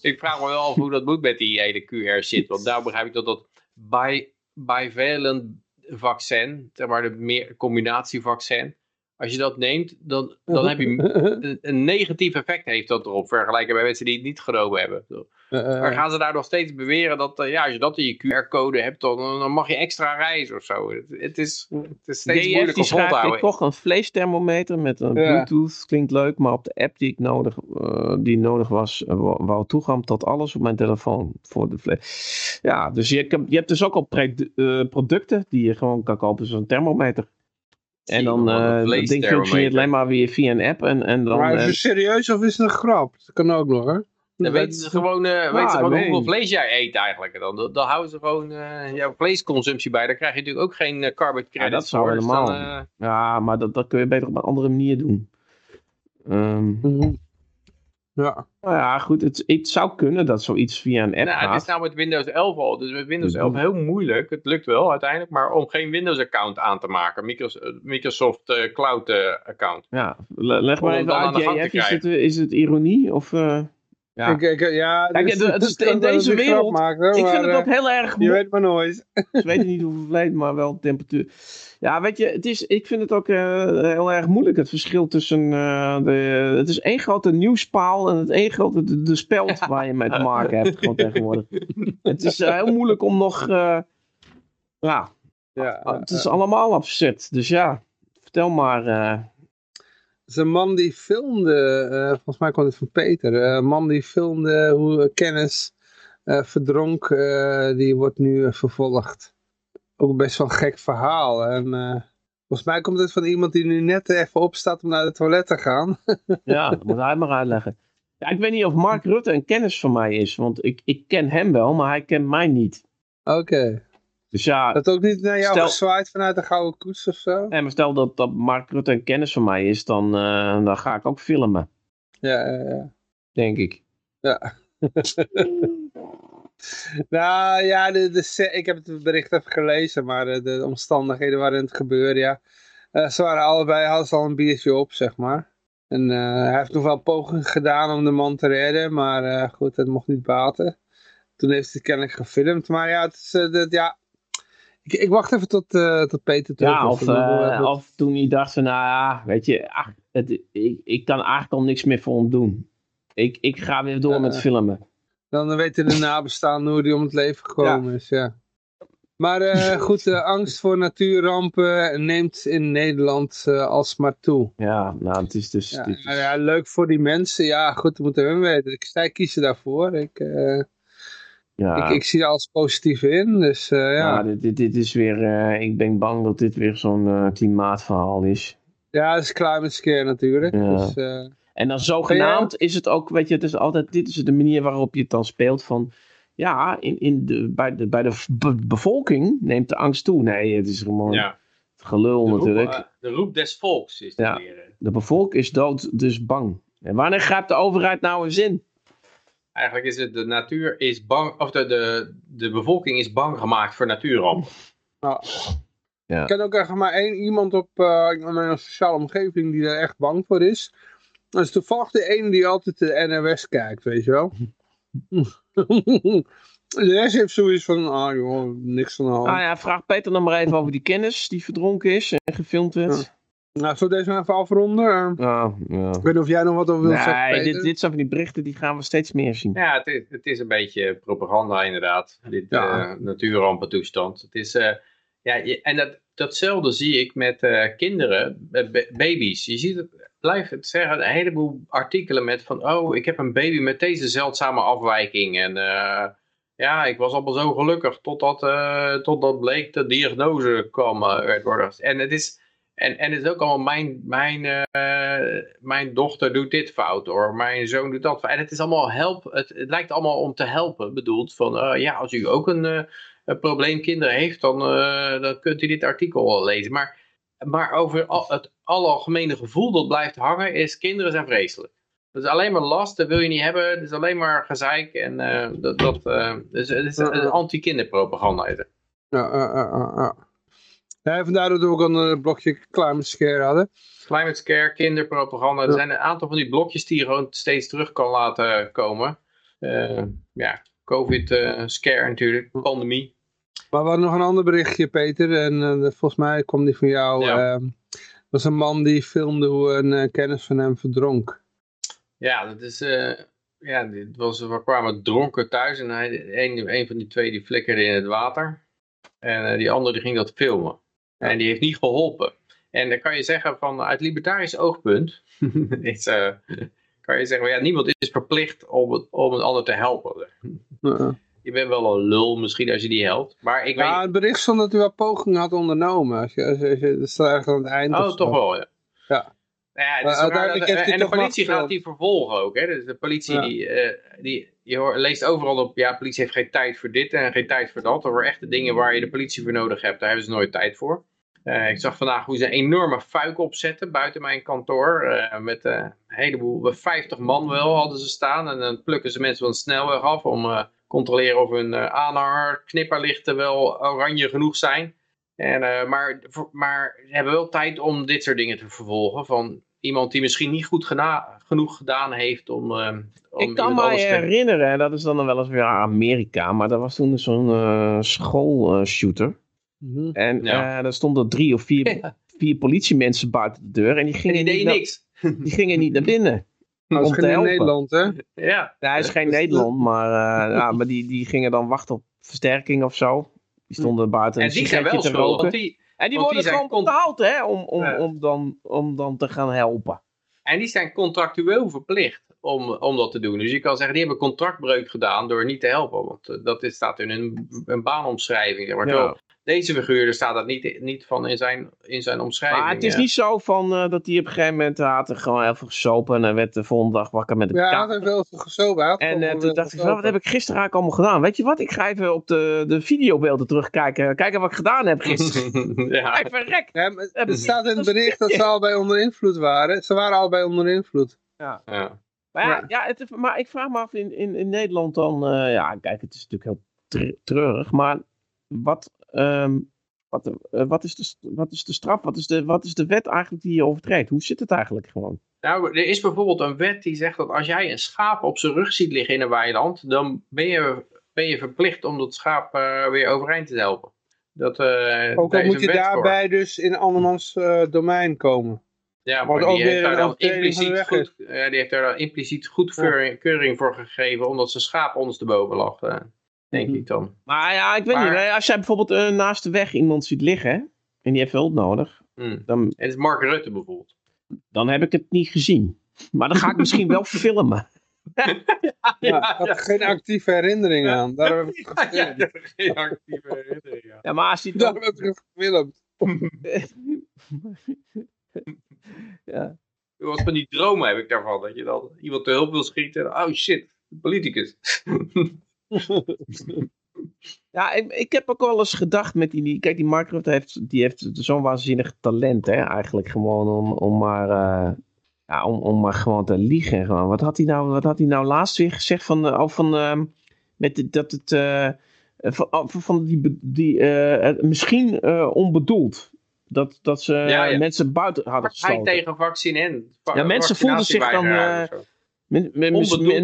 ik vraag me wel af hoe dat moet met die hele QR-shit. Want daar begrijp ik dat dat bij bivalent vaccin, zeg maar de meer combinatievaccin, als je dat neemt, dan, dan heb je een, een negatief effect heeft dat erop, vergelijken bij mensen die het niet genomen hebben. Uh, maar gaan ze daar nog steeds beweren dat, uh, ja, als je dat in je QR-code hebt, dan, dan, mag je extra reizen of zo. Het, het, is, het is steeds moeilijk om vol te houden. toch een vleesthermometer met een bluetooth, klinkt leuk, maar op de app die ik nodig, uh, die nodig was, wou toegang tot alles op mijn telefoon voor de vlees. Ja, dus je, je hebt dus ook al producten die je gewoon kan kopen, zo'n thermometer. En dan uh, denk je alleen maar weer via een app. En, en dan, maar is het serieus of is het een grap? Dat kan ook nog, hè? Dan weten ze gewoon, uh, weten ze gewoon hoeveel vlees jij eet eigenlijk. Dan, dan, houden ze gewoon uh, jouw vleesconsumptie bij. Dan krijg je natuurlijk ook geen uh, carbon credits. Ja, dat zou helemaal. ja, maar dat, dat kun je beter op een andere manier doen. Um, ja. Nou ja, goed, het, het zou kunnen dat zoiets via een app nou, gaat. Het is nou met Windows 11 al, dus met Windows 11 heel moeilijk. Het lukt wel uiteindelijk, maar om geen Windows-account aan te maken. Microsoft uh, Cloud-account. ja, leg maar even uit, JF, is het, is het ironie of... Uh... Ja, ik, ik, ja Kijk, dus, het is in deze wereld, ik vind het ook heel erg... Je weet maar nooit. Ze weten niet hoeveel vlees, maar wel temperatuur. Ja, weet je, het is, ik vind het ook uh, heel erg moeilijk, het verschil tussen... Uh, de, het is één grote nieuwspaal en het één grote de, de speld waar je mee te maken hebt gewoon tegenwoordig. Het is uh, heel moeilijk om nog... ja, ja, het is allemaal absurd. Dus ja, vertel maar is een man die filmde, uh, volgens mij kwam het van Peter, uh, een man die filmde hoe kennis uh, verdronk, die wordt nu vervolgd. Ook best wel een gek verhaal. En volgens mij komt het van iemand die nu net even opstaat om naar het toilet te gaan. ja, dat moet hij maar uitleggen. Ja, ik weet niet of Mark Rutte een kennis van mij is, want ik, ik ken hem wel, maar hij kent mij niet. Oké. Dus ja, dat ook niet naar jou stel, gezwaaid vanuit de Gouden Koets of zo? Nee, maar stel dat, dat Mark Rutte een kennis van mij is, dan, uh, dan ga ik ook filmen. Ja, ja, ja. Denk ik. Ja. nou ja, de, de, ik heb het bericht even gelezen, maar de, de omstandigheden waarin het gebeurde, ja. Uh, ze waren allebei, hadden ze al een biertje op, zeg maar. En uh, hij heeft nog wel pogingen gedaan om de man te redden, maar goed, het mocht niet baten. toen heeft hij kennelijk gefilmd. Maar ja, het is, uh, ja ik, ik, wacht even tot, uh, tot Peter terug ja, of, uh, of toen hij dacht van, nou ja, weet je, ach, het, ik, ik kan eigenlijk al niks meer voor hem doen. Ik, ik ga weer door met filmen. Dan weten de nabestaanden hoe hij om het leven gekomen is, ja. Maar uh, goed, de angst voor natuurrampen neemt in Nederland uh, alsmaar toe. Ja, nou het is dus... Ja, is... ja, leuk voor die mensen. Ja, goed, dat moeten we weten. Ik, zij kiezen daarvoor. Ik, uh, ja. ik, ik zie er alles positief in, dus ja. ja dit, dit, dit, is weer... ik ben bang dat dit weer zo'n klimaatverhaal is. Ja, dat is climate scare natuurlijk. Ja. Dus, en dan zogenaamd is het ook, weet je, het is altijd, dit is de manier waarop je het dan speelt van ja, in, in de, bij, de, bij de bevolking neemt de angst toe. Nee, het is gewoon ja. gelul natuurlijk. Uh, de roep des volks is ja, weer. De bevolking is dood, dus bang. En wanneer grijpt de overheid nou een zin? Eigenlijk is het de natuur is bang, of de, de, de bevolking is bang gemaakt voor natuurramp. Nou, ja. Ik ken ook echt maar één iemand op uh, mijn sociale omgeving die er echt bang voor is. Dat is toevallig de ene die altijd de NRS kijkt, weet je wel. De rest heeft zoiets van, ah joh, niks aan de hand. Ah ja, vraag Peter dan maar even over die kennis die verdronken is en gefilmd werd. Ja. Nou, zullen we deze even afronden? Ja, ja. Ik weet niet of jij nog wat over wilt nee, zeggen, Nee, dit, dit zijn van die berichten, die gaan we steeds meer zien. Ja, het is, het is een beetje propaganda inderdaad, dit ja. uh, natuurrampentoestand. Het is, uh, ja, en dat, datzelfde zie ik met uh, kinderen, baby's. Je ziet het, blijf het zeggen, een heleboel artikelen met van, oh, ik heb een baby met deze zeldzame afwijking. En uh, ja, ik was allemaal zo gelukkig totdat, uh, totdat bleek de diagnose kwam. Uh, en het is... En, en het is ook allemaal, mijn, mijn, uh, mijn dochter doet dit fout hoor, mijn zoon doet dat fout. En het is allemaal help, het, het lijkt allemaal om te helpen, bedoeld van, uh, ja, als u ook een, een probleem kinderen heeft, dan, dan kunt u dit artikel lezen. Maar maar over al, het algemene gevoel dat blijft hangen is kinderen zijn vreselijk. Dat is alleen maar last, dat wil je niet hebben. Het is alleen maar gezeik en dat, dat dus, het is een anti-kinderpropaganda. Ja, ja, ja, ja. Ja, vandaar dat we ook een uh, blokje Climate Scare hadden. Climate Scare, kinderpropaganda. Er zijn een aantal van die blokjes die je gewoon steeds terug kan laten komen. ja, COVID-scare natuurlijk, pandemie. Maar we hadden nog een ander berichtje, Peter. En uh, volgens mij kwam die van jou. Ja. Uh, was een man die filmde hoe een uh, kennis van hem verdronk. Ja, dat is... Uh, ja, dit was, we kwamen dronken thuis. En hij, een, een van die twee die flikkerde in het water. En die andere die ging dat filmen. En die heeft niet geholpen. En dan kan je zeggen van uit libertarisch oogpunt... is, kan je zeggen, ja, niemand is verplicht om het, om het ander te helpen. -uh je bent wel een lul misschien als je die helpt. Maar ik ja, weet... het bericht stond dat u wel pogingen had ondernomen. Als je, als je, dat staat ergens aan het eind. Oh, toch wel, ja. Ja. Ja, uiteindelijk dat, en de politie gaat die vervolgen ook. Hè? Dus de politie, ja. die, uh, die, je hoort, leest overal op, ja, politie heeft geen tijd voor dit en geen tijd voor dat. Over echte dingen waar je de politie voor nodig hebt, daar hebben ze nooit tijd voor. Uh, ik zag vandaag hoe ze een enorme fuik opzetten buiten mijn kantoor. Uh, met een heleboel, 50 man wel hadden ze staan. En dan plukken ze mensen van de snelweg af om controleren of hun aanhanger knipperlichten wel oranje genoeg zijn. En, uh, maar, maar ze hebben wel tijd om dit soort dingen te vervolgen. Van iemand die misschien niet goed genoeg gedaan heeft om... Uh, om ik kan me herinneren, en dat is dan wel eens weer Amerika, maar dat was toen zo'n uh, schoolshooter. Mm -hmm. En ja. daar stonden drie of vier, ja. vier politiemensen buiten de deur. En die gingen, en die niet, niks. die gingen niet naar binnen. Nou, om te helpen. Nederland, hè? Ja. hij is geen Nederland, maar, uh, ja, maar die, die gingen dan wachten op versterking of zo. Die stonden buiten en die zijn wel te roken. Die, en die worden die gewoon betaald, hè, om, om, ja. om, dan, om dan te gaan helpen. En die zijn contractueel verplicht om, om dat te doen. Dus je kan zeggen, die hebben contractbreuk gedaan door niet te helpen. Want uh, dat is, staat in een, een baanomschrijving. Zeg maar. ja deze figuur, er staat dat niet, niet van in zijn, in zijn omschrijving. Maar het is niet zo van, uh, dat hij op een gegeven moment had gewoon heel veel gesopen en hij werd de volgende dag wakker met een Ja, hij heeft heel veel gesopen. En uh, toen dacht ik, wat heb ik gisteren eigenlijk allemaal gedaan? Weet je wat, ik ga even op de, de videobeelden terugkijken, kijken wat ik gedaan heb gisteren. ja. Verrek. Ja, het staat in het bericht dat ze allebei onder invloed waren. Ze waren allebei onder invloed. Ja. ja. Maar, ja, ja het, maar ik vraag me af in, in, in Nederland dan, uh, ja kijk, het is natuurlijk heel treurig, maar wat Um, wat, uh, wat, is de, wat is de straf? Wat is de, wat is de wet eigenlijk die je overtreedt? Hoe zit het eigenlijk gewoon? Nou, er is bijvoorbeeld een wet die zegt dat als jij een schaap op zijn rug ziet liggen in een weiland, dan ben je ben je verplicht om dat schaap weer overeind te helpen. Dat, ook al moet je daarbij dus in andermans domein komen. Ja, maar die heeft, daar dan impliciet goed, ja, die heeft daar dan impliciet goedkeuring voor gegeven, omdat zijn schaap ondersteboven lag, denk mhm. ik dan. Maar ja, ik weet niet, als jij bijvoorbeeld naast de weg iemand ziet liggen, en die heeft hulp nodig, hmm. dan... En het is Mark Rutte bijvoorbeeld. Dan heb ik het niet gezien. Maar dan ga ik misschien wel filmen. ja, ja, geen actieve herinnering aan. Daar heb ik het ja, ja, geen actieve herinnering aan. Ja, maar als je dan... Daar heb ik het gefilmd. ja. Wat van die dromen heb ik daarvan. Dat je dan iemand te hulp wil schieten. Oh shit, politicus. Ja, ik, ik, heb ook wel eens gedacht met die... Kijk, die Mark Rutte heeft, die heeft zo'n waanzinnig talent, hè. Eigenlijk gewoon om, om maar... Uh, ja, om, om maar gewoon te liegen. Gewoon. Wat, had hij nou, wat had hij nou laatst weer gezegd van... Uh, van uh, met dat het... Uh, van, oh, van die... die misschien onbedoeld. Dat, dat ze mensen buiten hadden gesloten. Hij tegen vaccin en Ja, mensen voelden zich dan... Men,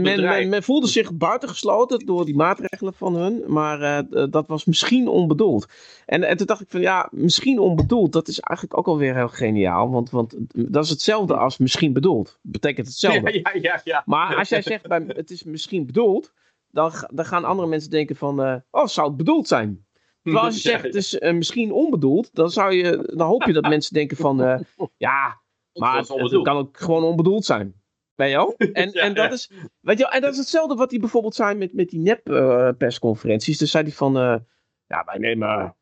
men, men, voelde zich buitengesloten door die maatregelen van hun, maar uh, dat was misschien onbedoeld. En, en toen dacht ik van ja, misschien onbedoeld, dat is eigenlijk ook alweer heel geniaal, want, want dat is hetzelfde als misschien bedoeld. Betekent hetzelfde. Ja, ja, ja, ja. Maar als jij zegt bij, het is misschien bedoeld, dan, dan gaan andere mensen denken van, uh, oh, zou het bedoeld zijn? Terwijl als je zegt het is uh, misschien onbedoeld, dan, zou je, dan hoop je dat mensen denken van, ja, maar het, het kan ook gewoon onbedoeld zijn. Bij jou? En, en, dat is, weet je, en dat is hetzelfde wat hij bijvoorbeeld zei met, met die nep-persconferenties. dus zei hij van, uh, ja, wij nemen 100%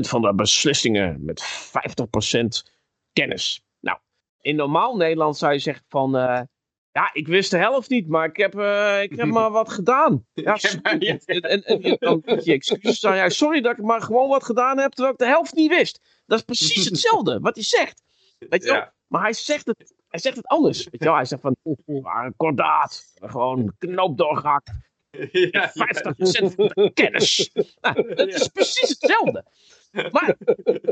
van de beslissingen met 50% kennis. Nou, in normaal Nederland zou je zeggen van, uh, ja, ik wist de helft niet, maar ik heb, ik heb maar wat gedaan. Ja, en, en, je excuses aan, ja, sorry dat ik maar gewoon wat gedaan heb, terwijl ik de helft niet wist. Dat is precies hetzelfde wat hij zegt. Weet je ja. Maar hij zegt het hij zegt het anders. Weet je wel? Hij zegt van, kordaat, gewoon knoop doorgehakt. Ja, 50% van de kennis. Nou, het is precies hetzelfde. Maar,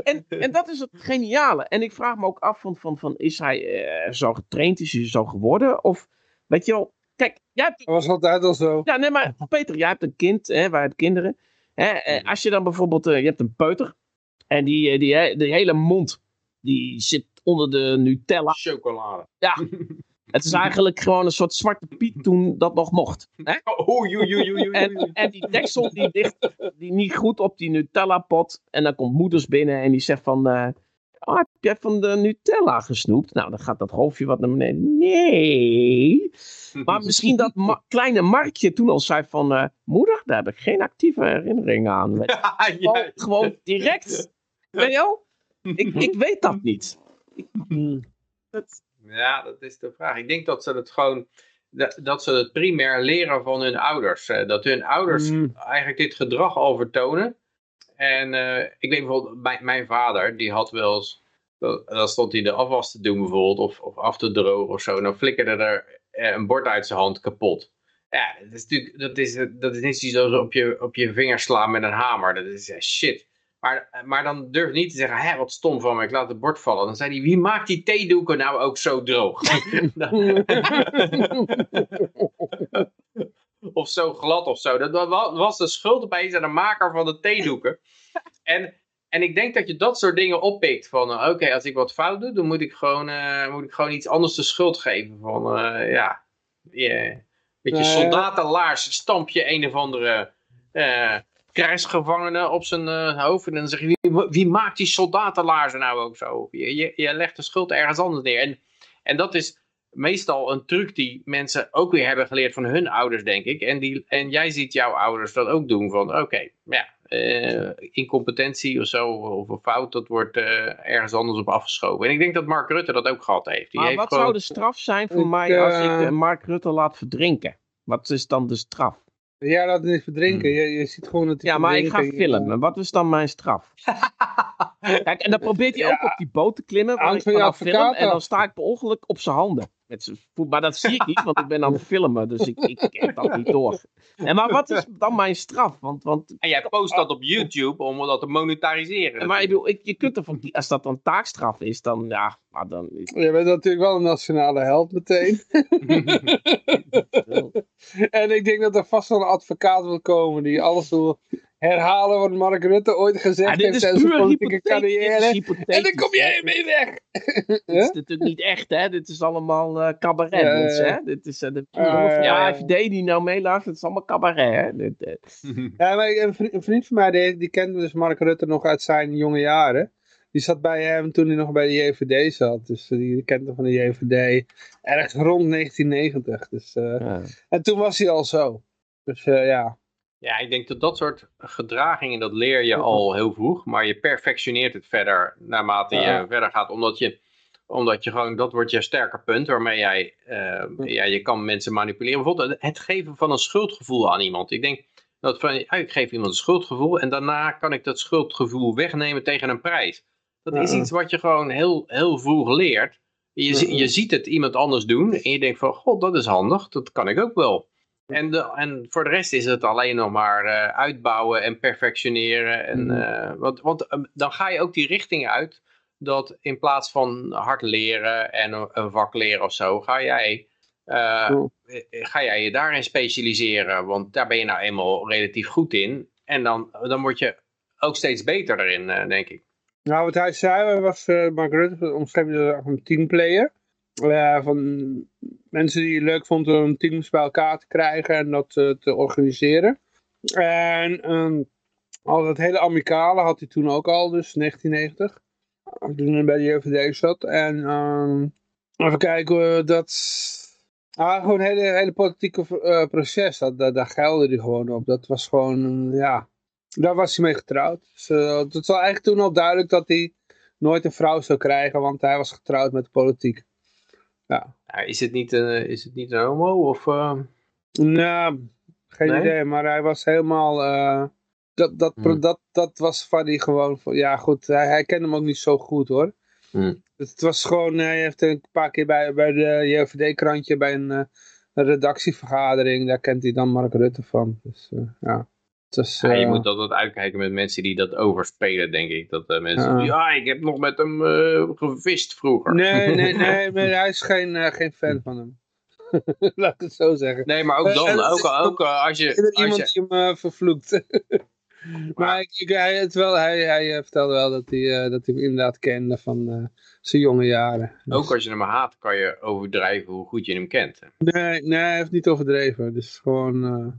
en, en dat is het geniale. En ik vraag me ook af van, van, van is hij uh, zo getraind, is hij zo geworden? Of, weet je wel, kijk, jij hebt... Dat was altijd al zo. Ja, nee, maar Peter, jij hebt een kind, hè, wij hebben kinderen. Hè, eh, als je dan bijvoorbeeld, uh, je hebt een peuter. En die, die, die hele mond, die zit onder de Nutella. Chocolade. Ja. Het is eigenlijk gewoon een soort zwarte piet toen dat nog mocht. Hè? Oh, en, en die deksel die ligt die niet goed op die Nutella pot. En dan komt moeders binnen en die zegt van... Uh, oh, heb jij van de Nutella gesnoept? Nou, dan gaat dat hoofdje wat naar beneden. Nee. Maar misschien dat kleine Markje toen al zei van... Uh, moeder, daar heb ik geen actieve herinnering aan. Ja, ja. Gewoon direct. Weet je wel? Ik, ik weet dat niet. Ja, dat is de vraag. Ik denk dat ze het gewoon, dat ze het primair leren van hun ouders. Dat hun ouders mm. eigenlijk dit gedrag al vertonen. En uh, ik weet bijvoorbeeld, mijn, mijn, vader, die had wel eens, dan stond hij de afwas te doen bijvoorbeeld, of, of af te drogen of zo. En dan flikkerde er eh, een bord uit zijn hand kapot. Ja, dat is natuurlijk, dat is, dat is niet zoals op je, op je vinger slaan met een hamer. Dat is shit. Maar, maar dan durf niet te zeggen, hé, wat stom van me, ik laat het bord vallen. Dan zei hij, wie maakt die theedoeken nou ook zo droog? of zo glad of zo. Dat was de schuld opeens aan de maker van de theedoeken. En, en ik denk dat je dat soort dingen oppikt. Van, oké, als ik wat fout doe, dan moet ik gewoon, uh, moet ik gewoon iets anders de schuld geven. Van, uh, ja, yeah. beetje soldatenlaars stamp je een of andere krijgsgevangene op zijn uh, hoofd. En dan zeg je, wie, wie maakt die soldatenlaarzen nou ook zo? Je, je, je, legt de schuld ergens anders neer. En, en dat is meestal een truc die mensen ook weer hebben geleerd van hun ouders, denk ik. En, die, en jij ziet jouw ouders dat ook doen. Van oké, ja, uh, incompetentie of zo, of een fout, dat wordt uh, ergens anders op afgeschoven. En ik denk dat Mark Rutte dat ook gehad heeft. Die maar heeft wat zou de straf zijn voor mij als ik Mark Rutte laat verdrinken? Wat is dan de straf? Ja, dat niet verdrinken. Hmm. Je, je ziet gewoon dat Ja, maar ik ga filmen. Wat is dan mijn straf? Kijk, en dan probeert hij ook op die boot te klimmen. Ik film, en dan sta ik per ongeluk op zijn handen. Met maar dat zie ik niet, want ik ben aan het filmen. Dus ik, ik heb dat niet door. En maar wat is dan mijn straf? Want, want... En jij post dat op YouTube om dat te monetariseren. Maar ik bedoel, ik, je kunt ervan, als dat dan taakstraf is, dan ja, Maar dan... Je bent natuurlijk wel een nationale held meteen. en ik denk dat er vast wel een advocaat wil komen die alles wil herhalen wat Mark Rutte ooit gezegd heeft tijdens zijn politieke carrière. En dan kom jij mee weg. Dit is natuurlijk niet echt, hè? Dit is allemaal uh, cabaret, ja, mensen, hè? Dit is uh, de uh, ja, AFD die nou meeluistert, het is allemaal cabaret, hè? Dit, ja, maar een vriend, een vriend, van mij, die, die kende dus Mark Rutte nog uit zijn jonge jaren. Die zat bij hem toen hij nog bij de JVD zat. Dus die, die kende van de JVD ergens rond 1990. Dus, ja. En toen was hij al zo. Dus ja, ja, ik denk dat dat soort gedragingen, dat leer je al heel vroeg. Maar je perfectioneert het verder naarmate je verder gaat. Omdat je, omdat je gewoon, dat wordt je sterke punt waarmee jij, uh, ja, je kan mensen manipuleren. Bijvoorbeeld het geven van een schuldgevoel aan iemand. Ik denk dat van, ik geef iemand een schuldgevoel en daarna kan ik dat schuldgevoel wegnemen tegen een prijs. Dat is iets wat je gewoon heel, heel vroeg leert. Je, je ziet het iemand anders doen en je denkt van, god, dat is handig, dat kan ik ook wel. En, de, en voor de rest is het alleen nog maar uh, uitbouwen en perfectioneren. En, uh, want want um, dan ga je ook die richting uit dat in plaats van hard leren en een, vak leren of zo, ga jij, uh, ga jij je daarin specialiseren. Want daar ben je nou eenmaal relatief goed in. En dan, dan word je ook steeds beter erin, denk ik. Nou, wat hij zei was, uh, Mark Rutte omschreef een teamplayer. Uh, van mensen die het leuk vonden om teams bij elkaar te krijgen en dat uh, te organiseren. En um, al dat hele amicale had hij toen ook al, dus 1990. Toen hij bij de JVD zat. En um, even kijken, dat... Ah, gewoon het hele, hele politieke proces, dat, dat, daar geldde hij gewoon op. Dat was gewoon, ja, daar was hij mee getrouwd. Dus, uh, het was eigenlijk toen al duidelijk dat hij nooit een vrouw zou krijgen, want hij was getrouwd met de politiek. Ja. ja. is, het niet, uh, is het niet een homo? Of, uh... Nou, geen nee? idee. Maar hij was helemaal... Uh, dat, dat, hmm. dat, dat was Faddy gewoon... Ja goed, hij, hij kende hem ook niet zo goed hoor. Hmm. Het was gewoon... Hij heeft een paar keer bij, bij de JVD-krantje... bij een, een, redactievergadering... Daar kent hij dan Mark Rutte van. Dus ja... Dus, ja, je uh, moet altijd uitkijken met mensen die dat overspelen, denk ik. Dat uh, mensen, uh, ja, ik heb nog met hem uh, gevist vroeger. Nee, nee, nee, maar hij is geen, geen fan van hem. Laat ik het zo zeggen. Nee, maar ook dan, ook, ook als je... Iemand je... die hem vervloekt. maar ik, ik, hij, het wel, hij, hij vertelde wel dat hij, dat hij hem inderdaad kende van zijn jonge jaren. Dus. Ook als je hem haat, kan je overdrijven hoe goed je hem kent. Nee, nee, hij heeft niet overdreven. Dus gewoon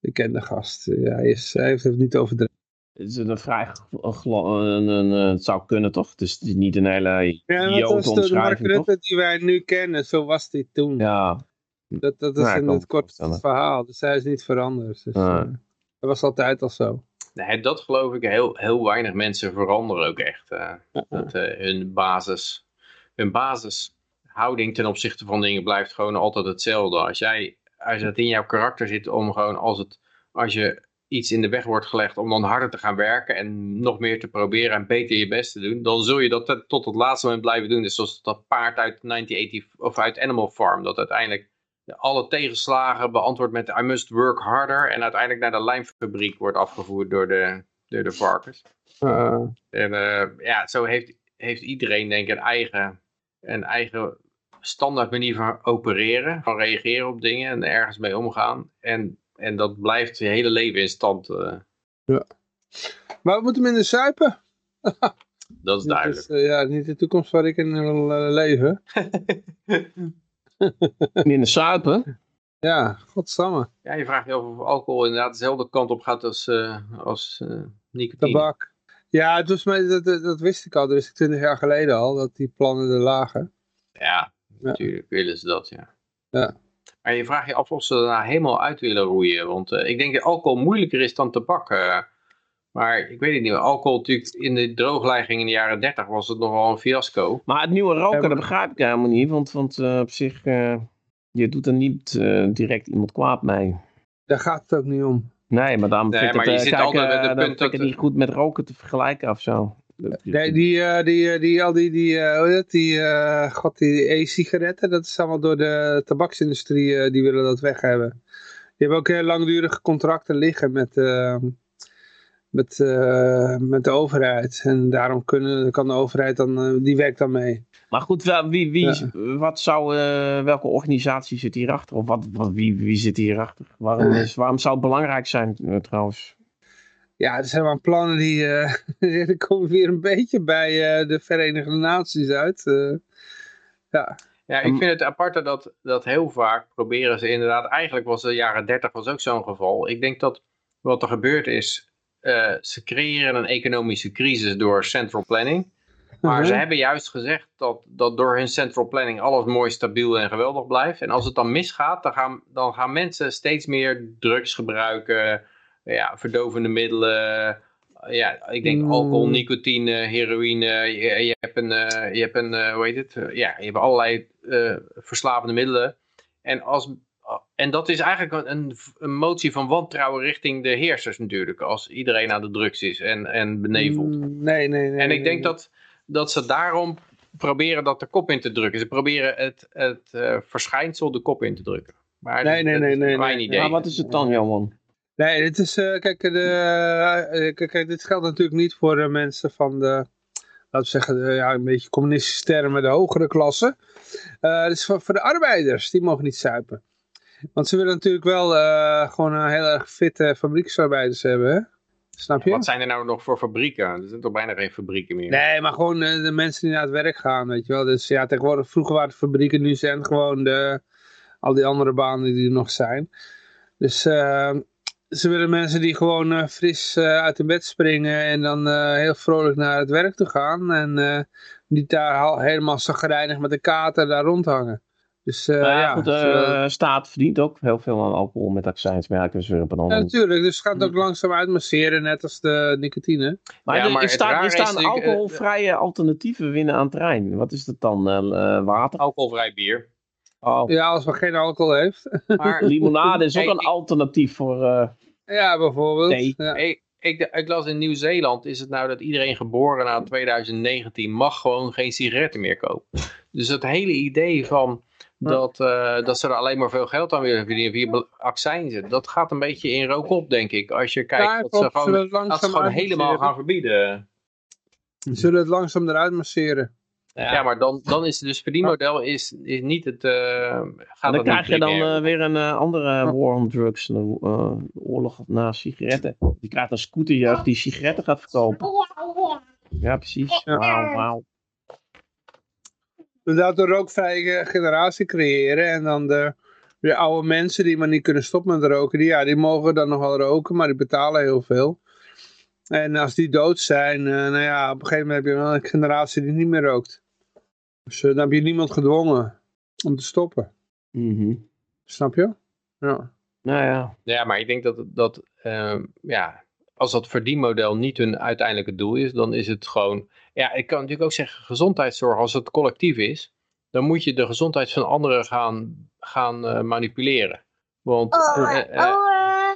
ik ken de gast. Ja, hij, is, hij heeft het niet overdreven. Het is een vrij, een, een, het zou kunnen toch? Het is niet een hele ja, dat was de Mark Rutte die wij nu kennen, zo was hij toen. Ja. Dat, dat is ja, in het kort verhaal, dus hij is niet veranderd. Dus, uh, dat was altijd al zo. Nee, dat geloof ik, heel, heel weinig mensen veranderen ook echt. Uh, ja. Dat uh, hun basis, hun basishouding ten opzichte van dingen blijft gewoon altijd hetzelfde. Als jij als het in jouw karakter zit om gewoon als, het, als je iets in de weg wordt gelegd om dan harder te gaan werken en nog meer te proberen en beter je best te doen, dan zul je dat tot het laatste moment blijven doen. Dus zoals dat paard uit 1980 of uit Animal Farm, dat uiteindelijk alle tegenslagen beantwoord met I must work harder en uiteindelijk naar de lijmfabriek wordt afgevoerd door de, door de varkens. Uh. En uh, ja, zo heeft, heeft iedereen denk ik een eigen, een eigen standaard manier van opereren, van reageren op dingen en ergens mee omgaan. En, en dat blijft je hele leven in stand. Uh. Ja. Maar we moeten minder suipen. dat is duidelijk. Is, uh, ja, niet de toekomst waar ik in wil uh, leven. minder suipen? Ja, godsamme. Ja, je vraagt je af of alcohol inderdaad dezelfde kant op gaat als, als nicotine. Tabak. Ja, het was mij, dat, dat, wist ik al, dat wist ik twintig jaar geleden al, dat die plannen er lagen. Ja, Natuurlijk willen ze dat, ja. ja. Maar je vraagt je af of ze er nou helemaal uit willen roeien. Want uh, ik denk dat alcohol moeilijker is dan tabak. Uh, maar ik weet het niet. Alcohol natuurlijk in de drooglegging in de jaren 30 was het nogal een fiasco. Maar het nieuwe roken, dat begrijp ik helemaal niet. Want, want uh, op zich, je doet er niet direct iemand kwaad mee. Daar gaat het ook niet om. Nee, maar dan nee, vind ik het, kijk, met de het niet goed met roken te vergelijken of zo. Nee, die, uh, die, die, al die, die, uh, heet die, uh, god, die e-sigaretten, dat is allemaal door de tabaksindustrie, die willen dat weg hebben. Die hebben ook heel langdurige contracten liggen met, met, met de overheid. En daarom kunnen, kan de overheid dan, die werkt dan mee. Maar goed, wie, wie, wat zou, welke organisatie zit hierachter? Of wat, wat, wie, wie zit hierachter? Waarom, is, waarom zou het belangrijk zijn trouwens? Ja, er zijn wel plannen die, uh, die komen weer een beetje bij uh, de Verenigde Naties uit. Uh, ja. ja, ik vind het aparte dat, dat heel vaak proberen ze inderdaad, eigenlijk was de jaren 30 was ook zo'n geval. Ik denk dat wat er gebeurd is, ze creëren een economische crisis door central planning. Maar ze mhm. hebben juist gezegd dat, dat door hun central planning alles mooi stabiel en geweldig blijft. En als het dan misgaat, dan gaan, dan gaan mensen steeds meer drugs gebruiken, ja, verdovende middelen. Ja, ik denk mm. alcohol, nicotine, heroïne. Je, je hebt een, uh, je hebt een uh, hoe heet het? Uh, ja, je hebt allerlei verslavende middelen. En, als, en dat is eigenlijk een, een, motie van wantrouwen richting de heersers natuurlijk. Als iedereen aan de drugs is en, en beneveld. Mm, nee, nee, nee. En ik denk dat, dat ze daarom proberen dat de kop in te drukken. Ze proberen het, het verschijnsel de kop in te drukken. Maar nee, nee, nee, nee, nee. Idee. Maar wat is het dan, Johan? Nee, dit is, uh, kijk, de, uh, kijk, dit geldt natuurlijk niet voor de mensen van de, laten we zeggen, de, ja, een beetje communistische termen, de hogere klasse. Uh, het is voor, voor, de arbeiders, die mogen niet zuipen. Want ze willen natuurlijk wel gewoon heel erg fitte fabrieksarbeiders hebben, hè? Snap je? Wat zijn er nou nog voor fabrieken? Er zijn toch bijna geen fabrieken meer? Nee, maar gewoon de mensen die naar het werk gaan, weet je wel. Dus ja, tegenwoordig, vroeger waren het fabrieken, nu zijn gewoon de, al die andere banen die er nog zijn. Dus ze willen mensen die gewoon uh, fris uh, uit de bed springen en dan uh, heel vrolijk naar het werk toe gaan. En niet daar helemaal zagrijnig met de kater daar rondhangen. Dus, nou ja, ja, goed, de staat verdient ook heel veel aan alcohol met accijnsmerken. Ja, natuurlijk, dus het gaat ook langzaam uitmasseren, net als de nicotine. Maar, ja, maar er, staan, er staan alcoholvrije alternatieven winnen aan terrein. Wat is dat dan? water? Alcoholvrij bier. Oh. Ja, als we geen alcohol heeft. Maar limonade is ook een alternatief voor... Uh, ja, bijvoorbeeld. Ja. Ik, ik, ik, las in Nieuw-Zeeland is het nou dat iedereen geboren na 2019 mag gewoon geen sigaretten meer kopen. Dus het hele idee van dat, uh, dat ze er alleen maar veel geld aan willen verdienen via accijnzen, dat gaat een beetje in rook op, denk ik. Als je kijkt ja, dat ze gewoon, ze gewoon helemaal gaan verbieden. Ze zullen het langzaam eruit masseren. Ja, maar dan, dan is het dus verdienmodel is, is niet het... Uh, gaat dan krijg je dan uh, weer een uh, andere war on drugs, een oorlog naar sigaretten. Je krijgt een scooterjeugd die sigaretten gaat verkopen. Ja, precies. Wauw, wauw. Dus dat een rookvrije generatie creëren en dan de, de oude mensen die maar niet kunnen stoppen met roken, die, ja, die mogen dan nog wel roken, maar die betalen heel veel. En als die dood zijn, nou ja, op een gegeven moment heb je wel een generatie die niet meer rookt. Dus uh, dan heb je niemand gedwongen om te stoppen. Mm Snap je? Ja. Nou ja. Ja, maar ik denk dat, dat uh, ja, als dat verdienmodel niet hun uiteindelijke doel is, dan is het gewoon... Ja, ik kan natuurlijk ook zeggen, gezondheidszorg, als het collectief is, dan moet je de gezondheid van anderen gaan, gaan uh, manipuleren. Want... Oh, uh, oh,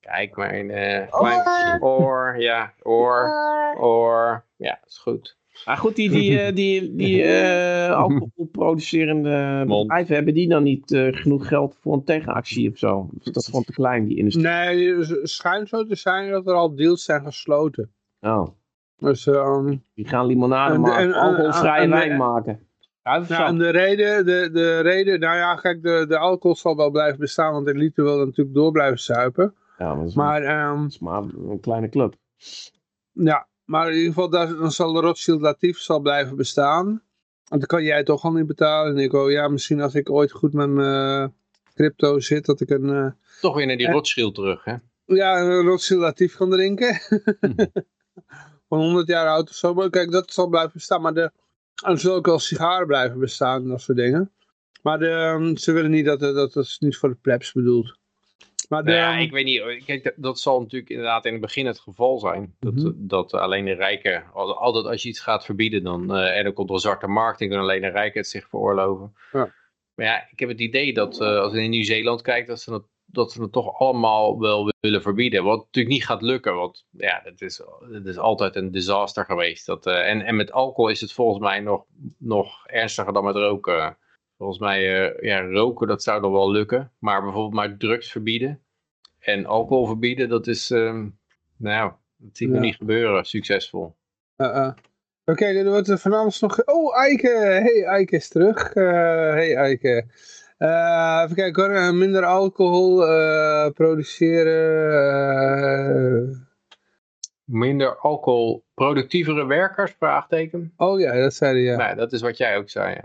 kijk, mijn, mijn oor, ja, oor, oor, ja, is goed. Maar goed, die, die, eh, die, die uh, alcoholproducerende bedrijven, hebben die dan niet uh, genoeg geld voor een tegenactie of zo? Of is dat gewoon te klein, die industrie? Nee, het schijnt zo te zijn dat er al deals zijn gesloten. Oh. Dus, um, die gaan limonade en, maken, en, alcoholvrije wijn maken. Ja, nou, en de reden, de, de reden, nou ja, kijk, de, de alcohol zal wel blijven bestaan, want de elite wil natuurlijk door blijven zuipen. Ja, maar, dat is, maar, um, dat is maar een kleine club. Ja, maar in ieder geval, dan zal de Rothschild Latief zal blijven bestaan. En dan kan jij toch al niet betalen. En ik oh ja, misschien als ik ooit goed met mijn crypto zit, dat ik een... Uh, toch weer naar die Rothschild terug, hè? Ja, een Rothschild Latief kan drinken. Van 100 jaar oud of zo. Maar kijk, dat zal blijven bestaan. Maar de, er zullen ook wel sigaren blijven bestaan en dat soort dingen. Maar de, ehm, ze willen niet dat, dat, dat is niet voor de plebs bedoeld. Maar nou ja, ik weet niet. Kijk, dat zal natuurlijk inderdaad in het begin het geval zijn. Dat, mhm. dat alleen de rijken, altijd als je iets gaat verbieden, dan, uh, en dan komt er een zwarte markt en dan alleen de rijken het zich veroorloven. Ja. Maar ja, ik heb het idee dat uh, als je in Nieuw-Zeeland kijkt, dat ze het dat ze het toch allemaal wel willen verbieden. Wat natuurlijk niet gaat lukken, want ja, het is, het is altijd een disaster geweest. Dat, uh, en, en met alcohol is het volgens mij nog, nog ernstiger dan met roken. Volgens mij, uh, ja, roken dat zou nog wel lukken. Maar bijvoorbeeld maar drugs verbieden en alcohol verbieden, dat is, uh, nou Dat we Ja. niet gebeuren, succesvol. Uh-uh. Oké, er wordt er alles nog... Oh, Eike! Hey, Eike is terug. Hey, Eike. Even kijken hoor. Minder alcohol produceren. Minder alcohol, productievere werkers, vraagteken. oh ja, dat zei hij, ja. Nou, dat is wat jij ook zei, ja.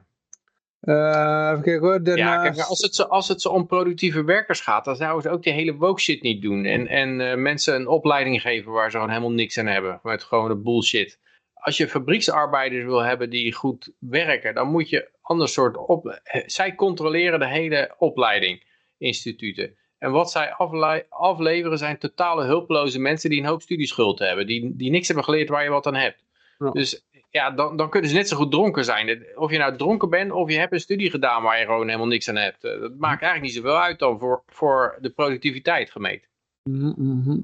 Eh, even kijken hoor. Ja, kijk, als het, zo, als het zo om productieve werkers gaat, dan zouden ze ook die hele woke shit niet doen. En, en eh, mensen een opleiding geven waar ze gewoon helemaal niks aan hebben. Met gewoon de bullshit. Als je fabrieksarbeiders wil hebben die goed werken, dan moet je ander soort op. Zij controleren de hele opleiding, instituten. En wat zij afle- afleveren zijn totale hulpeloze mensen die een hoop studieschuld hebben. Die, die niks hebben geleerd waar je wat aan hebt. Ja. Dus ja, dan, dan kunnen ze net zo goed dronken zijn. Of je nou dronken bent of je hebt een studie gedaan waar je gewoon helemaal niks aan hebt. Eh, Dat maakt eigenlijk niet zoveel uit dan voor, voor de productiviteit gemeten. Mhm, mhm.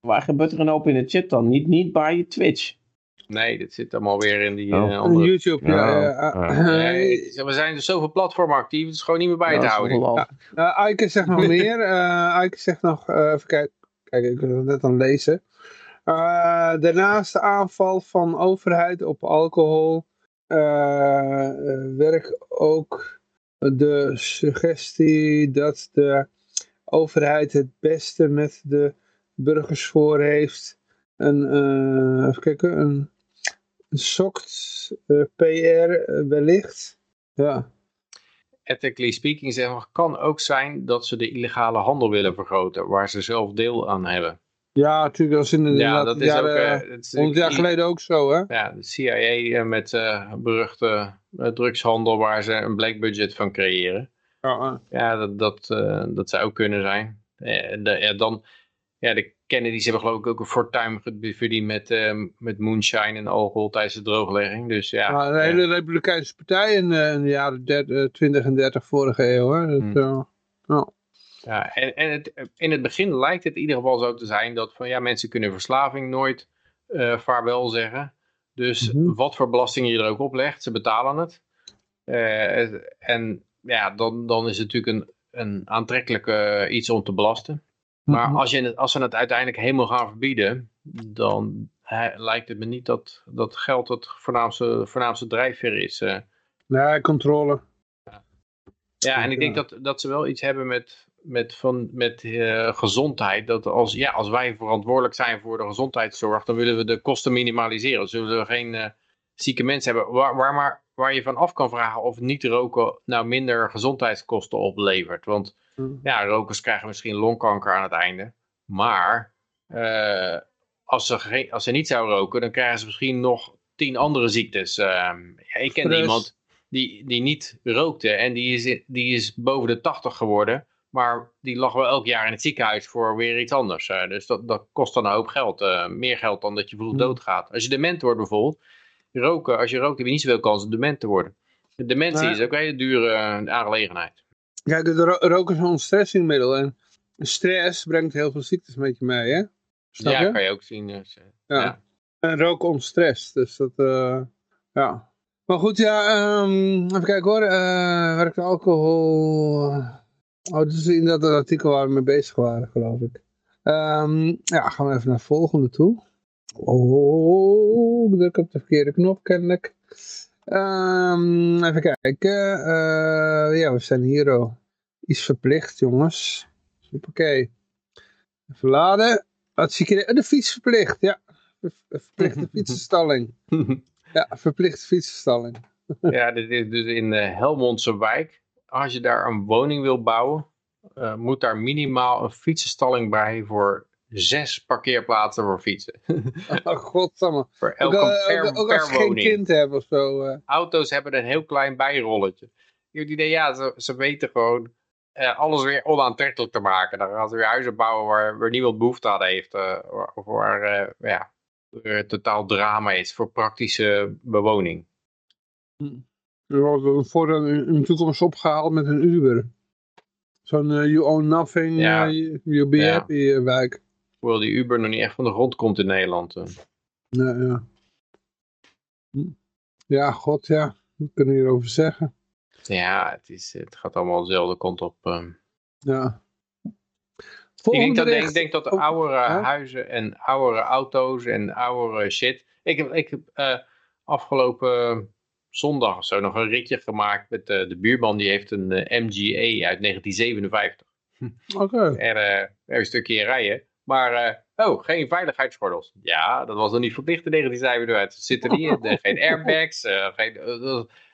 Waar gebeurt er een hoop in de chat dan? Niet, niet bij je Twitch. Nee, dit zit allemaal weer in die Oh. eh, andere... YouTube, ja. Ja, ja. ja. Nee, is- we zijn dus zoveel platformen actief, het is gewoon niet meer bij Ja, te dat is houden. Eh, Eike zegt nog meer. Eh Eike zegt nog, eh, even kijken, kijk, ik wil het net aan lezen. Eh, daarnaast de aanval van overheid op alcohol eh, eh, werkt ook de suggestie dat de overheid het beste met de burgers voor heeft. Een, eh, even kijken, een, een sokt eh, PR wellicht. Ja. Ethically speaking zeg maar, kan ook zijn dat ze de illegale handel willen vergroten, waar ze zelf deel aan hebben. Ja, natuurlijk, dat is in de Ja, inderdaad dat is jaren, eh, het is 100 jaar geleden ook zo, hè? Ja, de CIA eh, met eh, beruchte drugshandel waar ze een black budget van creëren. Ja, Ja, dat, dat, dat zou ook kunnen zijn. Eh, de, ja, dan, ja, de Kennedys hebben geloof ik ook een fortuin verdiend met, eh, met moonshine en alcohol tijdens de drooglegging. Dus ja, Ja, de ja. hele Republikeinse partij in, in de jaren 30, eh, 20 en 30 vorige eeuw, hè? Dat, Hmm. eh, ja. En, en het, in het begin lijkt het in ieder geval zo te zijn dat van ja, mensen kunnen verslaving nooit eh vaarwel zeggen. Dus Mhm. wat voor belasting je er ook oplegt, ze betalen het. Eh, en ja, dan, dan is het natuurlijk een, een aantrekkelijk eh, iets om te belasten. Maar Mhm. als, je het, als ze het uiteindelijk helemaal gaan verbieden, dan lijkt het me niet dat, dat geld het voornaamste, voornaamste drijfveer is. Nee, controle. Ja, en ik denk dat, dat ze wel iets hebben met, met, van, met eh, gezondheid. Dat als, ja, als wij verantwoordelijk zijn voor de gezondheidszorg, dan willen we de kosten minimaliseren. Zullen we geen eh, zieke mensen hebben. Waar, waar, maar, waar je van af kan vragen of niet roken nou minder gezondheidskosten oplevert. Want Hmm. ja, rokers krijgen misschien longkanker aan het einde. Maar eh, als, ze geen, als ze niet zou roken, dan krijgen ze misschien nog tien andere ziektes. Ehm, ja, ik ken iemand die, die niet rookte en die is, die is boven de 80 geworden. Maar die lag wel elk jaar in het ziekenhuis voor weer iets anders. Dus dat, dat kost dan een hoop geld. eh, meer geld dan dat je vroeg Hmm. doodgaat. Als je dement wordt bijvoorbeeld. Roken, als je rookt heb je niet zoveel kans om dement te worden. De dementie is ook een hele dure eh, aangelegenheid. Kijk, de ro roken is een ontstressingmiddel. En stress brengt heel veel ziektes met je mee, hè? Snap ja, je? kan je ook zien. dus, eh, Ja. ja. En roken ontstress. Dus dat, ja. Maar goed, ja, ehm, even kijken hoor. eh werkt alcohol... Oh, dit is inderdaad het artikel waar we mee bezig waren, geloof ik. Ehm, ja, gaan we even naar het volgende toe. Oh, ik druk op de verkeerde knop, kennelijk. Ehm, even kijken. Eh, ja, we zijn hier al. Iets verplicht, jongens. Oké. Even laden. Wat zie ik hier? De fiets verplicht, ja. Ver- Verplichte fietsenstalling. Ja, verplichte fietsenstalling. Ja, dit is dus in de Helmondse wijk. Als je daar een woning wil bouwen, eh, moet daar minimaal een fietsenstalling bij voor zes parkeerplaatsen voor fietsen. Oh, godsamme. voor Ook, elke al- per, ook, ook per als geen kind hebt of zo. eh. Auto's hebben een heel klein bijrolletje. Je hebt het idee, ja, ze, ze weten gewoon eh, alles weer onaantrekkelijk te maken. Dan gaan ze weer huizen bouwen waar, waar niemand behoefte aan heeft. waar, of waar ja, totaal drama is voor praktische bewoning. Er wordt voor in de toekomst opgehaald met een Uber. Zo'n eh, you own nothing, Ja. eh, you- you be Ja. happy eh, wijk. Hoewel die Uber nog niet echt van de grond komt in Nederland. eh. Ja, ja. Hm. Ja, god ja. Wat kunnen we hierover zeggen? Ja, het, is, het gaat allemaal dezelfde kant op. Ja. Ik denk, dat, ik denk dat de oudere huizen en oudere auto's en oudere shit... Ik heb, ik heb uh, afgelopen zondag of zo nog een ritje gemaakt met uh, de buurman. Die heeft een uh, MGA uit 1957. Oké. Okay. Er, een stukje rijden. Maar, oh, geen veiligheidsgordels. Ja, dat was nog niet verplicht in 1957. Er zitten niet in, geen airbags. geen,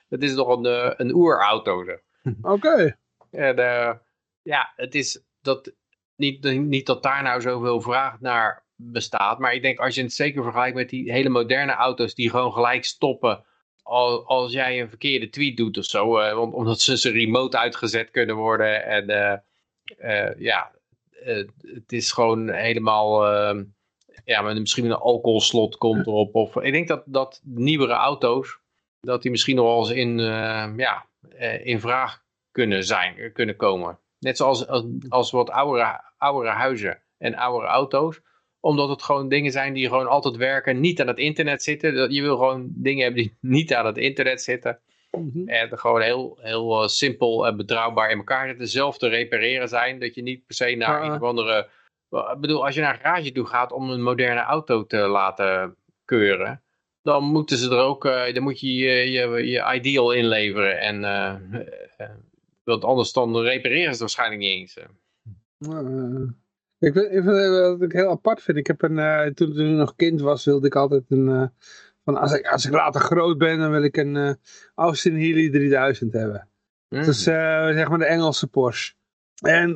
het is nog een, een oerauto. Oké. En ja, het is dat niet, niet dat daar nou zoveel vraag naar bestaat. Maar ik denk als je het zeker vergelijkt met die hele moderne auto's die gewoon gelijk stoppen als, als jij een verkeerde tweet doet of zo. Uh, omdat ze, ze remote uitgezet kunnen worden. En uh, uh, ja, het is gewoon helemaal... Ehm, ja, met misschien een alcoholslot komt erop. Of, ik denk dat, dat nieuwere auto's, dat die misschien nog wel eens in, ja, in vraag kunnen zijn, kunnen komen. Net zoals als, als wat oudere, oudere huizen en oudere auto's. Omdat het gewoon dingen zijn die gewoon altijd werken, niet aan het internet zitten. Je wil gewoon dingen hebben die niet aan het internet zitten. Mm En gewoon heel, heel uh, simpel en betrouwbaar in elkaar zitten. Zelf te repareren zijn. Dat je niet per se naar een of andere... Ik bedoel, als je naar een garage toe gaat om een moderne auto te laten keuren dan moeten ze er ook, uh, dan moet je je, je, je ideal inleveren. En uh, want anders dan repareren ze waarschijnlijk niet eens. Ik, vind, wat ik heel apart vind. Ik heb een, uh, toen, toen ik nog kind was, wilde ik altijd een... Uh, van als, ik, als ik later groot ben, dan wil ik een uh, Austin Healey 3000 hebben. Mm. Dus zeg maar de Engelse Porsche. En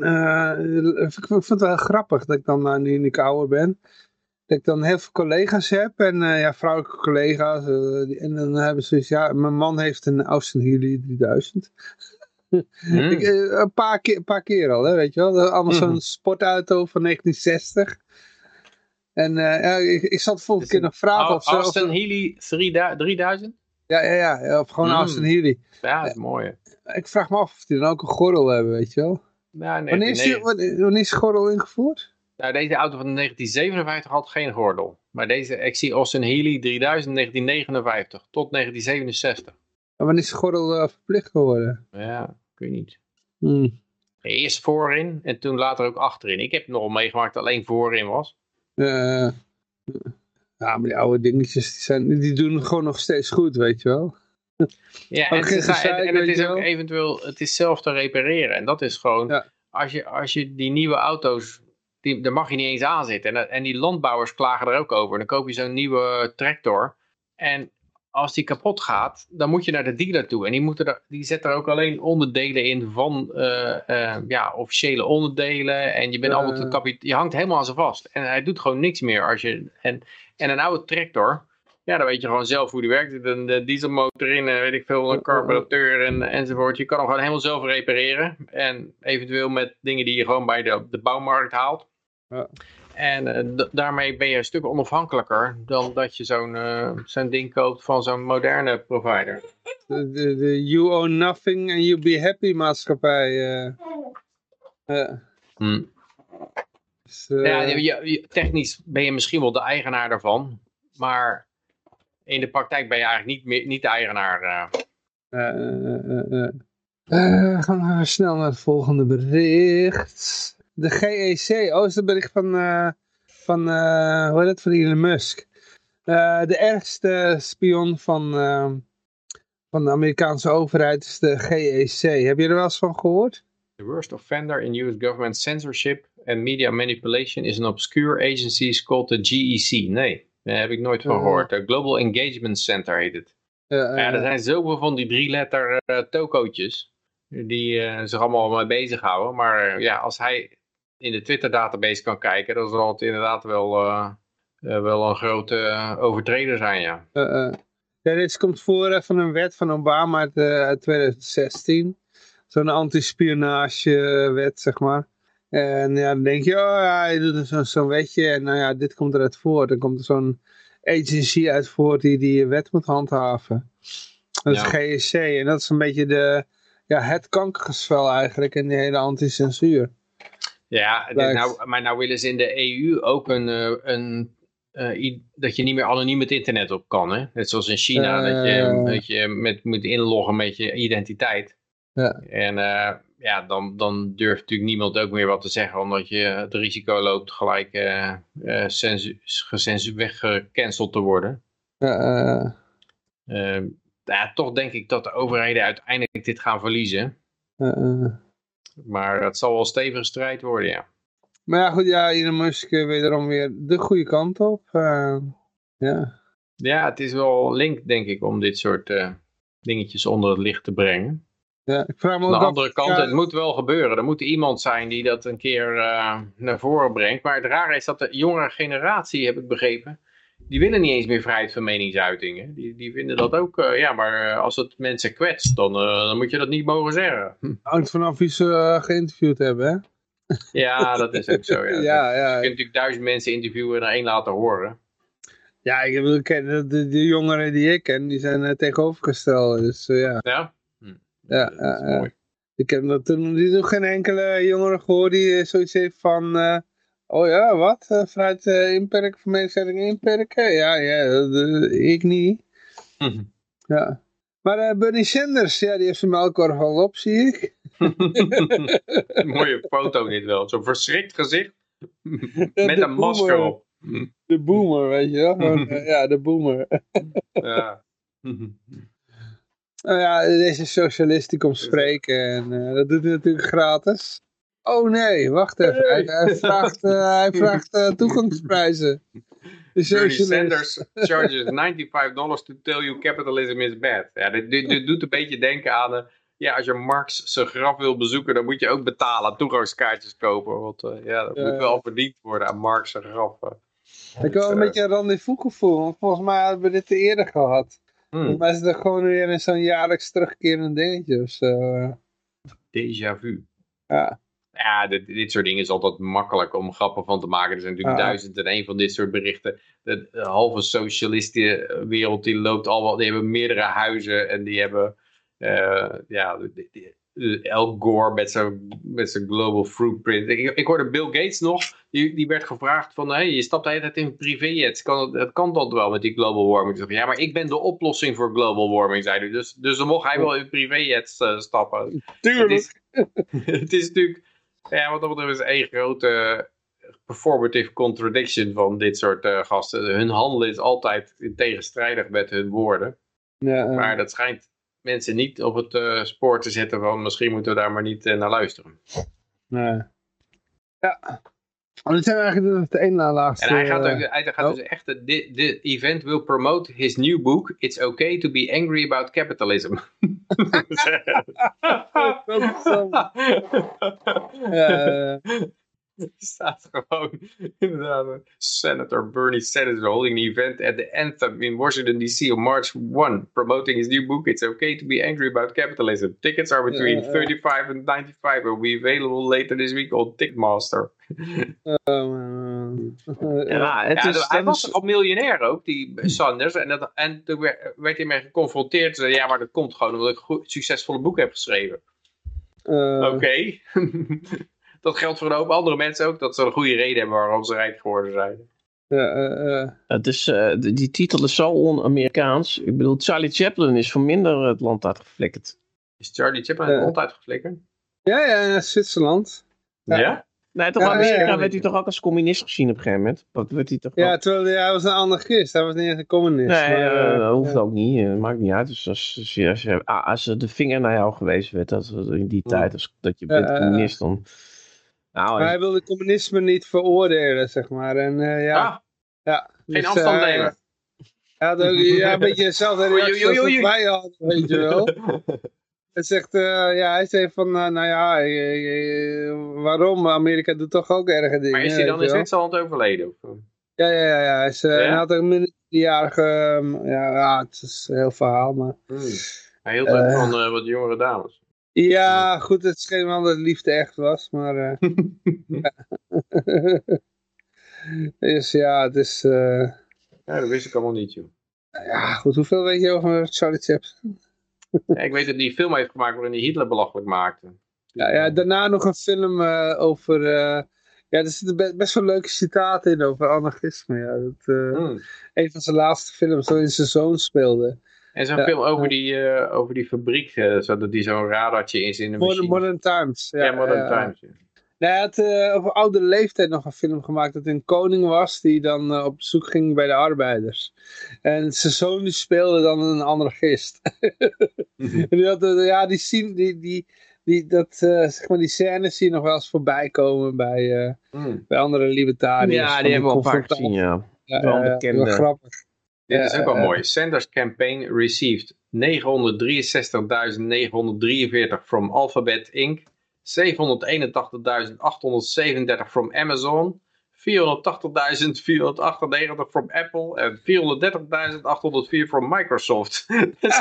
ik, ik vind het wel grappig dat ik dan, nu ik ouder ben, dat ik dan heel veel collega's heb. En ja, vrouwelijke collega's. en dan hebben ze ja, mijn man heeft een Austin Healey 3000. Hmm. Ik, eh, een, paar keer, paar keer al, hè, weet je wel. Allemaal zo'n hmm. sportauto van 1960. En uh, ja, ik, ik zat volgende keer nog vragen of zo. Austin Healey 3000? Ja, ja, ja. Of gewoon mm. Austin Healey. Ja, dat is mooi. Ik vraag me af of die dan ook een gordel hebben, weet je wel. Nee, wanneer, is die, wanneer is de gordel ingevoerd? Nou, deze auto van 1957 had geen gordel. Maar deze, ik zie Austin Healey 3000 1959 tot 1967. Maar wanneer is de gordel uh, verplicht geworden? Ja, ik weet niet. Hmm. Eerst voorin en toen later ook achterin. Ik heb nog meegemaakt dat alleen voorin was. Uh, ja, maar die oude dingetjes die, zijn, die doen gewoon nog steeds goed, weet je wel. Ja, en, en, het is ook eventueel, het is zelf te repareren. En dat is gewoon, als, je, als je die nieuwe auto's, die, daar mag je niet eens aan zitten. En, en die landbouwers klagen er ook over. Dan koop je zo'n nieuwe tractor. En als die kapot gaat, dan moet je naar de dealer toe. En die, moeten er, die zet er ook alleen onderdelen in van uh, uh, ja, officiële onderdelen. En je, bent uh. allemaal te je hangt helemaal aan ze vast. En hij doet gewoon niks meer. Als je, en, en een oude tractor, ja, dan weet je gewoon zelf hoe die werkt. Er een dieselmotor in, weet ik veel, een carburateur en, enzovoort. Je kan hem gewoon helemaal zelf repareren. En eventueel met dingen die je gewoon bij de, de bouwmarkt haalt. Ja. En uh, daarmee ben je een stuk onafhankelijker dan dat je zo'n uh, zo'n ding koopt van zo'n moderne provider. De, de, de, you own nothing and you be happy maatschappij. Uh, hmm. dus, ja, je, technisch ben je misschien wel de eigenaar daarvan, maar in de praktijk ben je eigenlijk niet, meer, niet de eigenaar. gaan we snel naar het volgende bericht. De GEC, oh, is het bericht van, uh, van uh, hoe heet het, van Elon Musk. Uh, de ergste spion van, van de Amerikaanse overheid is de GEC. Heb je er wel eens van gehoord? The worst offender in US government censorship and media manipulation is an obscure agency called the GEC. Nee, daar heb ik nooit van gehoord. De Global Engagement Center heet het. ja, er zijn zoveel van die drie letter tokootjes die zich allemaal mee bezighouden. Maar ja, als hij in de Twitter database kan kijken, dan zal het inderdaad wel, uh, uh, wel een grote uh, overtreder zijn, ja. ja. Dit komt voor van een wet van Obama uit, uit 2016. Zo'n anti-spionagewet, zeg maar. En ja, dan denk je, oh ja, je doet zo'n zo wetje en nou ja, dit komt eruit voort. Dan komt er zo'n agency uit voort die die wet moet handhaven. Dat is GSC en dat is een beetje de, ja, het kankergesvel eigenlijk in die hele anti-censuur. Ja, nou, maar nou willen ze in de EU ook een, eh, een uh, dat je niet meer anoniem het internet op kan. Hè? Net zoals in China, dat, je, eh. dat je met moet inloggen met je identiteit. Ja. En uh, ja, dan, dan durft natuurlijk niemand ook meer wat te zeggen, omdat je het risico loopt gelijk weggecanceld te worden. Ja, ja, toch denk ik dat de overheden uiteindelijk dit gaan verliezen. Maar het zal wel een stevige strijd worden, ja. Maar ja, goed, ja, Elon Musk wederom weer de goede kant op. ja. ja, het is wel link, denk ik, om dit soort dingetjes onder het licht te brengen. Ja, ik vraag me Aan de andere kant, het moet wel gebeuren. Er moet iemand zijn die dat een keer uh, naar voren brengt. Maar het rare is dat de jongere generatie, heb ik begrepen, die willen niet eens meer vrijheid van meningsuitingen. Die, die vinden dat ook, uh, ja, maar eh, als het mensen kwetst, dan, dan moet je dat niet mogen zeggen. Hm. Hangt vanaf wie ze geïnterviewd hebben, hè? Ja, dat is ook zo, ja. ja, ja. Je kunt natuurlijk duizend mensen interviewen en er één laten horen. Ja, ik bedoel, de, de, de jongeren die ik ken, die zijn tegenovergesteld. Dus ja. Ja? Ja, ja, ik heb dat toen nog geen enkele jongere gehoord die zoiets heeft van... Uh, oh ja, wat? Uh, vrijheid uh, inperken, vermenigvuldiging inperken? Ja, ja, ik niet. Mhm. Ja. Maar Bernie Sanders, ja, die heeft zijn melkkorf al op, zie ik. Mooie foto dit wel. Zo'n verschrikt gezicht. Met een masker op. De boomer, weet je wel. ja, de boomer. ja. Nou ja, deze socialist die komt spreken en uh, dat doet hij natuurlijk gratis. Oh nee, wacht even. Hij, hij, vraagt, uh, hij vraagt uh, toegangsprijzen. Bernie Sanders charges 95 dollars to tell you capitalism is bad. Ja, dit, dit, dit doet een beetje denken aan... ja, als je Marx zijn graf wil bezoeken, dan moet je ook betalen. Toegangskaartjes kopen. Want ja, dat moet wel verdiend worden aan Marx zijn graf. Ik heb wel een beetje een rendezvous gevoel. Want volgens mij hebben we dit eerder gehad. Hmm. Maar is het gewoon weer in zo'n jaarlijks terugkerend dingetje of zo. Déjà vu. Ja. Ja, dit, dit soort dingen is altijd makkelijk om grappen van te maken. Er zijn natuurlijk duizend en één van dit soort berichten. De, halve socialistische wereld die loopt al die hebben meerdere huizen en die hebben, uh, ja, die, El Gore met zijn, met zijn global footprint. Ik, ik hoorde Bill Gates nog, die, die werd gevraagd van, hey, je stapt de hele tijd in privéjets. Kan, het kan dat wel met die global warming? Zei, ja, maar ik ben de oplossing voor global warming, zei hij. Dus, dus dan mocht hij wel in privéjets uh, stappen. Tuurlijk. Het is, het is natuurlijk, ja, wat dat betreft is één grote performative contradiction van dit soort uh, gasten. Hun handelen is altijd tegenstrijdig met hun woorden. Ja, uh. Maar dat schijnt mensen niet op het uh, spoor te zetten van misschien moeten we daar maar niet naar luisteren. Nee. Ja. Oh, dit zijn eigenlijk de ene laatste. En hij gaat, ook, hij gaat dus echt, de, de event will promote his new book, It's Okay to be Angry About Capitalism. ja, Er staat gewoon, inderdaad, Senator Bernie Sanders holding an event at the Anthem in Washington D.C. on March 1, promoting his new book, It's Okay to be Angry About Capitalism. Tickets are between uh, 35 and 95 and will be available later this week on Ticketmaster. Uh, ja, het is, hij was al miljonair ook, die Sanders. En, dat, en toen werd, hij mee geconfronteerd. Zei, ja, maar dat komt gewoon omdat ik een succesvolle boek heb geschreven. Uh, Oké. dat geldt voor een hoop andere mensen ook. Dat ze een goede reden hebben waarom ze rijk geworden zijn. Ja, het is, uh, die titel is zo on-Amerikaans. Ik bedoel, Charlie Chaplin is van minder het land uitgeflikkerd. Is Charlie Chaplin het land uitgeflikkerd? Ja, ja, in Zwitserland. Ja? ja? Nee, toch Amerika werd hij toch ook als communist gezien op een gegeven moment? Wat werd hij toch ja, ook... terwijl hij, was een anarchist. Hij was niet eens een communist. Nee, maar, uh, dat hoeft ook niet. Dat maakt niet uit. Dus als, als, je, als, je, als de vinger naar jou gewezen werd, dat, in die tijd, als, dat je bent communist, dan... Nou, maar hij wilde communisme niet veroordelen, zeg maar. En, uh, ja, ah, ja, geen dus, afstand nemen. Ja, de, ja, een beetje dezelfde reactie als wat wij hadden, weet je wel. Hij zegt, uh, ja, hij zegt van, uh, nou ja, waarom? Amerika doet toch ook erge dingen. Maar is hij dan in Zwitserland overleden? Of? Ja, ja, ja, ja. Hij, is, ja? hij had een minderjarige, um, ja, ja, het is een heel verhaal, maar... Hmm. Hij hield ook van wat jongere dames. Ja, goed, het scheen wel dat liefde echt was, maar... Uh, dus ja, het is... Uh... Ja, dat wist ik allemaal niet, joh. Ja, goed, hoeveel weet je over Charlie Chaplin? ja, ik weet dat hij een film heeft gemaakt waarin hij Hitler belachelijk maakte. Ja, ja daarna nog een film uh, over... ja, er zitten best wel leuke citaten in over anarchisme. Ja. Dat, mm. Een van zijn laatste films waarin zijn zoon speelde. En zo'n film over die, uh, over die fabriek, uh, zodat die zo'n radartje is in de machine. Modern Times. Ja, Modern Times. Ja. Nou, hij had uh, op oude leeftijd nog een film gemaakt dat een koning was die dan uh, op zoek ging bij de arbeiders. En zijn zoon die speelde dan een anarchist. en die had, uh, ja, die, zien, die, die, die, dat, zeg maar die scènes zie je nog wel eens voorbij komen bij, mm. bij andere libertariërs. Ja, die hebben we al vaak gezien, ja. Ja, grappig. Dit is ook wel mooi. Sanders campaign received 963.943 from Alphabet Inc. 781.837 from Amazon, 480.498 from Apple en 430.804 from Microsoft. dus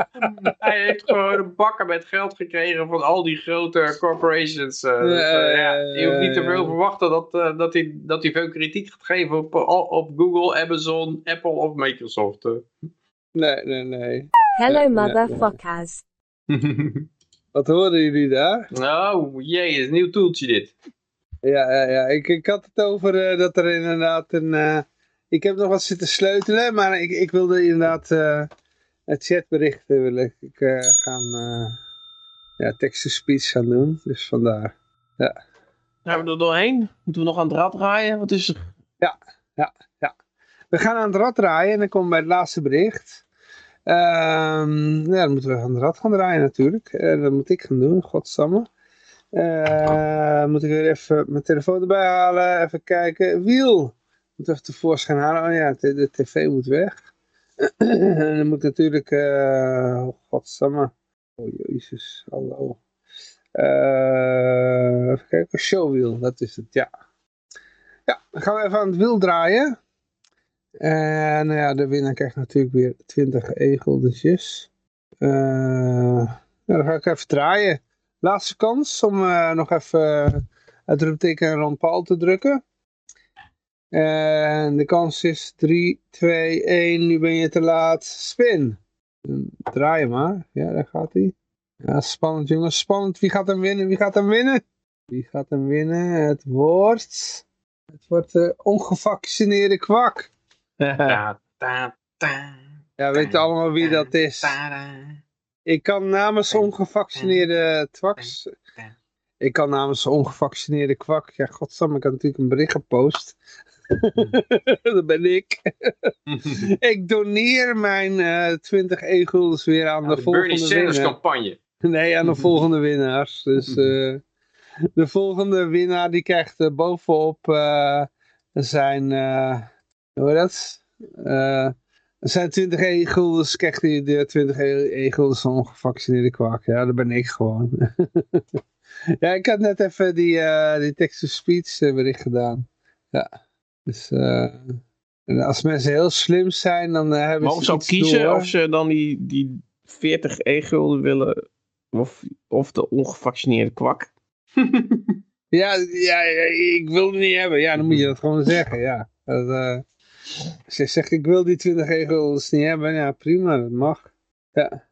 hij heeft gewoon een bakken met geld gekregen van al die grote corporations. Uh, dus, uh, ja, je hoeft niet te veel verwachten dat, uh, dat, hij, dat hij veel kritiek gaat geven op, op Google, Amazon, Apple of Microsoft. Nee, nee, nee. Hello motherfuckers. Wat horen jullie daar? Oh, jee, is een nieuw toeltje dit. Ja, ja, ja. Ik, ik had het over uh, dat er inderdaad een... Uh, ik heb nog wat zitten sleutelen, maar ik, ik wilde inderdaad uh, het chatberichten wil ik, gaan... ja, text-to-speech gaan doen, dus vandaar. Ja. Gaan we er doorheen? Moeten we nog aan het rad draaien? Wat is er? Ja, ja, ja. We gaan aan het rad draaien en dan komen we bij het laatste bericht. Um, ja, dan moeten we aan de rad gaan draaien natuurlijk. Uh, dat moet ik gaan doen, godsamme. Uh, moet ik weer even mijn telefoon erbij halen, even kijken. Wiel, moet even tevoorschijn halen. Oh ja, de, de tv moet weg. en dan moet natuurlijk, uh, godsamme. Oh jezus, hallo. Uh, even kijken, showwiel, dat is het, ja. Ja, dan gaan we even aan het wiel draaien. En nou ja, de winnaar krijgt natuurlijk weer 20 egeltjes. Uh, nou, dan ga ik even draaien. Laatste kans om uh, nog even het roepteken Ron Paul te drukken. En de kans is 3, 2, 1. Nu ben je te laat. Spin. Draai maar. Ja, daar gaat hij. Ja, spannend jongens. Spannend. Wie gaat hem winnen? Wie gaat hem winnen? Wie gaat hem winnen? Het wordt... Het wordt de ongevaccineerde kwak. Ta, ta, ta, ja, weet je allemaal wie dat is? Ik kan namens ongevaccineerde twaks... Ik kan namens ongevaccineerde kwak... Ja, godsamme, ik had natuurlijk een bericht gepost. dat ben ik. ik doneer mijn uh, 20 e weer aan de, de volgende Bernie Sanders campagne. Nee, aan de volgende winnaars. Dus uh, de volgende winnaar die krijgt uh, bovenop uh, zijn hoe dat? Er zijn 20 e-guldens, krijgt hij de 20 e-guldens van ongevaccineerde kwak. Ja, dat ben ik gewoon. ja, ik had net even die, uh, die text-to-speech uh, bericht gedaan. Ja, dus als mensen heel slim zijn, dan hebben ze iets kiezen door. of ze dan die, die 40 e-gulden willen, of, of de ongevaccineerde kwak. ja, ja, ik wil het niet hebben. Ja, dan moet je dat gewoon zeggen, ja. Dat, als je zegt, ik wil die 20 regels niet hebben, ja prima, dat mag. Ja.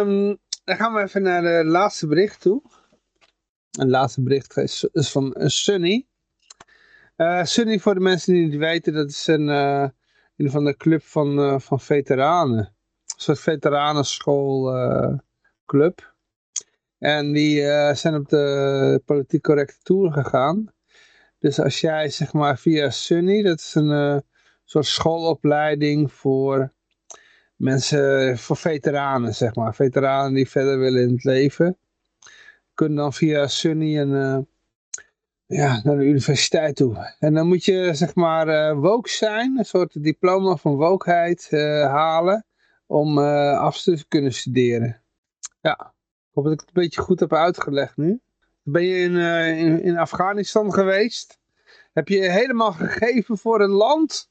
Um, dan gaan we even naar de laatste bericht toe. Het laatste bericht is, van Sunny. Uh, Sunny, voor de mensen die het niet weten, dat is een, uh, een van de club van, uh, van veteranen. Een soort veteranenschoolclub. en die zijn op de politiek correcte tour gegaan. Dus als jij zeg maar via Sunny, dat is een uh, soort schoolopleiding voor mensen, voor veteranen zeg maar. Veteranen die verder willen in het leven. Kunnen dan via Sunny een, uh, ja, naar de universiteit toe. En dan moet je zeg maar uh, woke zijn, een soort diploma van wokeheid halen. Om af te kunnen studeren. Ja, ik hoop dat ik het een beetje goed heb uitgelegd nu. Ben je in, uh, in, in, Afghanistan geweest? Heb je helemaal gegeven voor een land?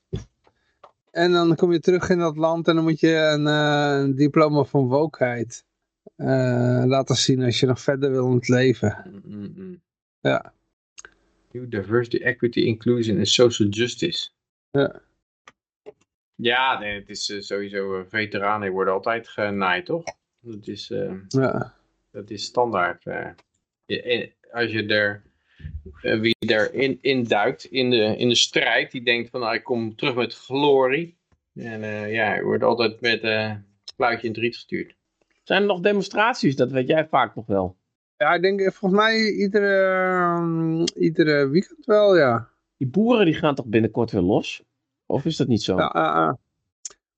En dan kom je terug in dat land en dan moet je een, uh, een diploma van wokeheid uh, laten zien als je nog verder wil in het leven. Mm -mm. Ja. New diversity, equity, inclusion en social justice. Ja. Ja, nee, het is sowieso, veteranen worden altijd genaaid, toch? Dat is, ja. dat is standaard als je er, uh, wie erin in duikt in de, in de strijd, die denkt van nou ik kom terug met glorie. En uh, ja, u wordt altijd met uh, fluitje in het riet gestuurd. Zijn er nog demonstraties? Dat weet jij vaak nog wel. Ja, ik denk volgens mij iedere, um, iedere weekend wel, ja. Die boeren die gaan toch binnenkort weer los? Of is dat niet zo? Ja, uh, uh.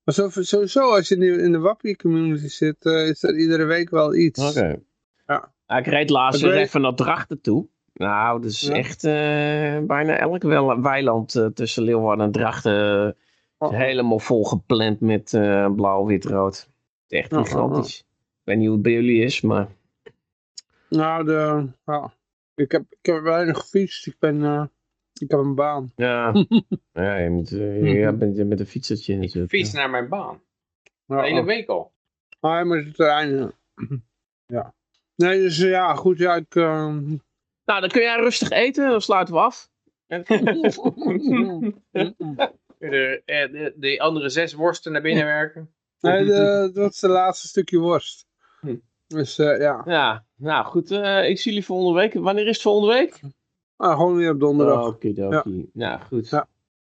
Maar zo, sowieso, als je in de, in de Wappie community zit, uh, is er iedere week wel iets. Oké. Okay. Ja. Ik reed laatst weer even naar Drachten toe. Nou, ja. echt uh, bijna elk weiland uh, tussen Leeuwarden en Drachten oh. helemaal volgepland met uh, blauw, wit, rood. Echt gigantisch. Oh, oh, ik weet niet hoe het bij jullie is, maar... Nou, de, ja. ik, heb, ik heb weinig gefietst. Ik ben... Ik heb een baan. Ja, ja je, moet, je bent met een fietsertje natuurlijk. Ik fiets naar mijn baan. De hele week al. Ah, ja, maar het terrein. Ja. Nee, dus ja, goed, ja, ik... Uh... Nou, dan kun jij rustig eten, dan sluiten we af. de, de, de, andere zes worsten naar binnen werken. Nee, de, dat is het laatste stukje worst. Hm. Dus uh, ja. Ja, nou goed, uh, ik zie jullie volgende week. Wanneer is het volgende week? Ah, gewoon weer op donderdag. Oh, Oké, ja. Nou, goed. Ja.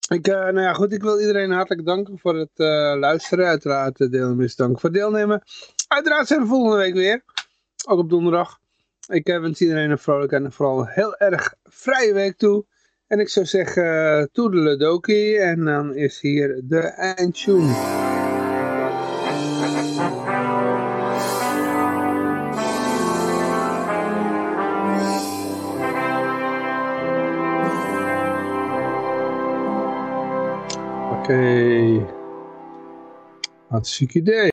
Ik, uh, nou ja, goed, ik wil iedereen hartelijk danken voor het luisteren. Uiteraard de deelnemers dank voor het deelnemen. Uiteraard zijn we volgende week weer. Ook op donderdag. Ik wens iedereen een vrolijke en vooral heel erg vrije week toe. En ik zou zeggen, uh, toedeledokie. En dan is hier de eindtune. Oké. Okay. Hartstikke idee.